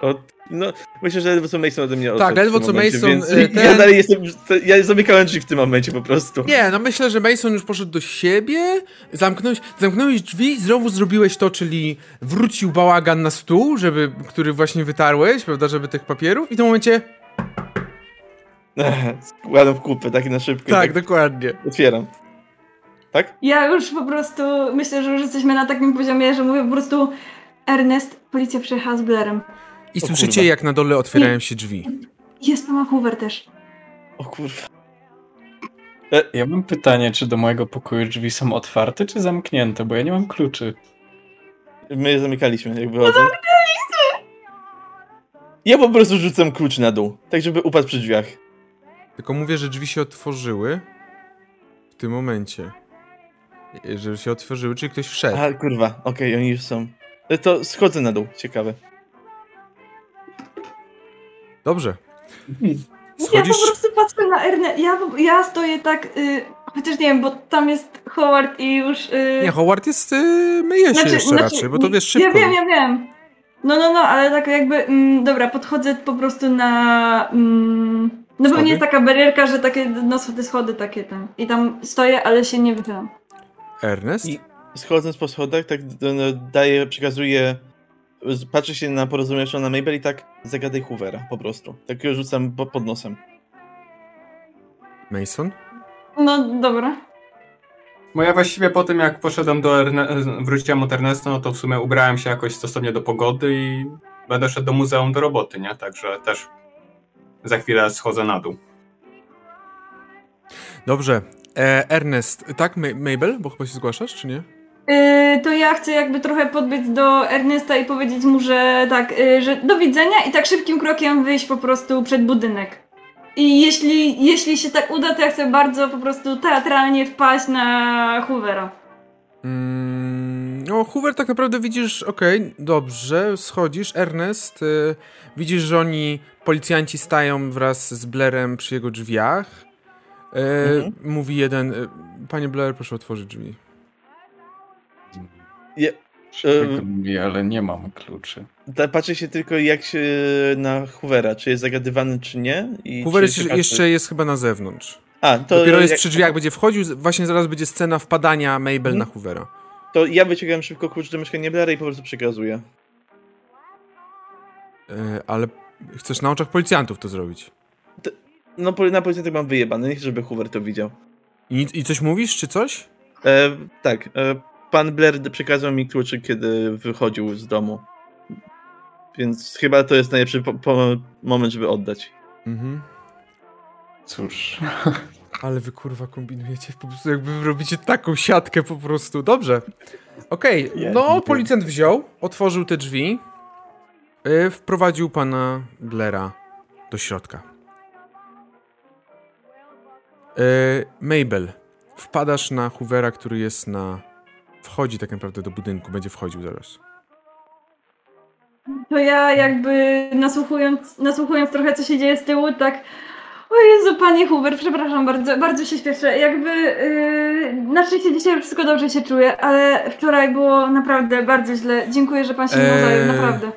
O, no, myślę, że ledwo co Mason ode mnie odszedł Tak, ledwo co momencie, Mason, Więc y, ten- Ja dalej jestem. Ja zamykałem drzwi w tym momencie po prostu. Nie, no myślę, że Mason już poszedł do siebie, zamknąłeś, zamknąłeś drzwi i znowu zrobiłeś to, czyli wrócił bałagan na stół, żeby, który właśnie wytarłeś, prawda, żeby tych papierów i w tym momencie... Składam w kupę, tak na szybko. i Tak, dokładnie. Otwieram. Tak? Ja już po prostu myślę, że już jesteśmy na takim poziomie, że mówię po prostu Ernest, policja przyjechała z Blerem. I O słyszycie, kurwa. jak na dole otwierają się drzwi. Jest pan Hoover też. O kurwa. Ja mam pytanie, czy do mojego pokoju drzwi są otwarte, czy zamknięte, bo ja nie mam kluczy. My je zamykaliśmy, jak wychodzą. Ja po prostu rzucam klucz na dół, tak żeby upadł przy drzwiach. Tylko mówię, że drzwi się otworzyły w tym momencie. Że się otworzyły, czyli ktoś wszedł. A kurwa, okej, oni już są. E, To schodzę na dół, ciekawe. Dobrze. Ja Schodzisz... po prostu patrzę na Ernest. Ja, ja stoję tak. Y, chociaż nie wiem, bo tam jest Howard i już. Y, Nie, Howard jest... Y, myje się jeszcze raczej, bo to wiesz szybko. Ja wiem, ja wiem. No, no, no, ale tak jakby. Mm, dobra, podchodzę po prostu na. Mm, no Schody? pewnie jest taka barierka, że takie. No te schody takie tam. I tam stoję, ale się nie wychylam. Ernest? I schodząc po schodach, tak d- no, daję, przekazuję, patrzę się na porozumieszą na Mabel i tak zagadaj Hoovera po prostu. Tak ją rzucam po, pod nosem. Mason? No dobra. Bo ja właściwie po tym, jak poszedłem do Erne wróciłem od Ernesta, no to w sumie ubrałem się jakoś stosownie do pogody i będę szedł do muzeum do roboty, nie? Także też za chwilę schodzę na dół. Dobrze. E, Ernest, tak? Ma- Mabel? Bo chyba się zgłaszasz, czy nie? Y, to ja chcę jakby trochę podbiec do Ernesta i powiedzieć mu, że tak, y, że do widzenia i tak szybkim krokiem wyjść po prostu przed budynek. I jeśli, jeśli się tak uda, to ja chcę bardzo po prostu teatralnie wpaść na Hoovera. Mm, no, Hoover tak naprawdę widzisz, okej, dobrze, schodzisz. Ernest, y, widzisz, że oni, policjanci stają wraz z Blairem przy jego drzwiach. Y, Mhm. Mówi jeden, y, panie Blair, proszę otworzyć drzwi. Przykro mi, ale nie mam kluczy. ta, patrzę się tylko jak się na Hoovera, czy jest zagadywany, czy nie. I Hoover czy jest, jeszcze jest chyba na zewnątrz. A, to, Dopiero jest jak- przy drzwiach, będzie wchodził, właśnie zaraz będzie scena wpadania Mabel Mhm. na Hoovera. to ja wyciągam szybko klucz do mieszkania Blaira i po prostu przekazuję. Y, ale chcesz na oczach policjantów to zrobić. No poli- na policjantach mam wyjebane, nie chcę, żeby Hoover to widział. I, I coś mówisz, czy coś? E, tak, e, pan Blair przekazał mi kluczy, kiedy wychodził z domu. Więc chyba to jest najlepszy po, po moment, żeby oddać. Mhm. Cóż, Ale wy kurwa kombinujecie, po prostu jakby robicie taką siatkę po prostu. Dobrze. Okej, Ja no policjant wziął, otworzył te drzwi, yy, wprowadził pana Blera do środka. Yy, Mabel, wpadasz na Hoovera, który jest na... Wchodzi tak naprawdę do budynku, będzie wchodził zaraz. To ja jakby nasłuchując, nasłuchując trochę co się dzieje z tyłu, tak o Jezu, panie Huber, przepraszam bardzo, bardzo się śpieszę. Jakby yy, na szczęście dzisiaj wszystko dobrze się czuję, ale wczoraj było naprawdę bardzo źle. Dziękuję, że pan się Eee, zajął, naprawdę.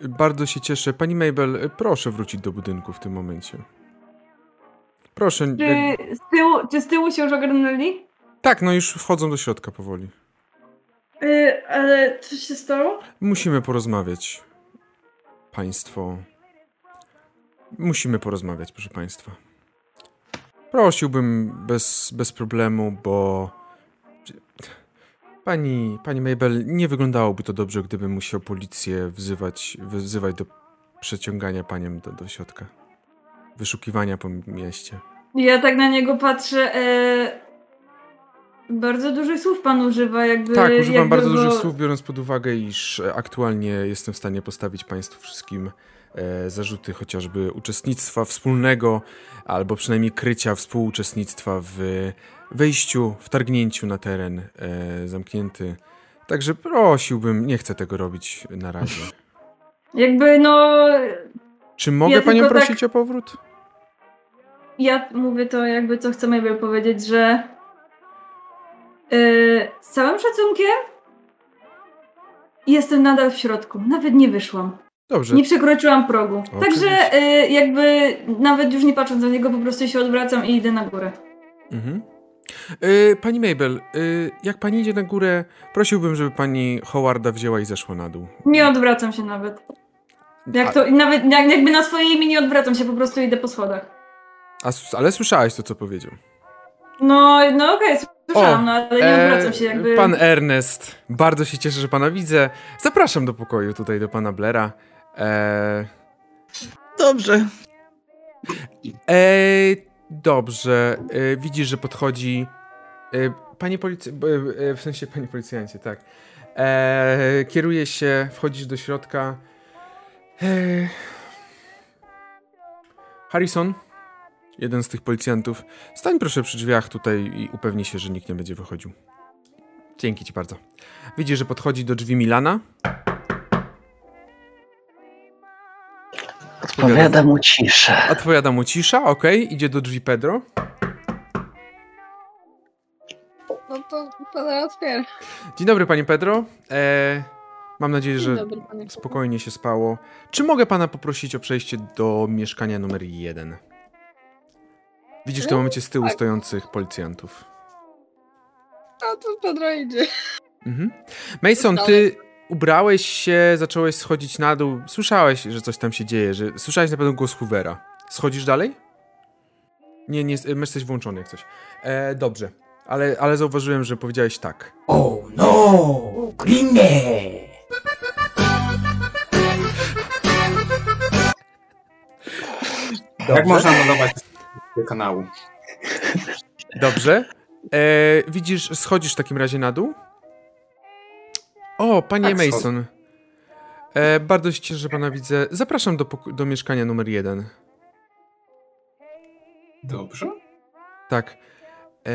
Bardzo się cieszę. Pani Mabel, proszę wrócić do budynku w tym momencie. Proszę. Czy z, tyłu, czy z tyłu się już ogarnęli? Tak, no już wchodzą do środka powoli. Yy, ale co się stało? Musimy porozmawiać. Państwo. Musimy porozmawiać, proszę Państwa. Prosiłbym bez, bez problemu, bo. Pani, pani Mabel, nie wyglądałoby to dobrze, gdybym musiał policję wzywać, wzywać do przeciągania panią do, do środka. Wyszukiwania po mieście. Ja tak na niego patrzę. E... Bardzo dużych słów pan używa, jakby. Tak, używam jakby bardzo dużych słów, biorąc pod uwagę, iż e, aktualnie jestem w stanie postawić Państwu wszystkim e, zarzuty chociażby uczestnictwa wspólnego, albo przynajmniej krycia współuczestnictwa w wejściu, wtargnięciu na teren e, zamknięty. Także prosiłbym, nie chcę tego robić na razie. Jakby no. Czy mogę Ja Panią tak- prosić o powrót? Ja mówię to jakby co chcę Mabel powiedzieć, że. Yy, z całym szacunkiem. Jestem nadal w środku. Nawet nie wyszłam. Dobrze. Nie przekroczyłam progu. Oczywiście. Także jakby nawet już nie patrząc na niego, po prostu się odwracam i idę na górę. Mhm. E, Pani Mabel, e, jak Pani idzie na górę, prosiłbym, żeby Pani Howarda wzięła i zeszła na dół. Nie odwracam się nawet. Jak to, nawet jak, jakby na swoje imię nie odwracam się, po prostu idę po schodach. A, ale słyszałeś to, co powiedział. No, no okej, słyszałam, O, no, ale nie odwracam się jakby. Pan Ernest, bardzo się cieszę, że pana widzę. Zapraszam do pokoju tutaj do pana Blera. E, Dobrze. e, dobrze, e, widzisz, że podchodzi e, panie policjancie, w sensie panie policjancie, tak. E, kieruje się, wchodzisz do środka. E, Harrison, jeden z tych policjantów, stań proszę przy drzwiach tutaj i upewnij się, że nikt nie będzie wychodził. Dzięki ci bardzo. Widzi, że podchodzi do drzwi Milana. Odpowiada mu cisza. Odpowiada mu cisza, okej. Okay. Idzie do drzwi Pedro. No to Pedro otwiera. Dzień dobry, panie Pedro. E, mam nadzieję, że dobry, spokojnie się spało. Czy mogę pana poprosić o przejście do mieszkania numer jeden? Widzisz w tym momencie z tyłu tak. stojących policjantów. A to Pedro idzie. Mhm. Mason, ty ubrałeś się, zacząłeś schodzić na dół. Słyszałeś, że coś tam się dzieje, że słyszałeś na pewno głos Hoovera. Schodzisz dalej? Nie, nie, masz coś włączony jak coś. E, dobrze, ale, ale zauważyłem, że powiedziałeś tak. Oh no, Grinnie! Jak można analować do kanału? Dobrze. E, widzisz, schodzisz w takim razie na dół? O, panie tak, Mason. E, bardzo się cieszę, że pana widzę. Zapraszam do, do mieszkania numer jeden. Dobrze. Tak. E,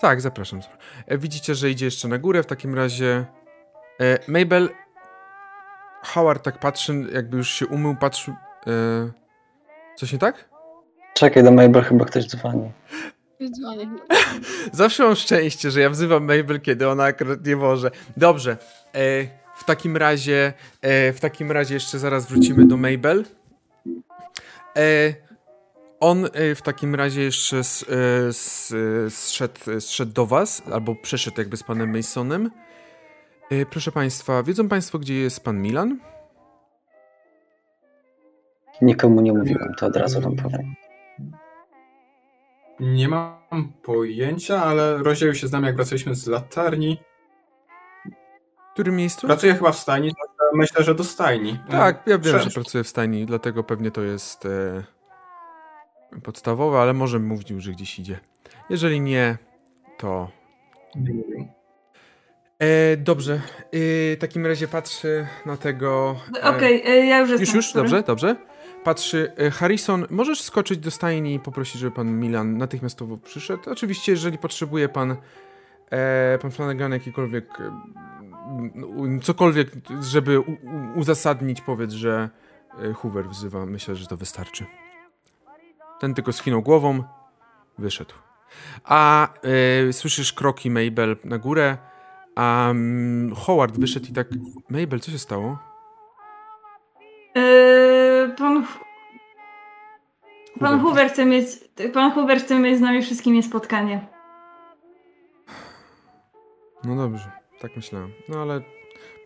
tak, zapraszam. E, widzicie, że idzie jeszcze na górę. W takim razie e, Mabel Howard tak patrzy, jakby już się umył, patrzył. E, coś nie tak? Czekaj, do Mabel chyba ktoś dzwoni. Dzwonię. Zawsze mam szczęście, że ja wzywam Mabel, kiedy ona akurat nie może. Dobrze. E, w takim razie, e, w takim razie jeszcze zaraz wrócimy do Mabel. E, on e, w takim razie jeszcze e, zszedł, zszedł do was, albo przeszedł jakby z panem Masonem. E, proszę państwa, wiedzą państwo, gdzie jest pan Milan? Nikomu nie mówiłem, to od razu wam powiem. Nie mam pojęcia, ale rozdzielił się z nami, jak wracaliśmy z latarni. W którym miejscu? Pracuję chyba w stajni, myślę, że do stajni. Tak, ja wiem, że pracuję w stajni, dlatego pewnie to jest e, podstawowe, ale może mówił, że gdzieś idzie. Jeżeli nie, to... E, dobrze. E, w takim razie patrzę na tego... E, Okej, okay, e, ja już jestem. Już, już? Dobrze, dobrze patrzy, e, Harrison, możesz skoczyć do stajni i poprosić, żeby pan Milan natychmiastowo przyszedł? Oczywiście, jeżeli potrzebuje pan, e, pan Flanagan jakikolwiek, e, cokolwiek, żeby u, u, uzasadnić, powiedz, że e, Hoover wzywa. Myślę, że to wystarczy. Ten tylko skinął głową, wyszedł. A e, słyszysz kroki Mabel na górę, a um, Howard wyszedł i tak... Mabel, co się stało? Yy, pan, pan Hoover chce mieć, pan Hoover chce mieć z nami wszystkimi spotkanie. No dobrze, tak myślałem. No ale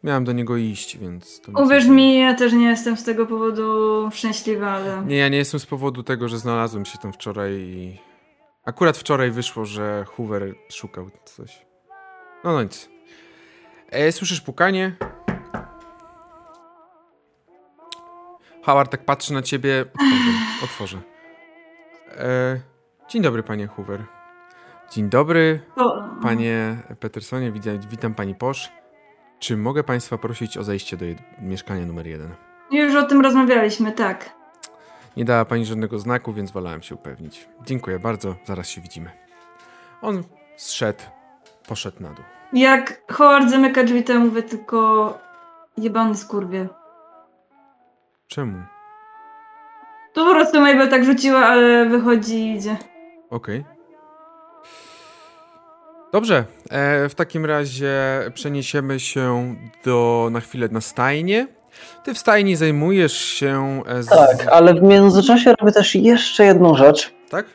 miałem do niego iść, więc... Uwierz mi, ja też nie jestem z tego powodu szczęśliwa, ale... Nie, ja nie jestem z powodu tego, że znalazłem się tam wczoraj i... Akurat wczoraj wyszło, że Hoover szukał coś. No, no nic. E, słyszysz pukanie? Howard tak patrzy na ciebie. Otworzę. otworzę. E, dzień dobry, panie Hoover. Dzień dobry, panie Petersonie. Witam, witam pani Posz. Czy mogę państwa prosić o zejście do mieszkania numer jeden? Już o tym rozmawialiśmy, tak. Nie dała pani żadnego znaku, więc wolałem się upewnić. Dziękuję bardzo, zaraz się widzimy. On zszedł, poszedł na dół. Jak Howard zamyka drzwi, to ja mówię tylko jebany skurwie. Czemu? To po prostu Mabel tak rzuciła, ale wychodzi i idzie. Okej. Okay. Dobrze, e, w takim razie przeniesiemy się do, na chwilę na stajnię. Ty w stajni zajmujesz się... E, z... Tak, ale w międzyczasie robię też jeszcze jedną rzecz. Tak?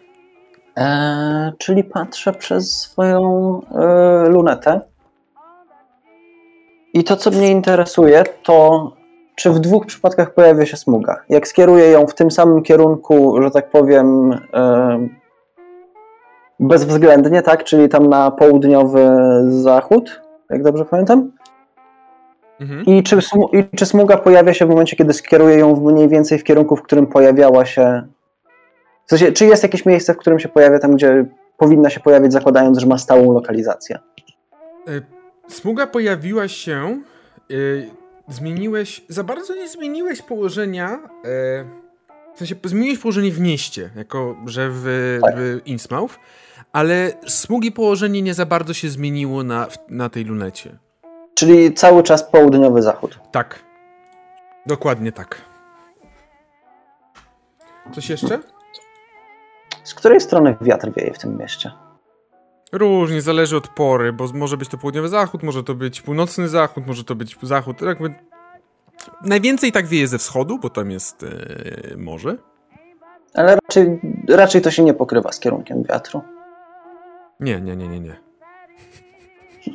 E, czyli patrzę przez swoją e, lunetę. I to, co mnie interesuje, to czy w dwóch przypadkach pojawia się smuga. Jak skieruję ją w tym samym kierunku, że tak powiem, bezwzględnie, tak, czyli tam na południowy zachód, jak dobrze pamiętam. Mhm. I, czy, I czy smuga pojawia się w momencie, kiedy skieruję ją mniej więcej w kierunku, w którym pojawiała się. W sensie, czy jest jakieś miejsce, w którym się pojawia tam, gdzie powinna się pojawić, zakładając, że ma stałą lokalizację. E, smuga pojawiła się. Zmieniłeś. Za bardzo nie zmieniłeś położenia. Yy, w sensie zmieniłeś położenie w mieście, jako że w, tak. w Innsmouth, ale smugi położenie nie za bardzo się zmieniło na, na tej lunecie. Czyli cały czas południowy zachód. Tak. Dokładnie tak. Coś jeszcze? Z której strony wiatr wieje w tym mieście? Różnie, zależy od pory, bo może być to południowy zachód, może to być północny zachód, może to być zachód. Jakby... Najwięcej tak wieje ze wschodu, bo tam jest yy, morze. Ale raczej, raczej to się nie pokrywa z kierunkiem wiatru. Nie, nie, nie, nie, nie.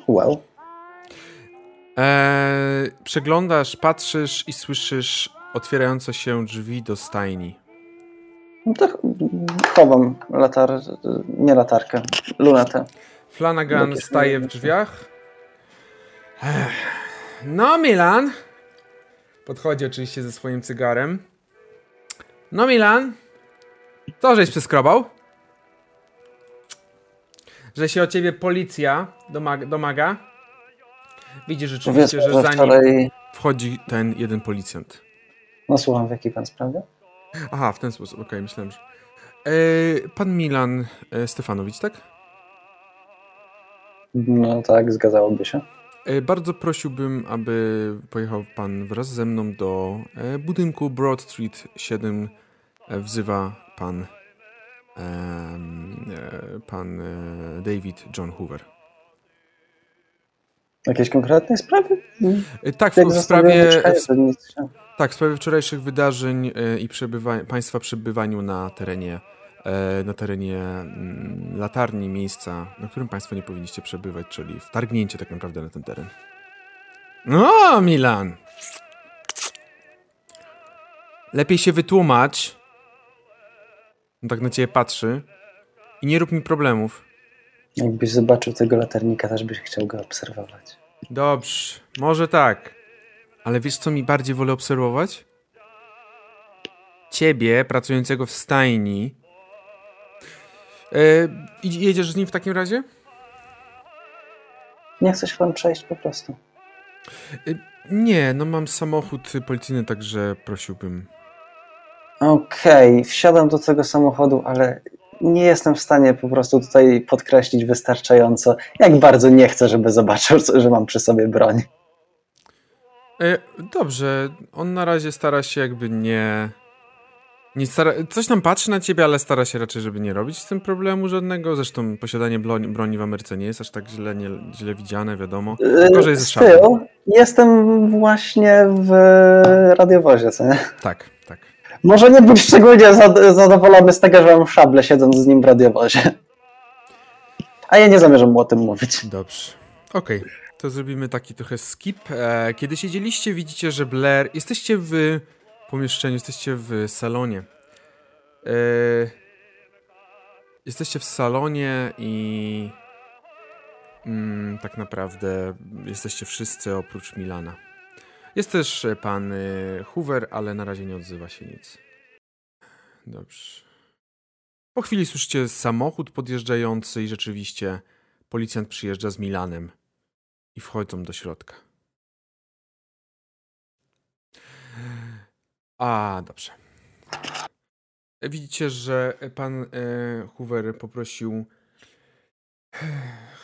Well. Eee, przeglądasz, patrzysz i słyszysz otwierające się drzwi do stajni. No to chowam latar... nie latarkę, lunetę. Flanagan staje w drzwiach. No, Milan. Podchodzi oczywiście ze swoim cygarem. No, Milan. Co żeś przeskrobał? Że się o ciebie policja domaga? domaga? Widzisz rzeczywiście, że za nim wchodzi ten jeden policjant. No słucham, w jakiej pan sprawie? Aha, w ten sposób, okej, okay, myślałem, że... E, pan Milan e, Stefanowicz, tak? No tak, zgadzałoby się. E, bardzo prosiłbym, aby pojechał pan wraz ze mną do budynku Broad Street 7. E, wzywa pan pan David John Hoover. Jakieś konkretne sprawy? Tak, w, w sprawie, w, tak, w sprawie wczorajszych wydarzeń i przebywa, państwa przebywaniu na terenie na terenie mm, latarni, miejsca, na którym państwo nie powinniście przebywać, czyli wtargnięcie tak naprawdę na ten teren. No, Milan! Lepiej się wytłumacz. On tak na ciebie patrzy. I nie rób mi problemów. Jakbyś zobaczył tego latarnika, też byś chciał go obserwować. Dobrze, może tak. Ale wiesz, co mi bardziej wolę obserwować? Ciebie, pracującego w stajni. Yy, jedziesz z nim w takim razie? Nie chcesz pan przejść po prostu. Yy, nie, no mam samochód policyjny, także prosiłbym. Okej, okay, wsiadam do tego samochodu, ale nie jestem w stanie po prostu tutaj podkreślić wystarczająco, jak bardzo nie chcę, żeby zobaczył, że mam przy sobie broń. E, dobrze, on na razie stara się jakby nie. nie stara, coś tam patrzy na ciebie, ale stara się raczej, żeby nie robić z tym problemu żadnego. Zresztą posiadanie broni, broni w Ameryce nie jest aż tak źle, nie, źle widziane, wiadomo. Gorzej jest z tyłu jestem właśnie w radiowozie, co nie? Tak. Może nie być szczególnie zadowolony z tego, że mam szable siedząc z nim w radiowozie. A ja nie zamierzam mu o tym mówić. Dobrze. Okej, okay. to zrobimy taki trochę skip. E, kiedy siedzieliście, widzicie, że Blair... Jesteście w pomieszczeniu, jesteście w salonie. E, jesteście w salonie i... Mm, tak naprawdę jesteście wszyscy oprócz Milana. Jest też e, pan e, Hoover, ale na razie nie odzywa się nic. Dobrze. Po chwili słyszycie samochód podjeżdżający i rzeczywiście policjant przyjeżdża z Milanem i wchodzą do środka. A, dobrze. Widzicie, że pan e, Hoover poprosił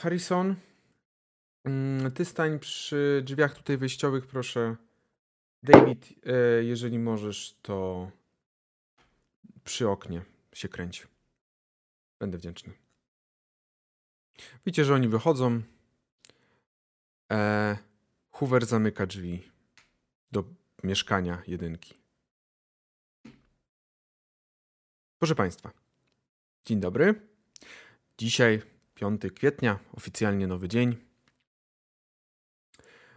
Harrison, mm, ty stań przy drzwiach tutaj wyjściowych, proszę. David, e, jeżeli możesz, to przy oknie się kręć. Będę wdzięczny. Widzicie, że oni wychodzą. E, Hoover zamyka drzwi do mieszkania jedynki. Proszę Państwa, dzień dobry. Dzisiaj 5 kwietnia, oficjalnie nowy dzień.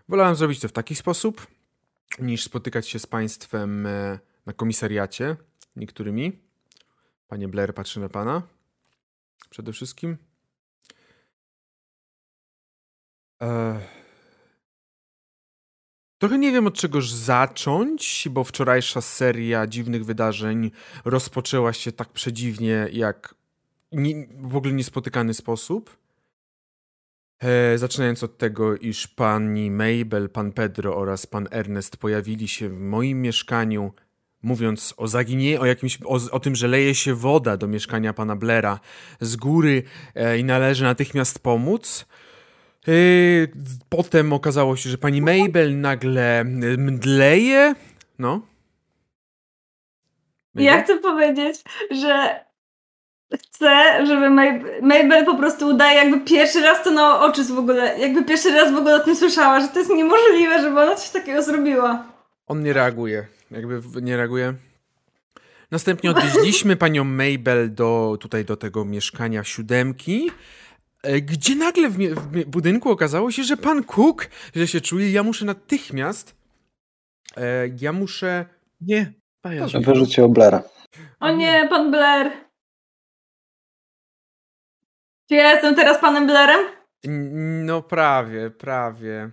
Wolałem zrobić to w taki sposób, niż spotykać się z Państwem e, na komisariacie niektórymi. Panie Blair patrzy na Pana. Przede wszystkim. Eee... Trochę nie wiem od czegoż zacząć, bo wczorajsza seria dziwnych wydarzeń rozpoczęła się tak przedziwnie jak nie, w ogóle niespotykany sposób. E, zaczynając od tego, iż pani Mabel, pan Pedro oraz pan Ernest pojawili się w moim mieszkaniu, mówiąc o zaginieniu, o o, o, tym, że leje się woda do mieszkania pana Blera z góry e, i należy natychmiast pomóc. E, potem okazało się, że pani Mabel nagle mdleje. No. Ja chcę powiedzieć, że chcę, żeby Mabel po prostu udaje, jakby pierwszy raz to na oczy w ogóle, jakby pierwszy raz w ogóle o tym słyszała, że to jest niemożliwe, żeby ona coś takiego zrobiła. On nie reaguje, jakby nie reaguje. Następnie odwieźliśmy panią Mabel do, tutaj do tego mieszkania siódemki, e, gdzie nagle w, w budynku okazało się, że pan Cook źle się czuje. Ja muszę natychmiast, e, ja muszę... Nie, Wyrzucił Blaira. O nie, pan Blair. Czy ja jestem teraz panem Blairem? No prawie, prawie.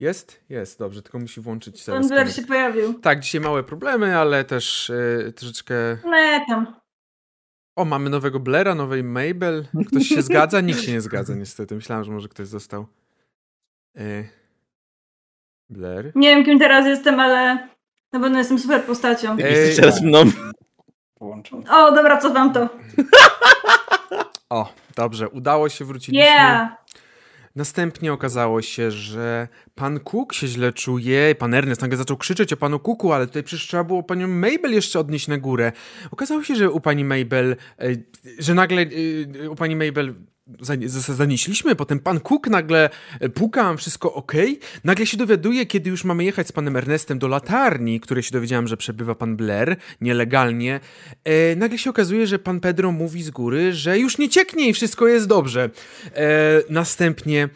Jest? Jest, dobrze, tylko musi włączyć. Pan Blair się pojawił. Tak, dzisiaj małe problemy, ale też e, troszeczkę... No tam. O, mamy nowego Blaira, nowej Mabel. Ktoś się zgadza? Nikt się nie zgadza niestety. Myślałem, że może ktoś został. E, Blair? Nie wiem, kim teraz jestem, ale na pewno jestem super postacią. Jesteś teraz mną. O, dobra, co wam to? O, dobrze, udało się wrócić. Yeah! Następnie okazało się, że pan Cook się źle czuje, pan Ernest nagle zaczął krzyczeć o panu Cooku, ale tutaj przecież trzeba było panią Mabel jeszcze odnieść na górę. Okazało się, że u pani Mabel, e, że nagle e, u pani Mabel zanieśliśmy, potem pan Cook nagle e, puka, wszystko ok. Nagle się dowiaduje, kiedy już mamy jechać z panem Ernestem do latarni, której się dowiedziałem, że przebywa pan Blair nielegalnie. E, nagle się okazuje, że pan Pedro mówi z góry, że już nie cieknie i wszystko jest dobrze. E, następnie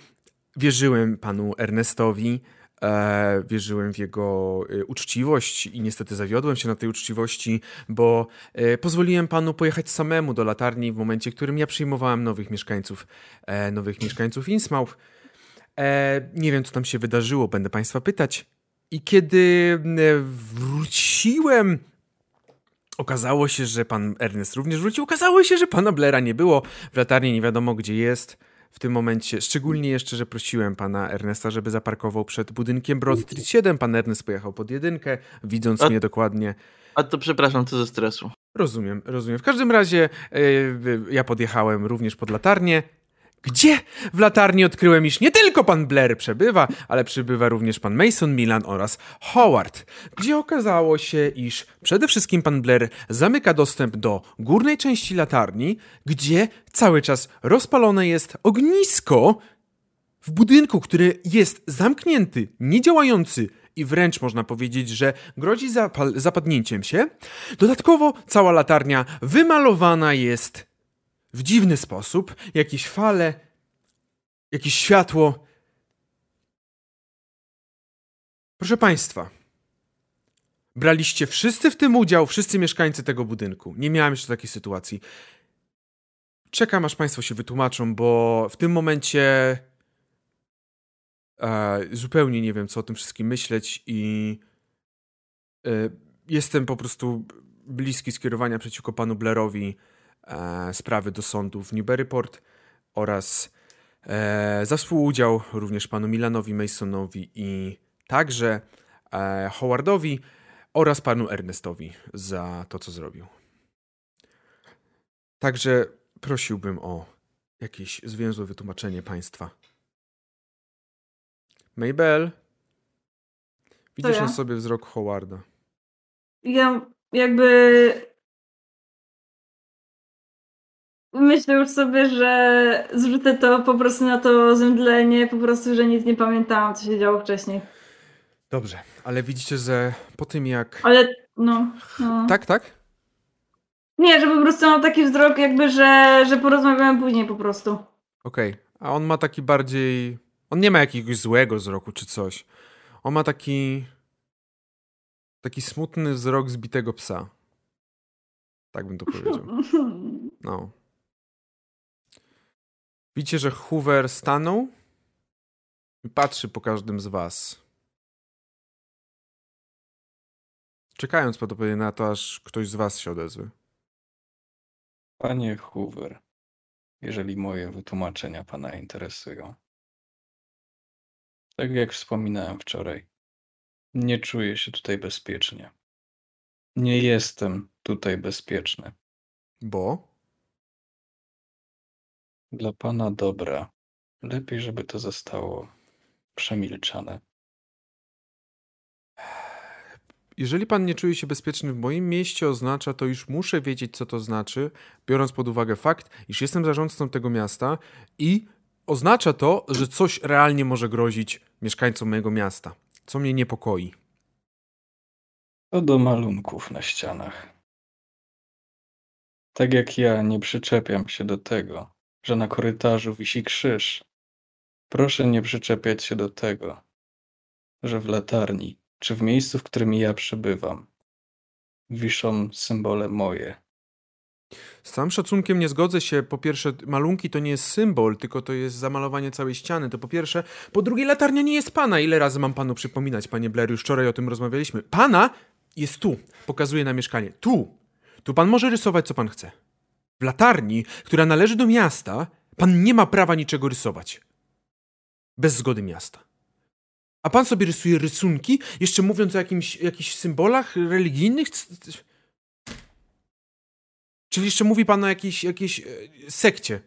wierzyłem panu Ernestowi, E, wierzyłem w jego e, uczciwość i niestety zawiodłem się na tej uczciwości, bo e, pozwoliłem panu pojechać samemu do latarni w momencie, w którym ja przyjmowałem nowych mieszkańców, e, nowych mieszkańców Innsmouth. E, nie wiem, co tam się wydarzyło, będę państwa pytać. I kiedy e, wróciłem Okazało się, że pan Ernest również wrócił. Okazało się, że pana Blera nie było. W latarni nie wiadomo gdzie jest w tym momencie. Szczególnie jeszcze, że prosiłem pana Ernesta, żeby zaparkował przed budynkiem Broad Street 7. Pan Ernest pojechał pod jedynkę, widząc a, mnie dokładnie. A to przepraszam, co ze stresu. Rozumiem, rozumiem. W każdym razie yy, ja podjechałem również pod latarnię. Gdzie? W latarni odkryłem, iż nie tylko pan Blair przebywa, ale przybywa również pan Mason Milan oraz Howard. Gdzie okazało się, iż przede wszystkim pan Blair zamyka dostęp do górnej części latarni, gdzie cały czas rozpalone jest ognisko w budynku, który jest zamknięty, niedziałający i wręcz można powiedzieć, że grozi zapadnięciem się. Dodatkowo cała latarnia wymalowana jest w dziwny sposób, jakieś fale, jakieś światło. Proszę Państwa, braliście wszyscy w tym udział, wszyscy mieszkańcy tego budynku. Nie miałem jeszcze takiej sytuacji. Czekam, aż Państwo się wytłumaczą, bo w tym momencie e, zupełnie nie wiem, co o tym wszystkim myśleć i e, jestem po prostu bliski skierowania przeciwko panu Blairowi sprawy do sądu w Newburyport oraz e, za współudział również panu Milanowi Masonowi i także e, Howardowi oraz panu Ernestowi za to, co zrobił. Także prosiłbym o jakieś zwięzłe wytłumaczenie państwa. Mabel, widzisz ja? na sobie wzrok Howarda. Ja jakby myślę już sobie, że zrzucę to po prostu na to zemdlenie, po prostu, że nic nie pamiętałam, co się działo wcześniej. Dobrze, ale widzicie, że po tym jak... Ale, no... no. Tak, tak? Nie, że po prostu mam taki wzrok jakby, że, że porozmawiamy później po prostu. Okej, okay. a on ma taki bardziej... On nie ma jakiegoś złego wzroku czy coś. On ma taki... Taki smutny wzrok zbitego psa. Tak bym to powiedział. No. Widzicie, że Hoover stanął i patrzy po każdym z was. czekając prawdopodobnie na to, aż ktoś z was się odezwie. Panie Hoover, jeżeli moje wytłumaczenia pana interesują. Tak jak wspominałem wczoraj, nie czuję się tutaj bezpiecznie. Nie jestem tutaj bezpieczny. Bo? Dla pana dobra. Lepiej, żeby to zostało przemilczane. Jeżeli pan nie czuje się bezpieczny w moim mieście, oznacza to, już muszę wiedzieć, co to znaczy, biorąc pod uwagę fakt, iż jestem zarządcą tego miasta i oznacza to, że coś realnie może grozić mieszkańcom mojego miasta, co mnie niepokoi. To do malunków na ścianach. Tak jak ja nie przyczepiam się do tego, że na korytarzu wisi krzyż, proszę nie przyczepiać się do tego, że w latarni czy w miejscu, w którym ja przebywam, wiszą symbole moje. Z całym szacunkiem nie zgodzę się. Po pierwsze, malunki to nie jest symbol, tylko to jest zamalowanie całej ściany. To po pierwsze. Po drugie, latarnia nie jest pana. Ile razy mam panu przypominać, panie Blair? Już wczoraj o tym rozmawialiśmy. Pana jest tu. Pokazuje na mieszkanie. Tu. Tu pan może rysować, co pan chce. W latarni, która należy do miasta, pan nie ma prawa niczego rysować. Bez zgody miasta. A pan sobie rysuje rysunki, jeszcze mówiąc o jakimś, jakichś symbolach religijnych? Czyli jeszcze mówi pan o jakiejś, jakiejś e, sekcie.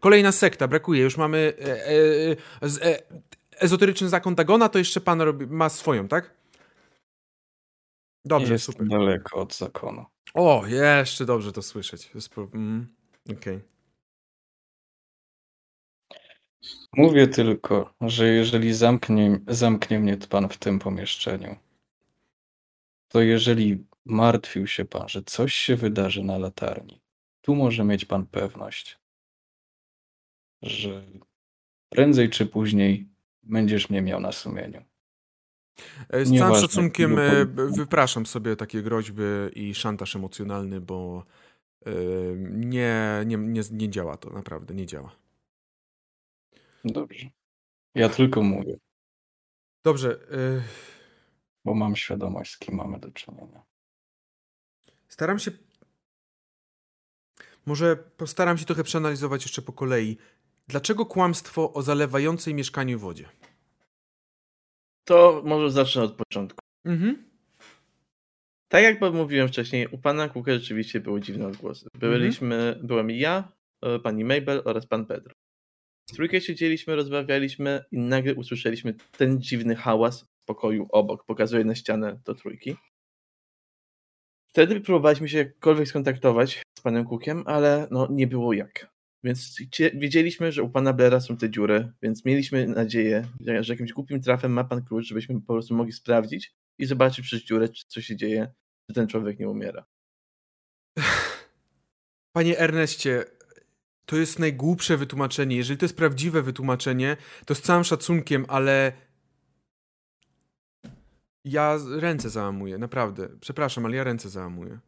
Kolejna sekta, brakuje. Już mamy e, e, e, ezoteryczny zakon Dagona, to jeszcze pan robi, ma swoją, tak? Dobrze, Jest super. daleko od zakonu. O, jeszcze dobrze to słyszeć. Mm, Okej. Okay. Mówię tylko, że jeżeli zamknie, zamknie mnie pan w tym pomieszczeniu, to jeżeli martwił się pan, że coś się wydarzy na latarni, tu może mieć pan pewność, że prędzej czy później będziesz mnie miał na sumieniu. E, z Nieważne, całym szacunkiem e, wypraszam sobie takie groźby i szantaż emocjonalny, bo e, nie, nie, nie, nie działa to, naprawdę nie działa. Dobrze. Ja tylko mówię. Dobrze. Y... Bo mam świadomość, z kim mamy do czynienia. Staram się. Może postaram się trochę przeanalizować jeszcze po kolei. Dlaczego kłamstwo o zalewającej mieszkaniu wodzie? To może zacznę od początku. Mhm. Tak jak mówiłem wcześniej, u pana Kuka rzeczywiście były dziwne odgłosy. Byliśmy, mhm. byłem ja, e, pani Mabel oraz pan Pedro. W trójkę siedzieliśmy, rozmawialiśmy i nagle usłyszeliśmy ten dziwny hałas w pokoju obok. Pokazuje na ścianę do trójki. Wtedy próbowaliśmy się jakkolwiek skontaktować z panem Cookiem, ale no nie było jak. Więc wiedzieliśmy, że u pana Blera są te dziury, więc mieliśmy nadzieję, że jakimś głupim trafem ma pan klucz, żebyśmy po prostu mogli sprawdzić i zobaczyć przez dziurę, co się dzieje, czy ten człowiek nie umiera. Panie Erneście, to jest najgłupsze wytłumaczenie. Jeżeli to jest prawdziwe wytłumaczenie, to z całym szacunkiem, ale ja ręce załamuję, naprawdę. Przepraszam, ale ja ręce załamuję.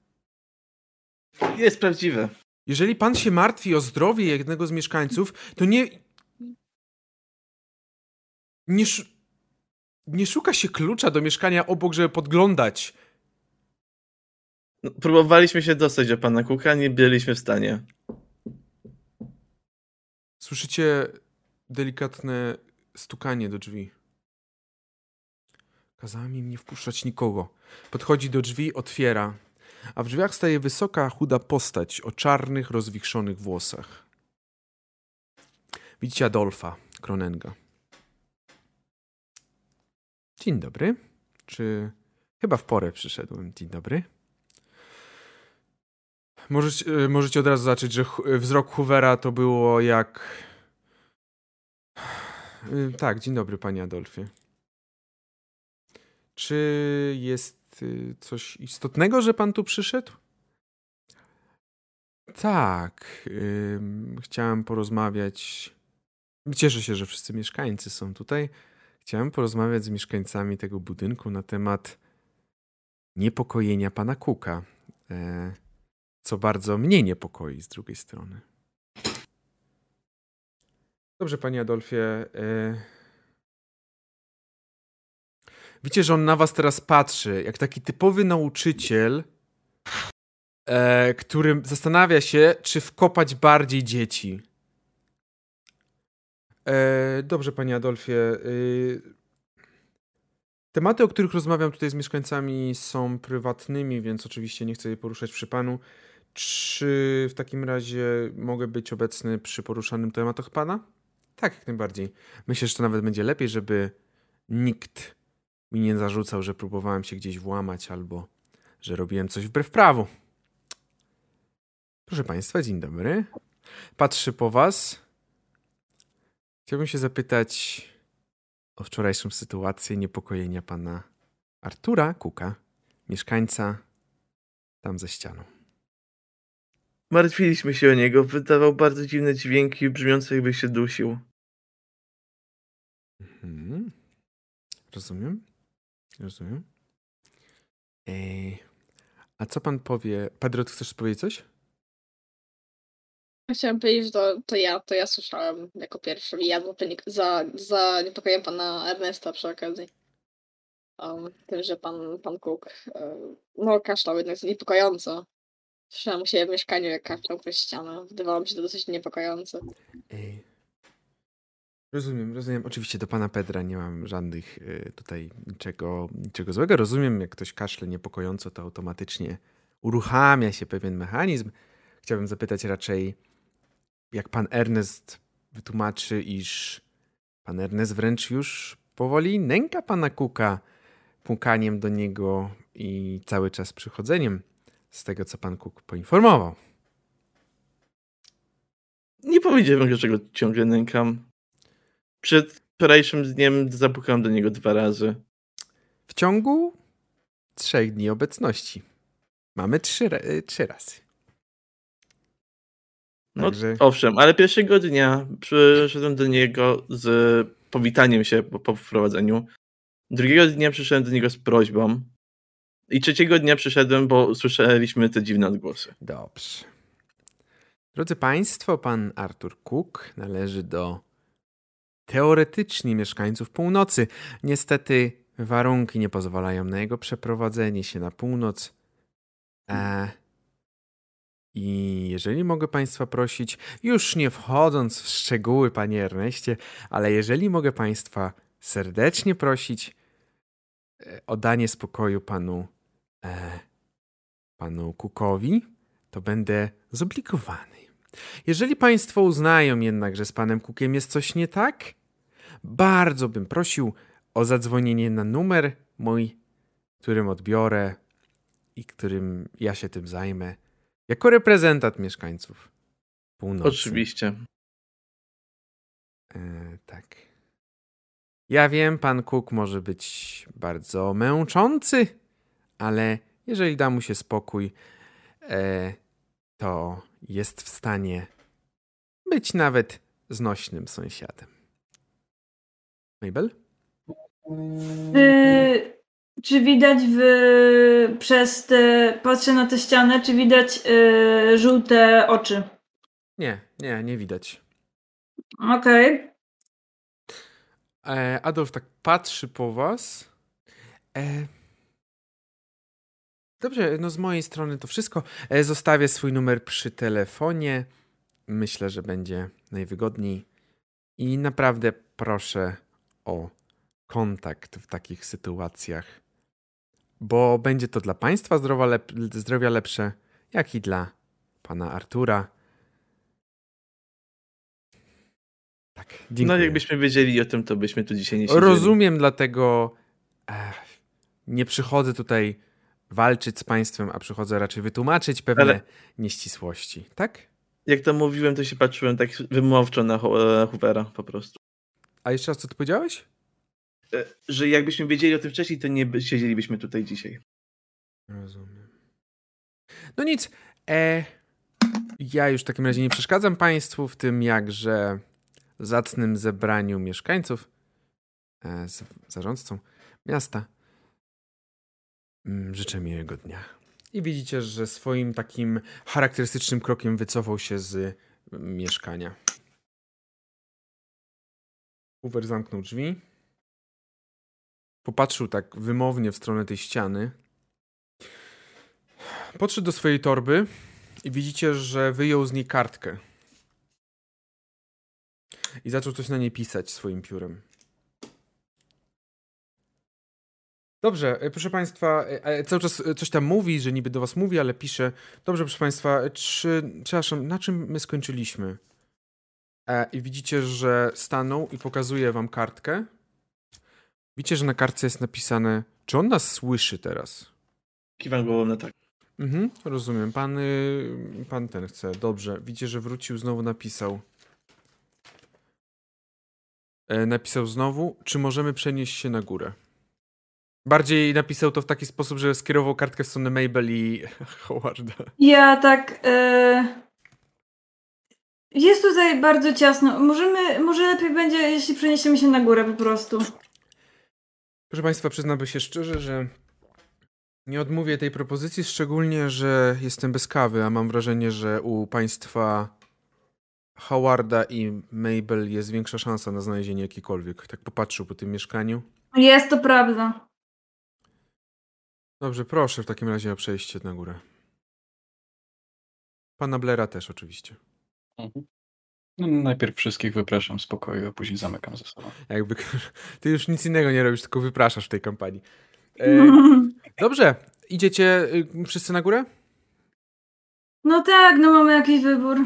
Jest prawdziwe. Jeżeli pan się martwi o zdrowie jednego z mieszkańców, to nie. Nie, nie szuka się klucza do mieszkania obok, żeby podglądać. No, próbowaliśmy się dostać do pana Kuka, nie byliśmy w stanie. Słyszycie delikatne stukanie do drzwi. Kazałem im nie wpuszczać nikogo. Podchodzi do drzwi, otwiera, a w drzwiach staje wysoka, chuda postać o czarnych, rozwichrzonych włosach. Widzicie Adolfa Kronenga. Dzień dobry. Czy chyba w porę przyszedłem? Dzień dobry. Możecie, e, możecie od razu zacząć, że wzrok Hoovera to było jak. E, tak, dzień dobry, panie Adolfie. Czy jest e, coś istotnego, że pan tu przyszedł? Tak, yy, chciałem porozmawiać. Cieszę się, że wszyscy mieszkańcy są tutaj. Chciałem porozmawiać z mieszkańcami tego budynku na temat niepokojenia pana Kuka. E, co bardzo mnie niepokoi z drugiej strony. Dobrze, panie Adolfie. E, Widzicie, że on na was teraz patrzy, jak taki typowy nauczyciel, e, który zastanawia się, czy wkopać bardziej dzieci. E, dobrze, panie Adolfie. E, tematy, o których rozmawiam tutaj z mieszkańcami są prywatnymi, więc oczywiście nie chcę je poruszać przy panu. Czy w takim razie mogę być obecny przy poruszanym tematach pana? Tak, jak najbardziej. Myślę, że to nawet będzie lepiej, żeby nikt mi nie zarzucał, że próbowałem się gdzieś włamać albo że robiłem coś wbrew prawu. Proszę Państwa, dzień dobry. Patrzę po Was. Chciałbym się zapytać o wczorajszą sytuację niepokojenia pana Artura Kuka, mieszkańca tam ze ścianą. Martwiliśmy się o niego. Wydawał bardzo dziwne dźwięki, brzmiące jakby się dusił. Mhm. Rozumiem. Rozumiem. Ej, a co pan powie? Pedro, ty chcesz powiedzieć coś? Chciałam powiedzieć, że to, to ja, to ja słyszałem jako pierwszy i ja za, za niepokojem pana Ernesta przy okazji. Um, tym, że pan, pan Cook um, no kaszlał jednak niepokojąco. Słyszałam u siebie w mieszkaniu, jak kaszlał przez ścianę. Wydawało mi się to dosyć niepokojące. Ej. Rozumiem, rozumiem. Oczywiście do pana Pedra nie mam żadnych y, tutaj niczego, niczego złego. Rozumiem, jak ktoś kaszle niepokojąco, to automatycznie uruchamia się pewien mechanizm. Chciałbym zapytać raczej, jak pan Ernest wytłumaczy, iż pan Ernest wręcz już powoli nęka pana Kuka pukaniem do niego i cały czas przychodzeniem z tego, co pan Kuk poinformował. Nie powiedziałbym, że czego ciągle nękam. Przed wczorajszym dniem zapukałem do niego dwa razy. W ciągu trzech dni obecności. Mamy trzy, trzy razy. No Także... owszem, ale pierwszego dnia przyszedłem do niego z powitaniem się po, po wprowadzeniu. Drugiego dnia przyszedłem do niego z prośbą. I trzeciego dnia przyszedłem, bo słyszeliśmy te dziwne odgłosy. Dobrze. Drodzy Państwo, pan Artur Cook należy do teoretycznie mieszkańców północy. Niestety warunki nie pozwalają na jego przeprowadzenie się na północ. E, i jeżeli mogę Państwa prosić, już nie wchodząc w szczegóły, Panie Erneście, ale jeżeli mogę Państwa serdecznie prosić e, o danie spokoju Panu, e, Panu Kukowi, to będę zobligowany. Jeżeli Państwo uznają jednak, że z Panem Kukiem jest coś nie tak, bardzo bym prosił o zadzwonienie na numer mój, którym odbiorę i którym ja się tym zajmę jako reprezentant mieszkańców północy. Oczywiście. E, tak. Ja wiem, pan Cook może być bardzo męczący, ale jeżeli da mu się spokój, e, to jest w stanie być nawet znośnym sąsiadem. Mabel? Czy widać w, przez te, patrzę na tę ścianę, czy widać y, żółte oczy? Nie, nie, nie widać. Okej. Okay. E, Adolf tak patrzy po was. E, dobrze, no z mojej strony to wszystko. E, zostawię swój numer przy telefonie. Myślę, że będzie najwygodniej. I naprawdę proszę o kontakt w takich sytuacjach bo będzie to dla Państwa zdrowia, lep zdrowia lepsze, jak i dla Pana Artura. Tak, dziękuję. No jakbyśmy wiedzieli o tym, to byśmy tu dzisiaj nie siedzieli. Rozumiem, dlatego ech, nie przychodzę tutaj walczyć z Państwem, a przychodzę raczej wytłumaczyć pewne Ale... nieścisłości, tak? Jak to mówiłem, to się patrzyłem tak wymowczo na Hoovera po prostu. A jeszcze raz co ty powiedziałeś? E, że jakbyśmy wiedzieli o tym wcześniej, to nie siedzielibyśmy tutaj dzisiaj. Rozumiem. No nic. E, ja już w takim razie nie przeszkadzam Państwu w tym jakże zacnym zebraniu mieszkańców e, z zarządcą miasta. Mm, życzę miłego dnia. I widzicie, że swoim takim charakterystycznym krokiem wycofał się z mieszkania. Uwer zamknął drzwi. Popatrzył tak wymownie w stronę tej ściany. Podszedł do swojej torby i widzicie, że wyjął z niej kartkę. I zaczął coś na niej pisać swoim piórem. Dobrze, e, proszę Państwa, e, e, cały czas coś tam mówi, że niby do Was mówi, ale pisze. Dobrze, proszę Państwa, czy, przepraszam, na czym my skończyliśmy? I widzicie, że stanął i pokazuje Wam kartkę. Widzicie, że na kartce jest napisane, czy on nas słyszy teraz? Kiwam głową na tak. Mhm, rozumiem. Pan, y, pan ten chce. Dobrze. Widzicie, że wrócił, znowu napisał. E, napisał znowu, czy możemy przenieść się na górę. Bardziej napisał to w taki sposób, że skierował kartkę w stronę Mabel i Howarda. Ja tak. E... Jest tutaj bardzo ciasno. Możemy, może lepiej będzie, jeśli przeniesiemy się na górę po prostu. Proszę Państwa, przyznam się szczerze, że nie odmówię tej propozycji, szczególnie, że jestem bez kawy, a mam wrażenie, że u Państwa Howarda i Mabel jest większa szansa na znalezienie jakikolwiek. Tak popatrzył po tym mieszkaniu. Jest to prawda. Dobrze, proszę w takim razie o przejście na górę. Pana Blera też oczywiście. Mhm. No, najpierw wszystkich wypraszam z pokoju, a później zamykam ze sobą. Jakby ty już nic innego nie robisz, tylko wypraszasz w tej kampanii. E, dobrze, idziecie y, wszyscy na górę? No tak, no mamy jakiś wybór.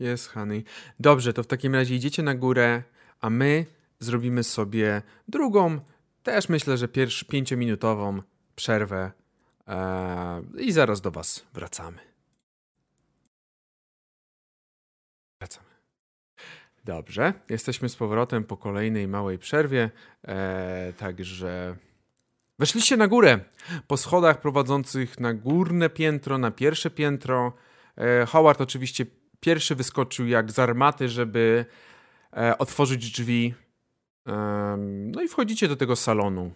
Jest, honey. Dobrze, to w takim razie idziecie na górę, a my zrobimy sobie drugą, też myślę, że pierwszy pięciominutową przerwę e, i zaraz do was wracamy. Wracamy. Dobrze, jesteśmy z powrotem po kolejnej małej przerwie, e, także weszliście na górę po schodach prowadzących na górne piętro, na pierwsze piętro. E, Howard oczywiście pierwszy wyskoczył jak z armaty, żeby otworzyć drzwi. No i wchodzicie do tego salonu.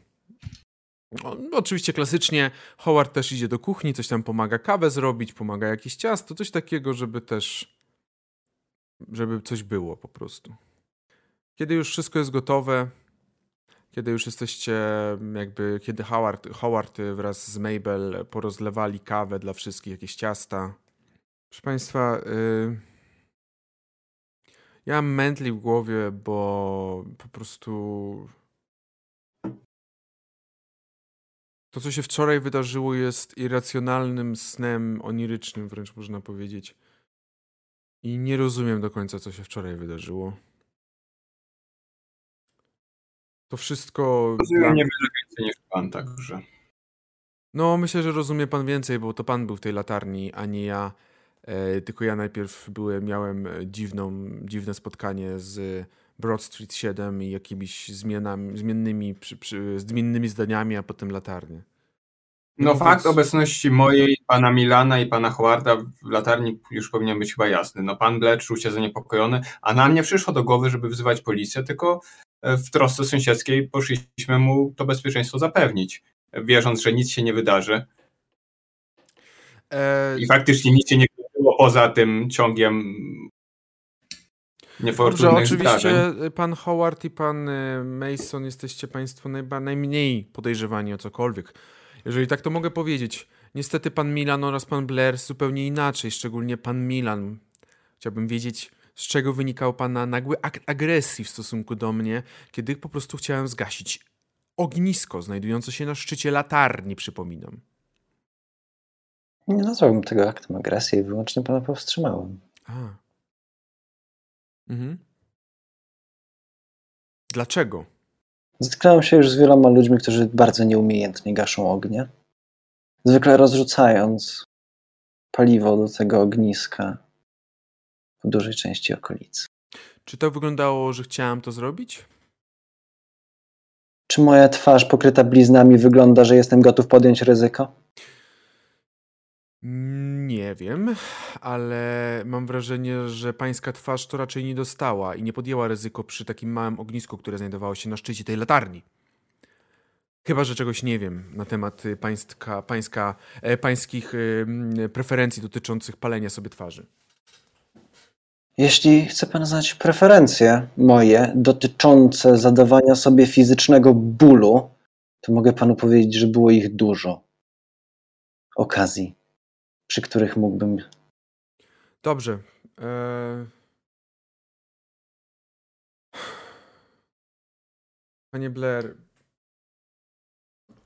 No, oczywiście klasycznie Howard też idzie do kuchni, coś tam pomaga kawę zrobić, pomaga jakieś ciasto, coś takiego, żeby też żeby coś było po prostu. Kiedy już wszystko jest gotowe, kiedy już jesteście jakby, kiedy Howard, Howard wraz z Mabel porozlewali kawę dla wszystkich, jakieś ciasta. Proszę Państwa, yy, ja mam mętli w głowie, bo po prostu To, co się wczoraj wydarzyło, jest irracjonalnym snem onirycznym, wręcz można powiedzieć. I nie rozumiem do końca, co się wczoraj wydarzyło. To wszystko. Rozumiem nie więcej niż pan, także. No, myślę, że rozumie pan więcej, bo to pan był w tej latarni, a nie ja. E, tylko ja najpierw byłem, miałem dziwną, dziwne spotkanie z Broad Street 7 i jakimiś zmianami, zmiennymi, przy, przy, zmiennymi zdaniami, a potem latarnie. No, no fakt więc... obecności mojej, pana Milana i pana Howarda w latarni już powinien być chyba jasny. No pan Blair czuł się zaniepokojony, a nam nie przyszło do głowy, żeby wzywać policję, tylko e, w trosce sąsiedzkiej poszliśmy mu to bezpieczeństwo zapewnić, wierząc, że nic się nie wydarzy. E... I faktycznie nic się nie było poza tym ciągiem Dobrze, oczywiście zdarzeń. pan Howard i pan e, Mason jesteście państwo najba, najmniej podejrzewani o cokolwiek. Jeżeli tak to mogę powiedzieć. Niestety pan Milan oraz pan Blair zupełnie inaczej, szczególnie pan Milan. Chciałbym wiedzieć, z czego wynikał pana nagły akt agresji w stosunku do mnie, kiedy po prostu chciałem zgasić ognisko znajdujące się na szczycie latarni, przypominam. Nie nazwałbym tego aktem agresji, wyłącznie pana powstrzymałem. A. Mhm. Dlaczego? Zetknąłem się już z wieloma ludźmi, którzy bardzo nieumiejętnie gaszą ognie. Zwykle rozrzucając paliwo do tego ogniska w dużej części okolicy. Czy to wyglądało, że chciałem to zrobić? Czy moja twarz pokryta bliznami wygląda, że jestem gotów podjąć ryzyko? Nie wiem, ale mam wrażenie, że pańska twarz to raczej nie dostała i nie podjęła ryzyko przy takim małym ognisku, które znajdowało się na szczycie tej latarni. Chyba, że czegoś nie wiem na temat pańska, pańska, e, pańskich e, preferencji dotyczących palenia sobie twarzy. Jeśli chce pan znać preferencje moje dotyczące zadawania sobie fizycznego bólu to mogę panu powiedzieć, że było ich dużo. Okazji, przy których mógłbym. Dobrze. Eee... Panie Blair.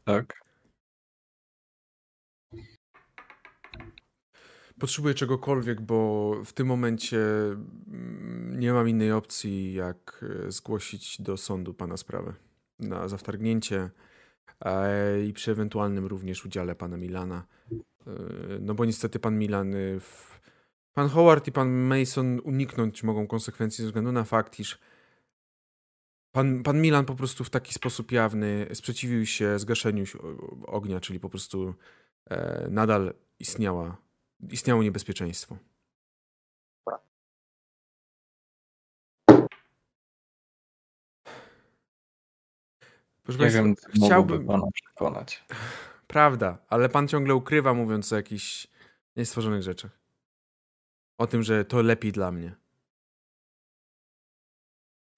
Tak. Potrzebuję czegokolwiek, bo w tym momencie mm, nie mam innej opcji, jak e, zgłosić do sądu pana sprawę na zawtargnięcie i przy ewentualnym również udziale pana Milana. E, no bo niestety pan Milan, y, pan Howard i pan Mason uniknąć mogą konsekwencji ze względu na fakt, iż pan, pan Milan po prostu w taki sposób jawny sprzeciwił się zgaszeniu ognia, czyli po prostu e, nadal istniała istniało niebezpieczeństwo. Proszę nie Państwa, wiem, chciałbym pana przekonać. Prawda, ale pan ciągle ukrywa, mówiąc o jakichś niestworzonych rzeczach. O tym, że to lepiej dla mnie.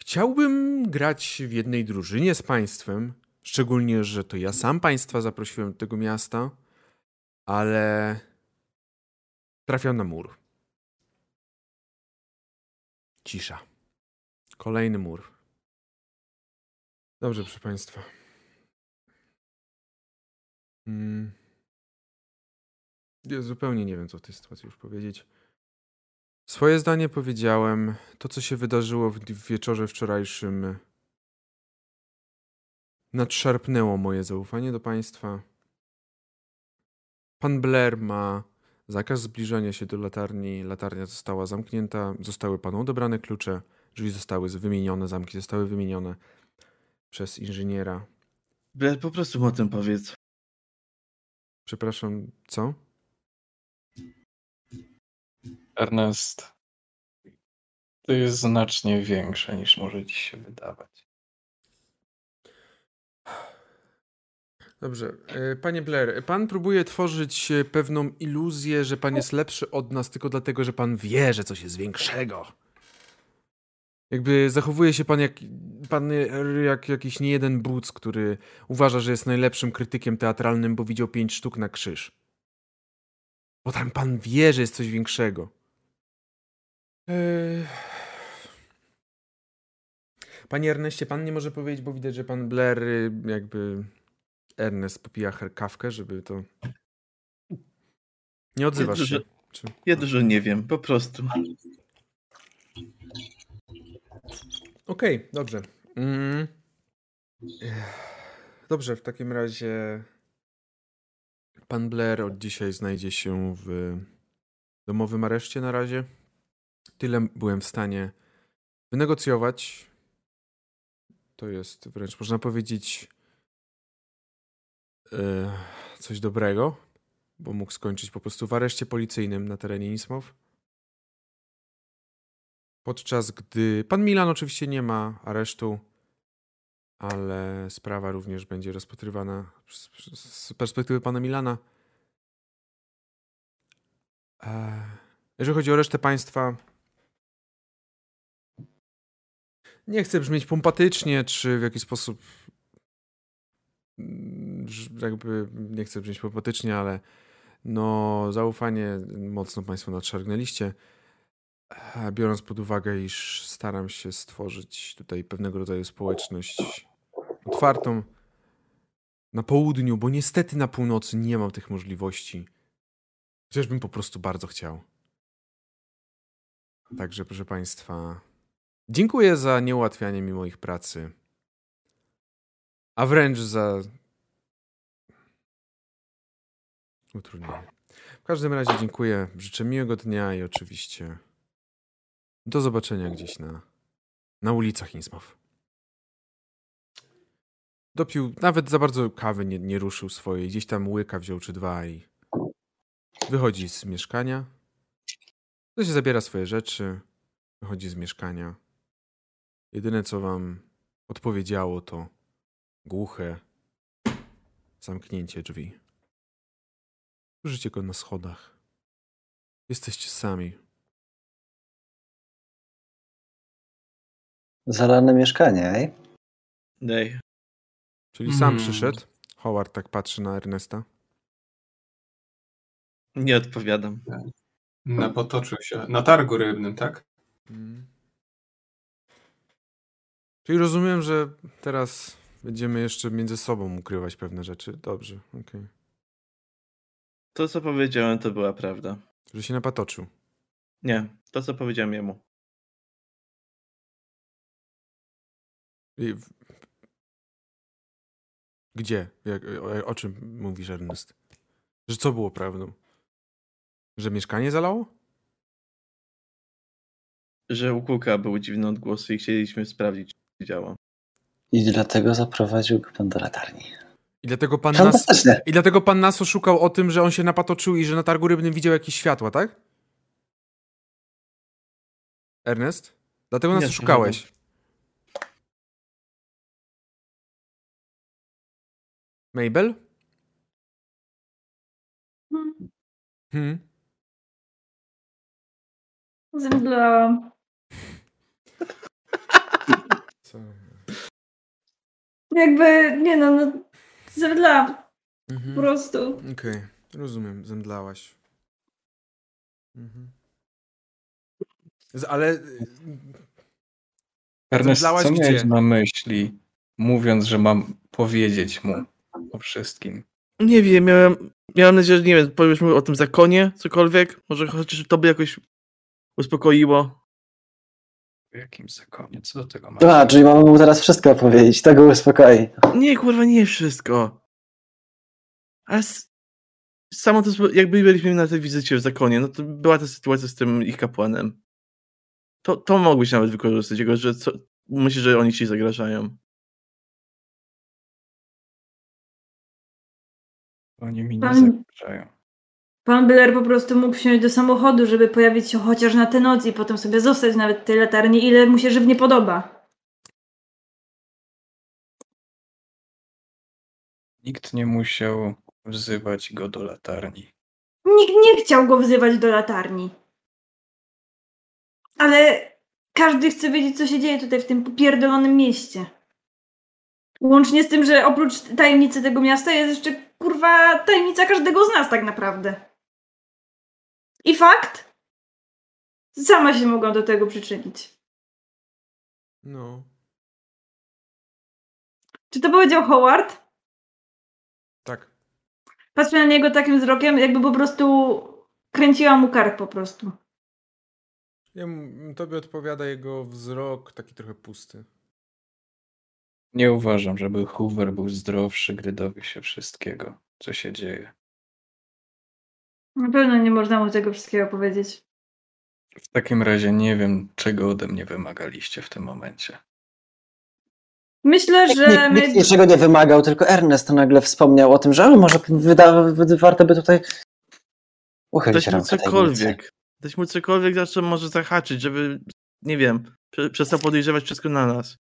Chciałbym grać w jednej drużynie z państwem, szczególnie, że to ja sam państwa zaprosiłem do tego miasta, ale Trafiał na mur. Cisza. Kolejny mur. Dobrze, proszę Państwa. Hmm. Ja zupełnie nie wiem, co w tej sytuacji już powiedzieć. Swoje zdanie powiedziałem. To, co się wydarzyło w wieczorze wczorajszym, nadszarpnęło moje zaufanie do Państwa. Pan Blair ma Zakaz zbliżania się do latarni. Latarnia została zamknięta, zostały panu odebrane klucze, drzwi zostały wymienione, zamki zostały wymienione przez inżyniera. Brat, po prostu mu o tym powiedz. Przepraszam, co? Ernest, to jest znacznie większe niż może ci się wydawać. Dobrze. E, panie Blair, pan próbuje tworzyć e, pewną iluzję, że pan jest lepszy od nas tylko dlatego, że pan wie, że coś jest większego. Jakby zachowuje się pan jak, pan jak jakiś niejeden buc, który uważa, że jest najlepszym krytykiem teatralnym, bo widział pięć sztuk na krzyż. Bo tam pan wie, że jest coś większego. Eee... Panie Erneście, pan nie może powiedzieć, bo widać, że pan Blair y, jakby Ernest popija kawkę, żeby to... Nie odzywasz się. Czy... Ja dużo nie wiem, po prostu. Okej, okay, dobrze. Mm. Dobrze, w takim razie pan Blair od dzisiaj znajdzie się w domowym areszcie na razie. Tyle byłem w stanie wynegocjować. To jest wręcz można powiedzieć E, coś dobrego, bo mógł skończyć po prostu w areszcie policyjnym na terenie Nismow. Podczas gdy pan Milan oczywiście nie ma aresztu, ale sprawa również będzie rozpatrywana z perspektywy pana Milana. E, jeżeli chodzi o resztę państwa, nie chcę brzmieć pompatycznie, czy w jakiś sposób jakby nie chcę brzmieć popatycznie, ale no zaufanie mocno Państwo nadszargnęliście. Biorąc pod uwagę, iż staram się stworzyć tutaj pewnego rodzaju społeczność otwartą na południu, bo niestety na północy nie mam tych możliwości. Chociażbym po prostu bardzo chciał. Także, proszę Państwa, dziękuję za nieułatwianie mi moich pracy a wręcz za utrudnienie. W każdym razie dziękuję, życzę miłego dnia i oczywiście do zobaczenia gdzieś na, na ulicach Innsmouth. Dopił, nawet za bardzo kawy nie, nie ruszył swojej, gdzieś tam łyka wziął czy dwa i wychodzi z mieszkania. To się zabiera swoje rzeczy, wychodzi z mieszkania. Jedyne co wam odpowiedziało to Głuche zamknięcie drzwi. Słyszycie go na schodach. Jesteście sami. Zalane mieszkanie, ej? Dej. Czyli sam Hmm. przyszedł. Howard tak patrzy na Ernesta. Nie odpowiadam. Na potoczył się. Na targu rybnym, tak? Mm. Czyli rozumiem, że teraz będziemy jeszcze między sobą ukrywać pewne rzeczy. Dobrze, okej. To, co powiedziałem, to była prawda. Że się napatoczył. Nie, to, co powiedziałem jemu. Gdzie? Jak, o, o czym mówisz, Ernest? Że co było prawdą? Że mieszkanie zalało? Że u Kuka były dziwne odgłosy i chcieliśmy sprawdzić, czy działa. I dlatego zaprowadził go pan do latarni. I dlatego pan nas... I dlatego pan nas oszukał o tym, że on się napatoczył i że na targu rybnym widział jakieś światła, tak? Ernest? Dlatego nas Nie, oszukałeś. Mabel? Hmm, Hmm? Zemdlałam. Co? Jakby, nie no, no zemdlałam po Mhm. prostu. Okej, rozumiem, zemdlałaś. Mhm. Ale y, Ernest, co miałeś gdzie? na myśli, mówiąc, że mam powiedzieć mu o wszystkim? Nie wiem, miałem, miałem nadzieję, że nie wiem, powiesz mu o tym zakonie, cokolwiek. Może chociaż to by jakoś uspokoiło. W jakim zakonie? Co do tego masz? A, czyli mamy mu teraz wszystko opowiedzieć, to go uspokoi. Nie, kurwa, nie wszystko. Ale s- samo to, jakby byliśmy na tej wizycie w zakonie, no to była ta sytuacja z tym ich kapłanem. To, to mogłeś nawet wykorzystać, jego, że co, myślisz, że oni ci zagrażają. Oni mi nie Pan- zagrażają. Pan Blair po prostu mógł wsiąść do samochodu, żeby pojawić się chociaż na tę noc i potem sobie zostać nawet w tej latarni, ile mu się żywnie podoba. Nikt nie musiał wzywać go do latarni. Nikt nie chciał go wzywać do latarni. Ale każdy chce wiedzieć, co się dzieje tutaj w tym popierdolonym mieście. Łącznie z tym, że oprócz tajemnicy tego miasta jest jeszcze kurwa tajemnica każdego z nas tak naprawdę. I fakt? Sama się mogłam do tego przyczynić. no. Czy to powiedział Howard? Tak. Patrzę na niego takim wzrokiem, jakby po prostu kręciła mu kark po prostu. Jemu, tobie odpowiada jego wzrok taki trochę pusty. Nie uważam, żeby Hoover był zdrowszy, gdy dowie się wszystkiego, co się dzieje. Na pewno nie można mu tego wszystkiego powiedzieć. W takim razie nie wiem, czego ode mnie wymagaliście w tym momencie. Myślę, że Nikt, nikt niczego nie wymagał, tylko Ernest nagle wspomniał o tym, że ale może wyda, wy- warto by tutaj uchylić Dać mu rękę tajemnicy. cokolwiek. Dać mu cokolwiek, za co może zahaczyć, żeby, nie wiem, prze- przestał podejrzewać wszystko na nas.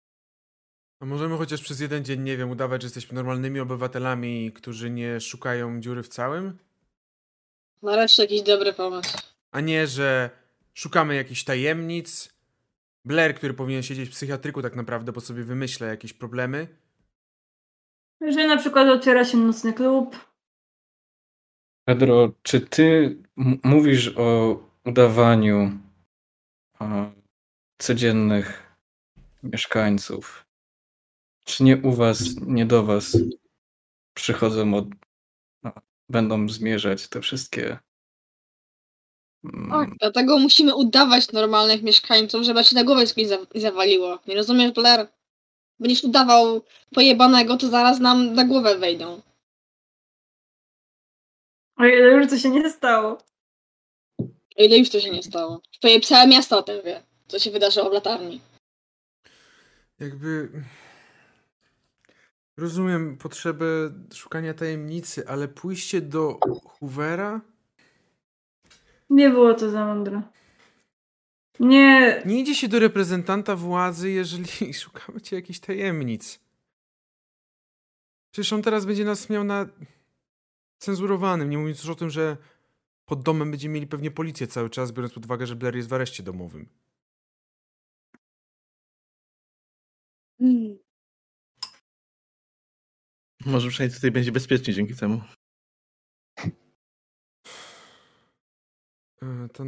A możemy chociaż przez jeden dzień, nie wiem, udawać, że jesteśmy normalnymi obywatelami, którzy nie szukają dziury w całym? Nareszcie jakiś dobry pomysł. A nie, że szukamy jakichś tajemnic. Blair, który powinien siedzieć w psychiatryku tak naprawdę, bo sobie wymyśla jakieś problemy. Że na przykład otwiera się nocny klub. Pedro, czy ty mówisz o udawaniu e, codziennych mieszkańców? Czy nie u was, nie do was przychodzą od, no, będą zmierzać te wszystkie mm, Tak, dlatego musimy udawać normalnych mieszkańców, żeby ci na głowę coś za- zawaliło. Nie rozumiesz, Blair? Będziesz udawał pojebanego, to zaraz nam na głowę wejdą. O ile już to się nie stało. O ile już to się nie stało. Twoje całe miasto o tym wie, co się wydarzyło w latarni. Jakby. Rozumiem potrzebę szukania tajemnicy, ale pójście do Hoovera? Nie było to za mądre. Nie, Nie idzie się do reprezentanta władzy, jeżeli szukamy cię jakichś tajemnic. Przecież on teraz będzie nas miał na cenzurowanym, nie mówiąc już o tym, że pod domem będziemy mieli pewnie policję cały czas, biorąc pod uwagę, że Blair jest w areszcie domowym. Może przynajmniej tutaj będzie bezpiecznie dzięki temu. E, To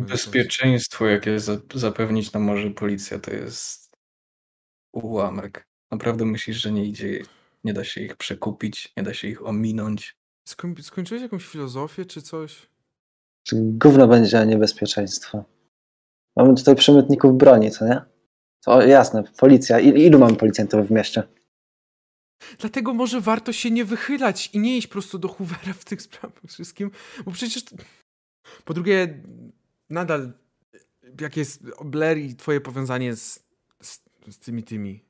Bezpieczeństwo, jakie za- zapewnić nam może policja, to jest ułamek. Naprawdę myślisz, że nie idzie, nie da się ich przekupić, nie da się ich ominąć? Skoń, skończyłeś jakąś filozofię czy coś? Gówno będzie, a nie bezpieczeństwo. Mamy tutaj przemytników broni, co nie? To jasne, policja. I, ilu mamy policjantów w mieście? Dlatego może warto się nie wychylać i nie iść prosto do Hoovera w tych sprawach wszystkim, bo przecież... Po drugie, nadal jak jest Blair i twoje powiązanie z, z, z tymi tymi.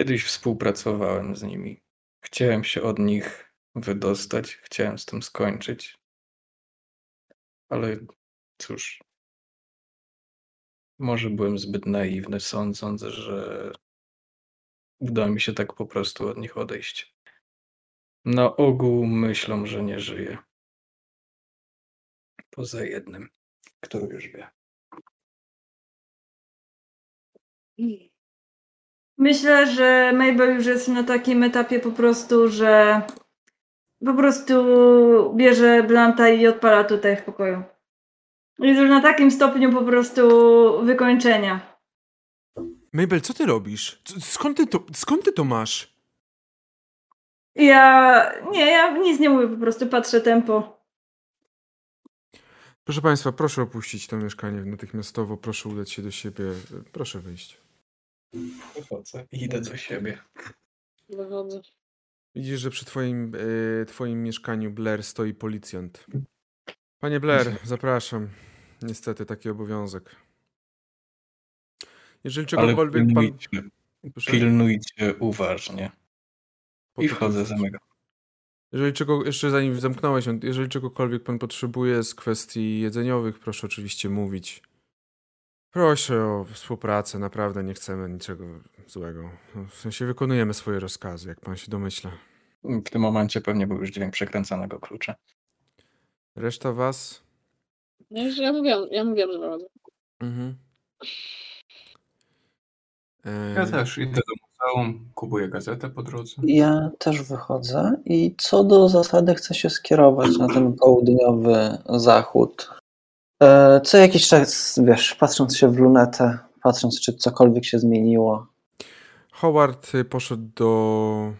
Kiedyś współpracowałem z nimi. Chciałem się od nich wydostać, chciałem z tym skończyć. Ale cóż, może byłem zbyt naiwny, sądząc, że uda mi się tak po prostu od nich odejść. Na ogół myślą, że nie żyję. Poza jednym, który już wie. Myślę, że Mabel już jest na takim etapie po prostu, że po prostu bierze Blanta i odpala tutaj w pokoju. Jest już na takim stopniu po prostu wykończenia. Mabel, co ty robisz? Skąd ty to, skąd ty to masz? Ja. Nie, ja nic nie mówię, po prostu patrzę tempo. Proszę Państwa, proszę opuścić to mieszkanie natychmiastowo, proszę udać się do siebie, proszę wyjść. Wychodzę i idę do siebie. Wychodzę. Widzisz, że przy twoim, y, twoim mieszkaniu Blair stoi policjant. Panie Blair, zapraszam. Niestety taki obowiązek. Jeżeli Ale czegokolwiek pan... pilnujcie, Proszę? pilnujcie uważnie. I wchodzę za mego. Jeżeli czego, jeszcze zanim zamknąłeś, jeżeli czegokolwiek pan potrzebuje z kwestii jedzeniowych, proszę oczywiście mówić. Proszę o współpracę, naprawdę nie chcemy niczego złego. W sensie wykonujemy swoje rozkazy, jak pan się domyśla. W tym momencie pewnie był już dźwięk przekręcanego klucza. Reszta was? No już ja mówiłam, ja mówiłam, że. Mhm. E, Ja też idę do muzeum, kupuję gazetę po drodze. Ja też wychodzę i co do zasady chcę się skierować na ten południowy zachód. E, Co jakiś czas, wiesz, patrząc się w lunetę, patrząc czy cokolwiek się zmieniło. Howard y, poszedł do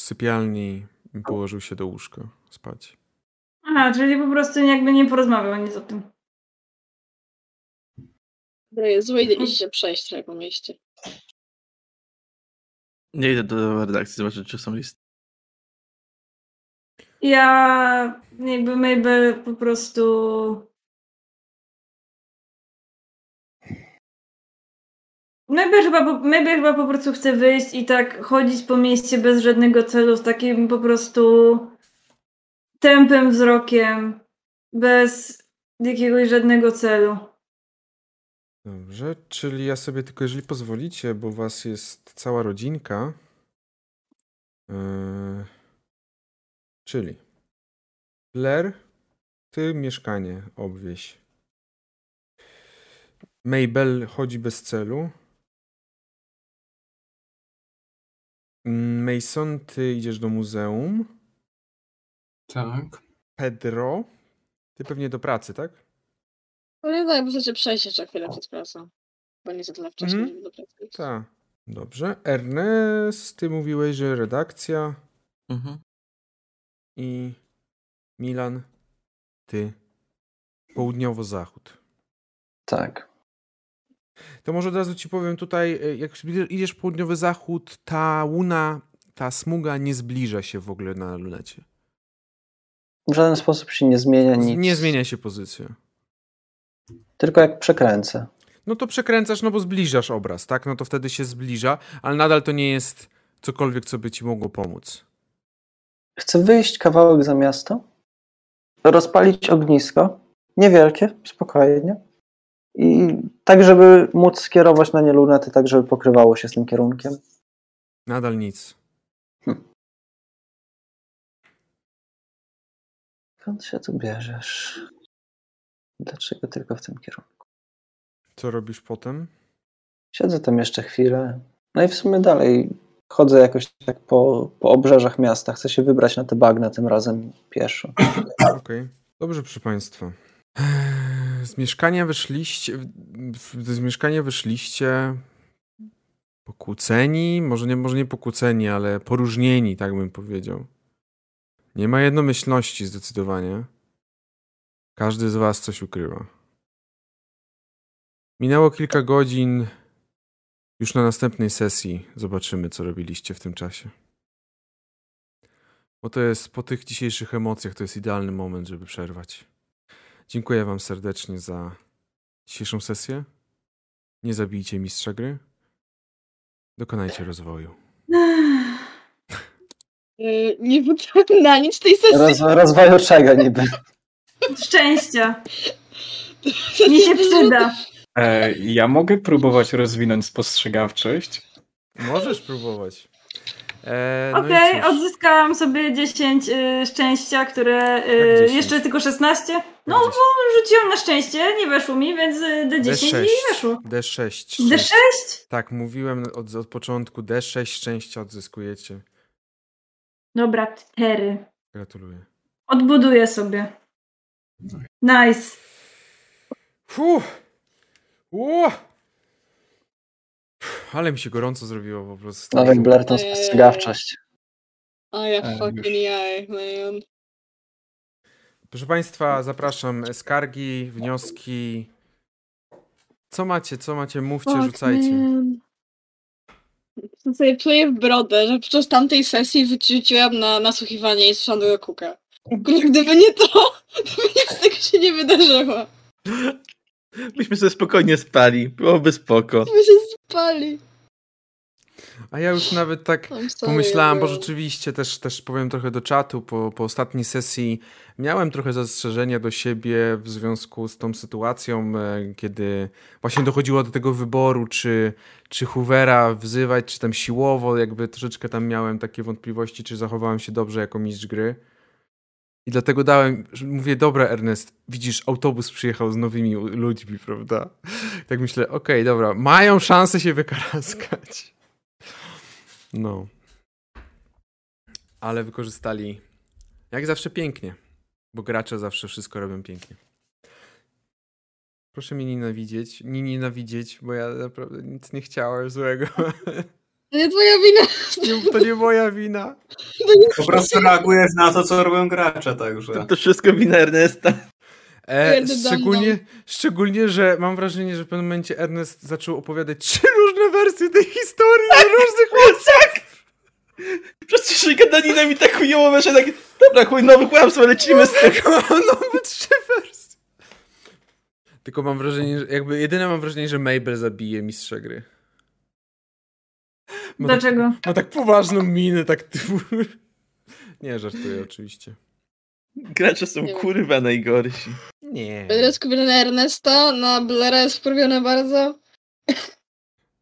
sypialni i położył się do łóżka spać. Aha, czyli po prostu jakby nie porozmawiał nic o tym. Dobra, jest złe, idę się przejść po mieście. Nie idę do redakcji zobaczyć, czy są listy. Ja jakby Mabel po prostu. Mabel chyba, Mabel chyba po prostu chce wyjść i tak chodzić po mieście bez żadnego celu, z takim po prostu tępym wzrokiem, bez jakiegoś żadnego celu. Dobrze, czyli ja sobie tylko, jeżeli pozwolicie, bo was jest cała rodzinka. Yy, czyli Blair, ty mieszkanie obwieś. Mabel chodzi bez celu. Mason, ty idziesz do muzeum. Tak. Pedro, ty pewnie do pracy, tak? No nie tak, możecie przejść jeszcze chwilę przed pracą. Bo nie za tyle wcześnie, Mhm. żeby do pracy. Tak. Dobrze. Ernest, ty mówiłeś, że redakcja. Mhm. I Milan, ty południowo-zachód. Tak. To może od razu ci powiem tutaj, y, jak idziesz w południowy zachód, ta łuna, ta smuga nie zbliża się w ogóle na lunecie. W żaden sposób się nie zmienia nic. Nie zmienia się pozycja. Tylko jak przekręcę. No to przekręcasz, no bo zbliżasz obraz, tak? No to wtedy się zbliża, ale nadal to nie jest cokolwiek, co by ci mogło pomóc. Chcę wyjść kawałek za miasto, rozpalić ognisko, niewielkie, spokojnie, i tak, żeby móc skierować na nie lunety, tak, żeby pokrywało się z tym kierunkiem. Nadal nic. Skąd się tu bierzesz? Dlaczego tylko w tym kierunku? Co robisz potem? Siedzę tam jeszcze chwilę, no i w sumie dalej chodzę jakoś tak po, po obrzeżach miasta. Chcę się wybrać na te bagna tym razem pieszo. Okej. Okay. Dobrze, proszę Państwa. Z mieszkania wyszliście. Z mieszkania wyszliście pokłóceni, może nie, może nie pokłóceni, ale poróżnieni, tak bym powiedział. Nie ma jednomyślności zdecydowanie. Każdy z was coś ukrywa. Minęło kilka godzin. Już na następnej sesji zobaczymy, co robiliście w tym czasie. Bo to jest po tych dzisiejszych emocjach, to jest idealny moment, żeby przerwać. Dziękuję Wam serdecznie za dzisiejszą sesję. Nie zabijcie mistrza gry. Dokonajcie rozwoju. Yy, nie na nic tej sesji. Roz, rozwoju czego niby? Szczęścia. Mi się przyda. E, ja mogę próbować rozwinąć spostrzegawczość. Możesz próbować. E, no Okej, okay, odzyskałam sobie 10 y, szczęścia, które y, jeszcze tylko 16. No, bo rzuciłam na szczęście, nie weszło mi, więc y, D10 D6. i weszło. D6. D6? Tak, mówiłem od, od początku, D6 szczęścia odzyskujecie. Dobra, 4. Gratuluję. Odbuduję sobie. Nice. Fuh. Uff. Ale mi się gorąco zrobiło po prostu. Nawet Blair tą spostrzegawczość. A ja fucking jaj, man. Proszę Państwa, zapraszam. Skargi, wnioski. Co macie, co macie? Mówcie, Fuck rzucajcie. Man. Sobie czuję w brodę, że podczas tamtej sesji wyrzuciłam na nasłuchiwanie i słyszałam tego kuka. Gdyby nie to, to by nic tego się nie wydarzyło. Byśmy sobie spokojnie spali. Byłoby spoko. Byśmy się spali. A ja już nawet tak pomyślałam, bo rzeczywiście też, też powiem trochę do czatu, po, po ostatniej sesji miałem trochę zastrzeżenia do siebie w związku z tą sytuacją, e, kiedy właśnie dochodziło do tego wyboru, czy, czy Hoovera wzywać, czy tam siłowo, jakby troszeczkę tam miałem takie wątpliwości, czy zachowałem się dobrze jako mistrz gry. I dlatego dałem, mówię, dobra Ernest, widzisz, autobus przyjechał z nowymi ludźmi, prawda? Tak myślę, okej, okay, dobra, mają szansę się wykaraskać. No. Ale wykorzystali jak zawsze pięknie, bo gracze zawsze wszystko robią pięknie. Proszę mnie nienawidzieć, nie nienawidzieć, bo ja naprawdę nic nie chciałem złego. To nie twoja wina. Nie, to nie moja wina. Po prostu reagujesz na to, co robią gracze, także. To, to wszystko wina Ernesta. E, szczególnie, szczególnie, że mam wrażenie, że w pewnym momencie Ernest zaczął opowiadać trzy różne wersje tej historii na różnych łączach. Przez trzy gadaniny mi tak chujowo że tak, dobra, chuj, nowy kłamstwo, lecimy z tego. Nowe trzy wersje. Tylko mam wrażenie, że jakby jedyne mam wrażenie, że Mabel zabije mistrza gry. Ma Dlaczego? Tak, ma tak poważną minę, tak typu... Nie, żartuję oczywiście. Gracze są nie kurwa najgorsi. Nie. Będę skupiony na Ernesta, na Blera jest wkurwiony bardzo.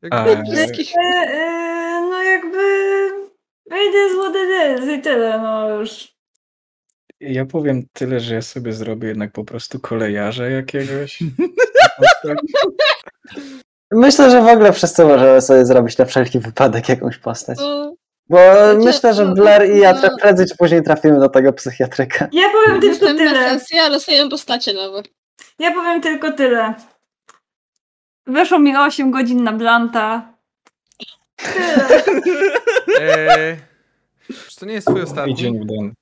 Jakby wszystkich... E, e, no jakby... Wejdę z what i tyle, no już. Ja powiem tyle, że ja sobie zrobię jednak po prostu kolejarza jakiegoś. Myślę, że w ogóle wszyscy możemy sobie zrobić na wszelki wypadek jakąś postać. No. Bo myślę, że Blair i ja no. prędzej czy później trafimy do tego psychiatryka. Ja powiem tylko tyle. Sesję, ale sobie postacie nowe. Ja powiem tylko tyle. Weszło mi 8 godzin na Blanta. Tyle. Eee, czy to nie jest twój ostatni? dzień w den.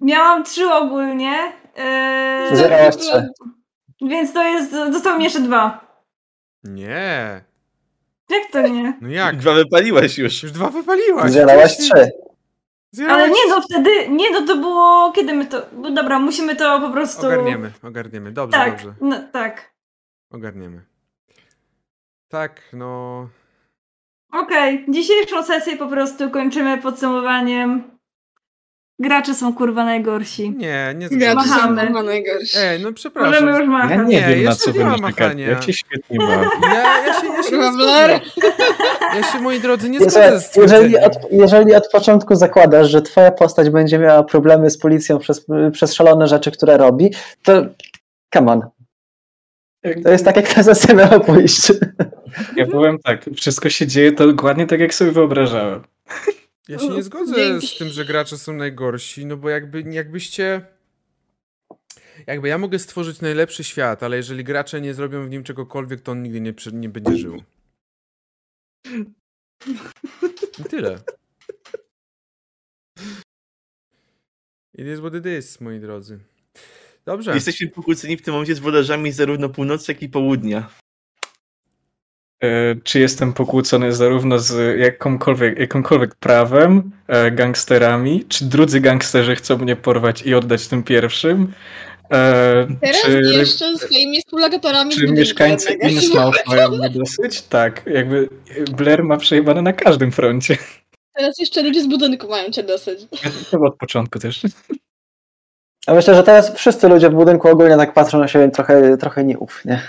Miałam 3 ogólnie. Eee, Zerałaś 3. Więc to jest, zostało mi jeszcze dwa. Nie. Jak to nie? No jak? Dwa wypaliłaś już. Już dwa wypaliłaś. Zjadałaś trzy. Ale nie, no wtedy, nie, no to było, kiedy my to, no dobra, musimy to po prostu... Ogarniemy, ogarniemy, dobrze, tak, dobrze. No, tak. Ogarniemy. Tak, no... Okej, okay. dzisiejszą sesję po prostu kończymy podsumowaniem Gracze są kurwa najgorsi. Nie, nie Gracze są kurwa najgorsi. Ej, no przepraszam. Możemy już machać. Ja nie, nie wiem, na co wy narzekacie. Ja się świetnie bawię. Ja, ja się, ja się, nie ja się, moi drodzy, nie zgodzę z jeżeli od, jeżeli od początku zakładasz, że twoja postać będzie miała problemy z policją przez, przez szalone rzeczy, które robi, to come on. To jest tak, jak sesja miała pójść. Ja byłem tak, wszystko się dzieje to dokładnie tak, jak sobie wyobrażałem. Ja się nie zgodzę z tym, że gracze są najgorsi, no bo jakby, jakbyście... Jakby ja mogę stworzyć najlepszy świat, ale jeżeli gracze nie zrobią w nim czegokolwiek, to on nigdy nie, nie będzie żył. I tyle. It is what it is, moi drodzy. Dobrze. Jesteśmy pokłóceni w tym momencie z włodarzami zarówno północy, jak i południa. E, czy jestem pokłócony zarówno z jakąkolwiek, jakąkolwiek prawem, e, gangsterami, czy drudzy gangsterzy chcą mnie porwać i oddać tym pierwszym? E, Teraz czy, jeszcze swoimi współlokatorami. Czy mieszkańcy Innsmouth mają mnie dosyć? Tak, jakby Blair ma przejebane na każdym froncie. Teraz jeszcze ludzie z budynku mają cię dosyć. To od początku też. A myślę, że teraz wszyscy ludzie w budynku ogólnie tak patrzą na siebie trochę, trochę nieufnie.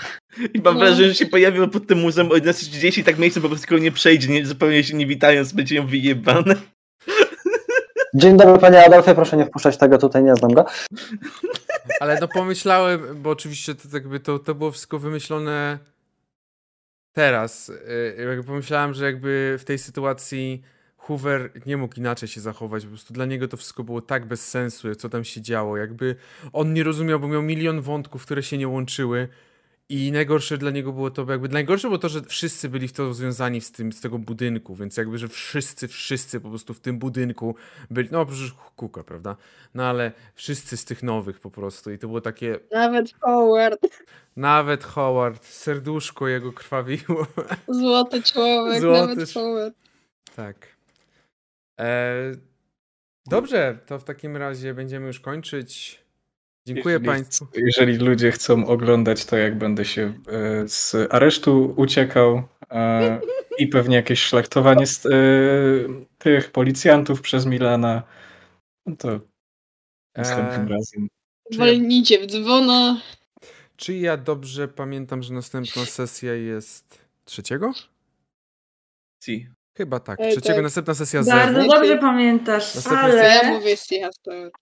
I mam no. wrażenie, że się pojawił pod tym muzeum o 11.30 i tak miejsce po prostu nie przejdzie, nie, zupełnie się nie witając, będzie ją wyjebane. Dzień dobry panie Adolfie, proszę nie wpuszczać tego, tutaj nie znam go. Ale no pomyślałem, bo oczywiście to, jakby to, to było wszystko wymyślone teraz. Y, jakby pomyślałem, że jakby w tej sytuacji Hoover nie mógł inaczej się zachować, po prostu dla niego to wszystko było tak bez sensu, co tam się działo. Jakby on nie rozumiał, bo miał milion wątków, które się nie łączyły. I najgorsze dla niego było to, jakby najgorsze było to, że wszyscy byli w to związani z, tym, z tego budynku, więc jakby, że wszyscy, wszyscy po prostu w tym budynku byli, no przecież Kuka, prawda? No ale wszyscy z tych nowych po prostu i to było takie... Nawet Howard. Nawet Howard, serduszko jego krwawiło. Złoty człowiek, Złoty... nawet Howard. Tak. E... Dobrze, to w takim razie będziemy już kończyć. Dziękuję jeżeli, Państwu. Jeżeli ludzie chcą oglądać to, jak będę się e, z aresztu uciekał e, i pewnie jakieś szlachtowanie z, e, tych policjantów przez Milana, no to następnym razem. Walnijcie w dzwona. Czy ja dobrze pamiętam, że następna sesja jest trzeciego? Si. Chyba tak. Ej, Trzeciego tak. następna sesja Bardzo Bardzo dobrze pamiętasz, następna ale... Ja mówię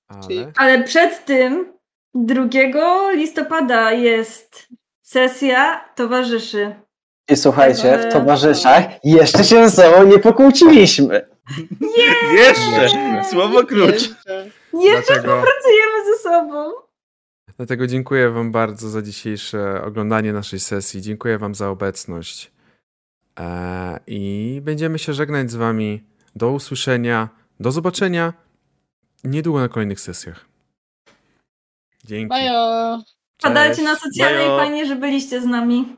ale... ale przed tym 2 listopada jest sesja towarzyszy. I słuchajcie, w towarzyszach jeszcze się ze sobą nie pokłóciliśmy. Jeszcze! Słowo klucz. Jeszcze, jeszcze współpracujemy ze sobą. Dlatego dziękuję Wam bardzo za dzisiejsze oglądanie naszej sesji. Dziękuję Wam za obecność. Eee, I będziemy się żegnać z Wami. Do usłyszenia. Do zobaczenia niedługo na kolejnych sesjach. Dzięki. Bajo. Padajcie na socjalne i fajnie, że byliście z nami.